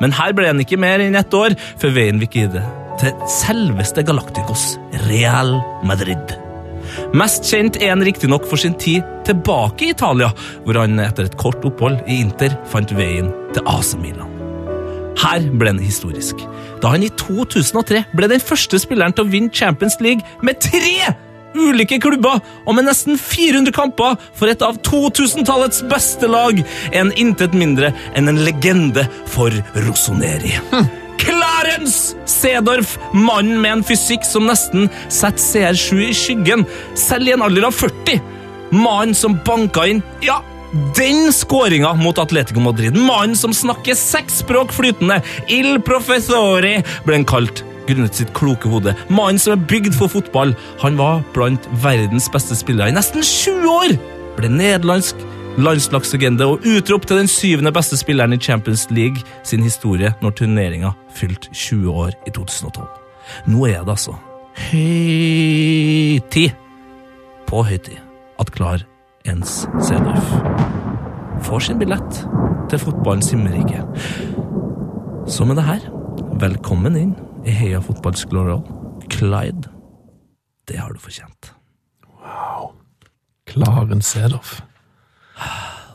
Men her ble han ikke mer enn ett år før veien gikk det til selveste Galacticos, Real Madrid. Mest kjent er han riktignok for sin tid tilbake i Italia, hvor han etter et kort opphold i Inter fant veien til AC Milan. Her ble han historisk, da han i 2003 ble den første spilleren til å vinne Champions League med tre ulike klubber og med nesten 400 kamper for et av 2000-tallets beste lag, en intet mindre enn en legende for Rossoneri. Clarence Sedorf, mannen med en fysikk som nesten setter CR7 i skyggen, selv i en alder av 40. Mannen som banka inn ja, den skåringa mot Atletico Madrid. Mannen som snakker seks språk flytende. Il professori ble han kalt grunnet sitt kloke hode. Mannen som er bygd for fotball. Han var blant verdens beste spillere i nesten 20 år! Ble nederlandsk landslagslegende og utropt til den syvende beste spilleren i Champions League sin historie når turneringa fylte 20 år i 2012. Nå er det altså høytid på høytid at Klar Ens Sedorf får sin billett til fotballens himmelrike. Så med det her, velkommen inn i Heia fotballs Glorial. Clyde, det har du fortjent. Wow. Klaren Sedorf.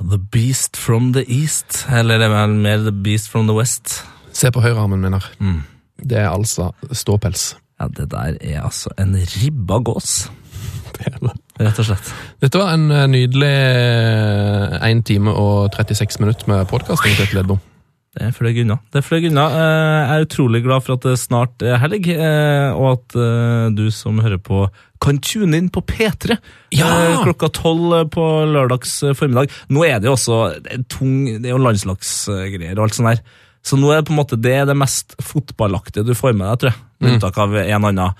The Beast from the East. Eller det er vel mer The Beast from the West. Se på høyrearmen min her. Det er altså ståpels. Ja, det der er altså en ribba gås. Det er det. Rett og slett. Dette var en eh, nydelig 1 time og 36 minutter med podkasting til Ledbo. Det fløy unna. Det fløy unna. Eh, Jeg er utrolig glad for at det snart er helg, eh, og at eh, du som hører på, kan tune inn på P3 Ja! klokka tolv på lørdags formiddag. Nå er det jo også det er tung Det er jo landslagsgreier og alt sånt der. Så nå er det på en måte det det mest fotballaktige du får med deg, tror jeg. Med Mm. unntak av en annen.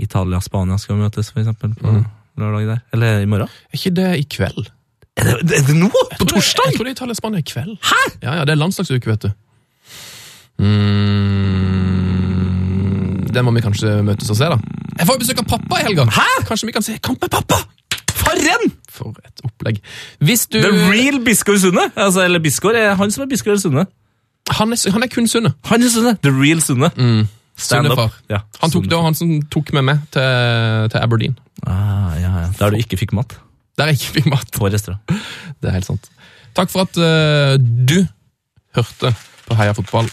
Italia-Spania skal møtes, for eksempel, på Mm. lørdag der. Eller i morgen. Er ikke det i kveld? Er det, er det nå? På Jeg torsdag? tror det er Italia-Spania i kveld. Hæ? Ja, ja, Det er landslagsuke, vet du. Mm, den må vi kanskje møtes og se, da. Jeg får jo besøk av pappa i helga! Hæ? Kanskje vi kan se kamp med pappa? Faren! For et opplegg. Hvis du The real Biskår Sunde? Altså, eller Biskår er han som er Biskår eller Sunde? Han er, han er kun Sunne. Han er Sunde. The real Sunne. Mm. up. Sunnefar. Ja, Han tok, det var han som tok med meg til, til Aberdeen. Ah, ja, ja. Der du ikke fikk mat. Der er ikke fikk mat. Det er helt sant. Takk for at uh, du hørte på Heia fotball.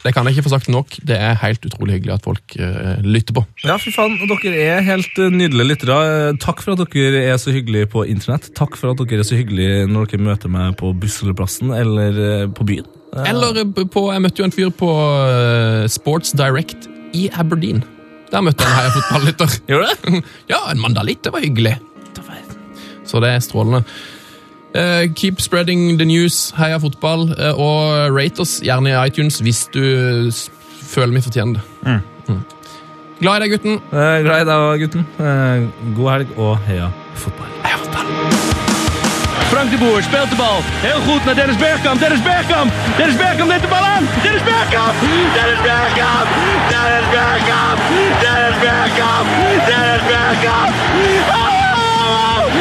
Det kan jeg ikke få sagt nok. Det er helt utrolig hyggelig at folk uh, lytter på. Ja, fy faen. Dere er helt eh, nydelige lyttere. Takk for at dere er så hyggelige på internett. Takk for at dere er så hyggelige når dere møter meg på bussholdeplassen eller på byen. Eh, Eller på, jeg møtte jo en fyr på Sports Direct i Aberdeen. Der møtte jeg en Heia fotballlytter. Gjorde det? ja, en mandalitt. Det var hyggelig. Så det er strålende. Uh, keep spreading the news. Heia fotball. Uh, og rate oss gjerne i iTunes hvis du s- føler vi fortjener det. Mm. Glad i deg, gutten. Uh, glad i deg, gutten. Eh, god helg og heia fotball. Heia fotball. Frank de Boer speelt de bal. Heel goed naar Dennis Bergkamp. Dennis Bergkamp. Dennis Bergkamp neemt de bal aan. Dennis Bergkamp. Dennis Bergkamp. Dennis Bergkamp. Dennis Bergkamp. Dennis Bergkamp. Oh!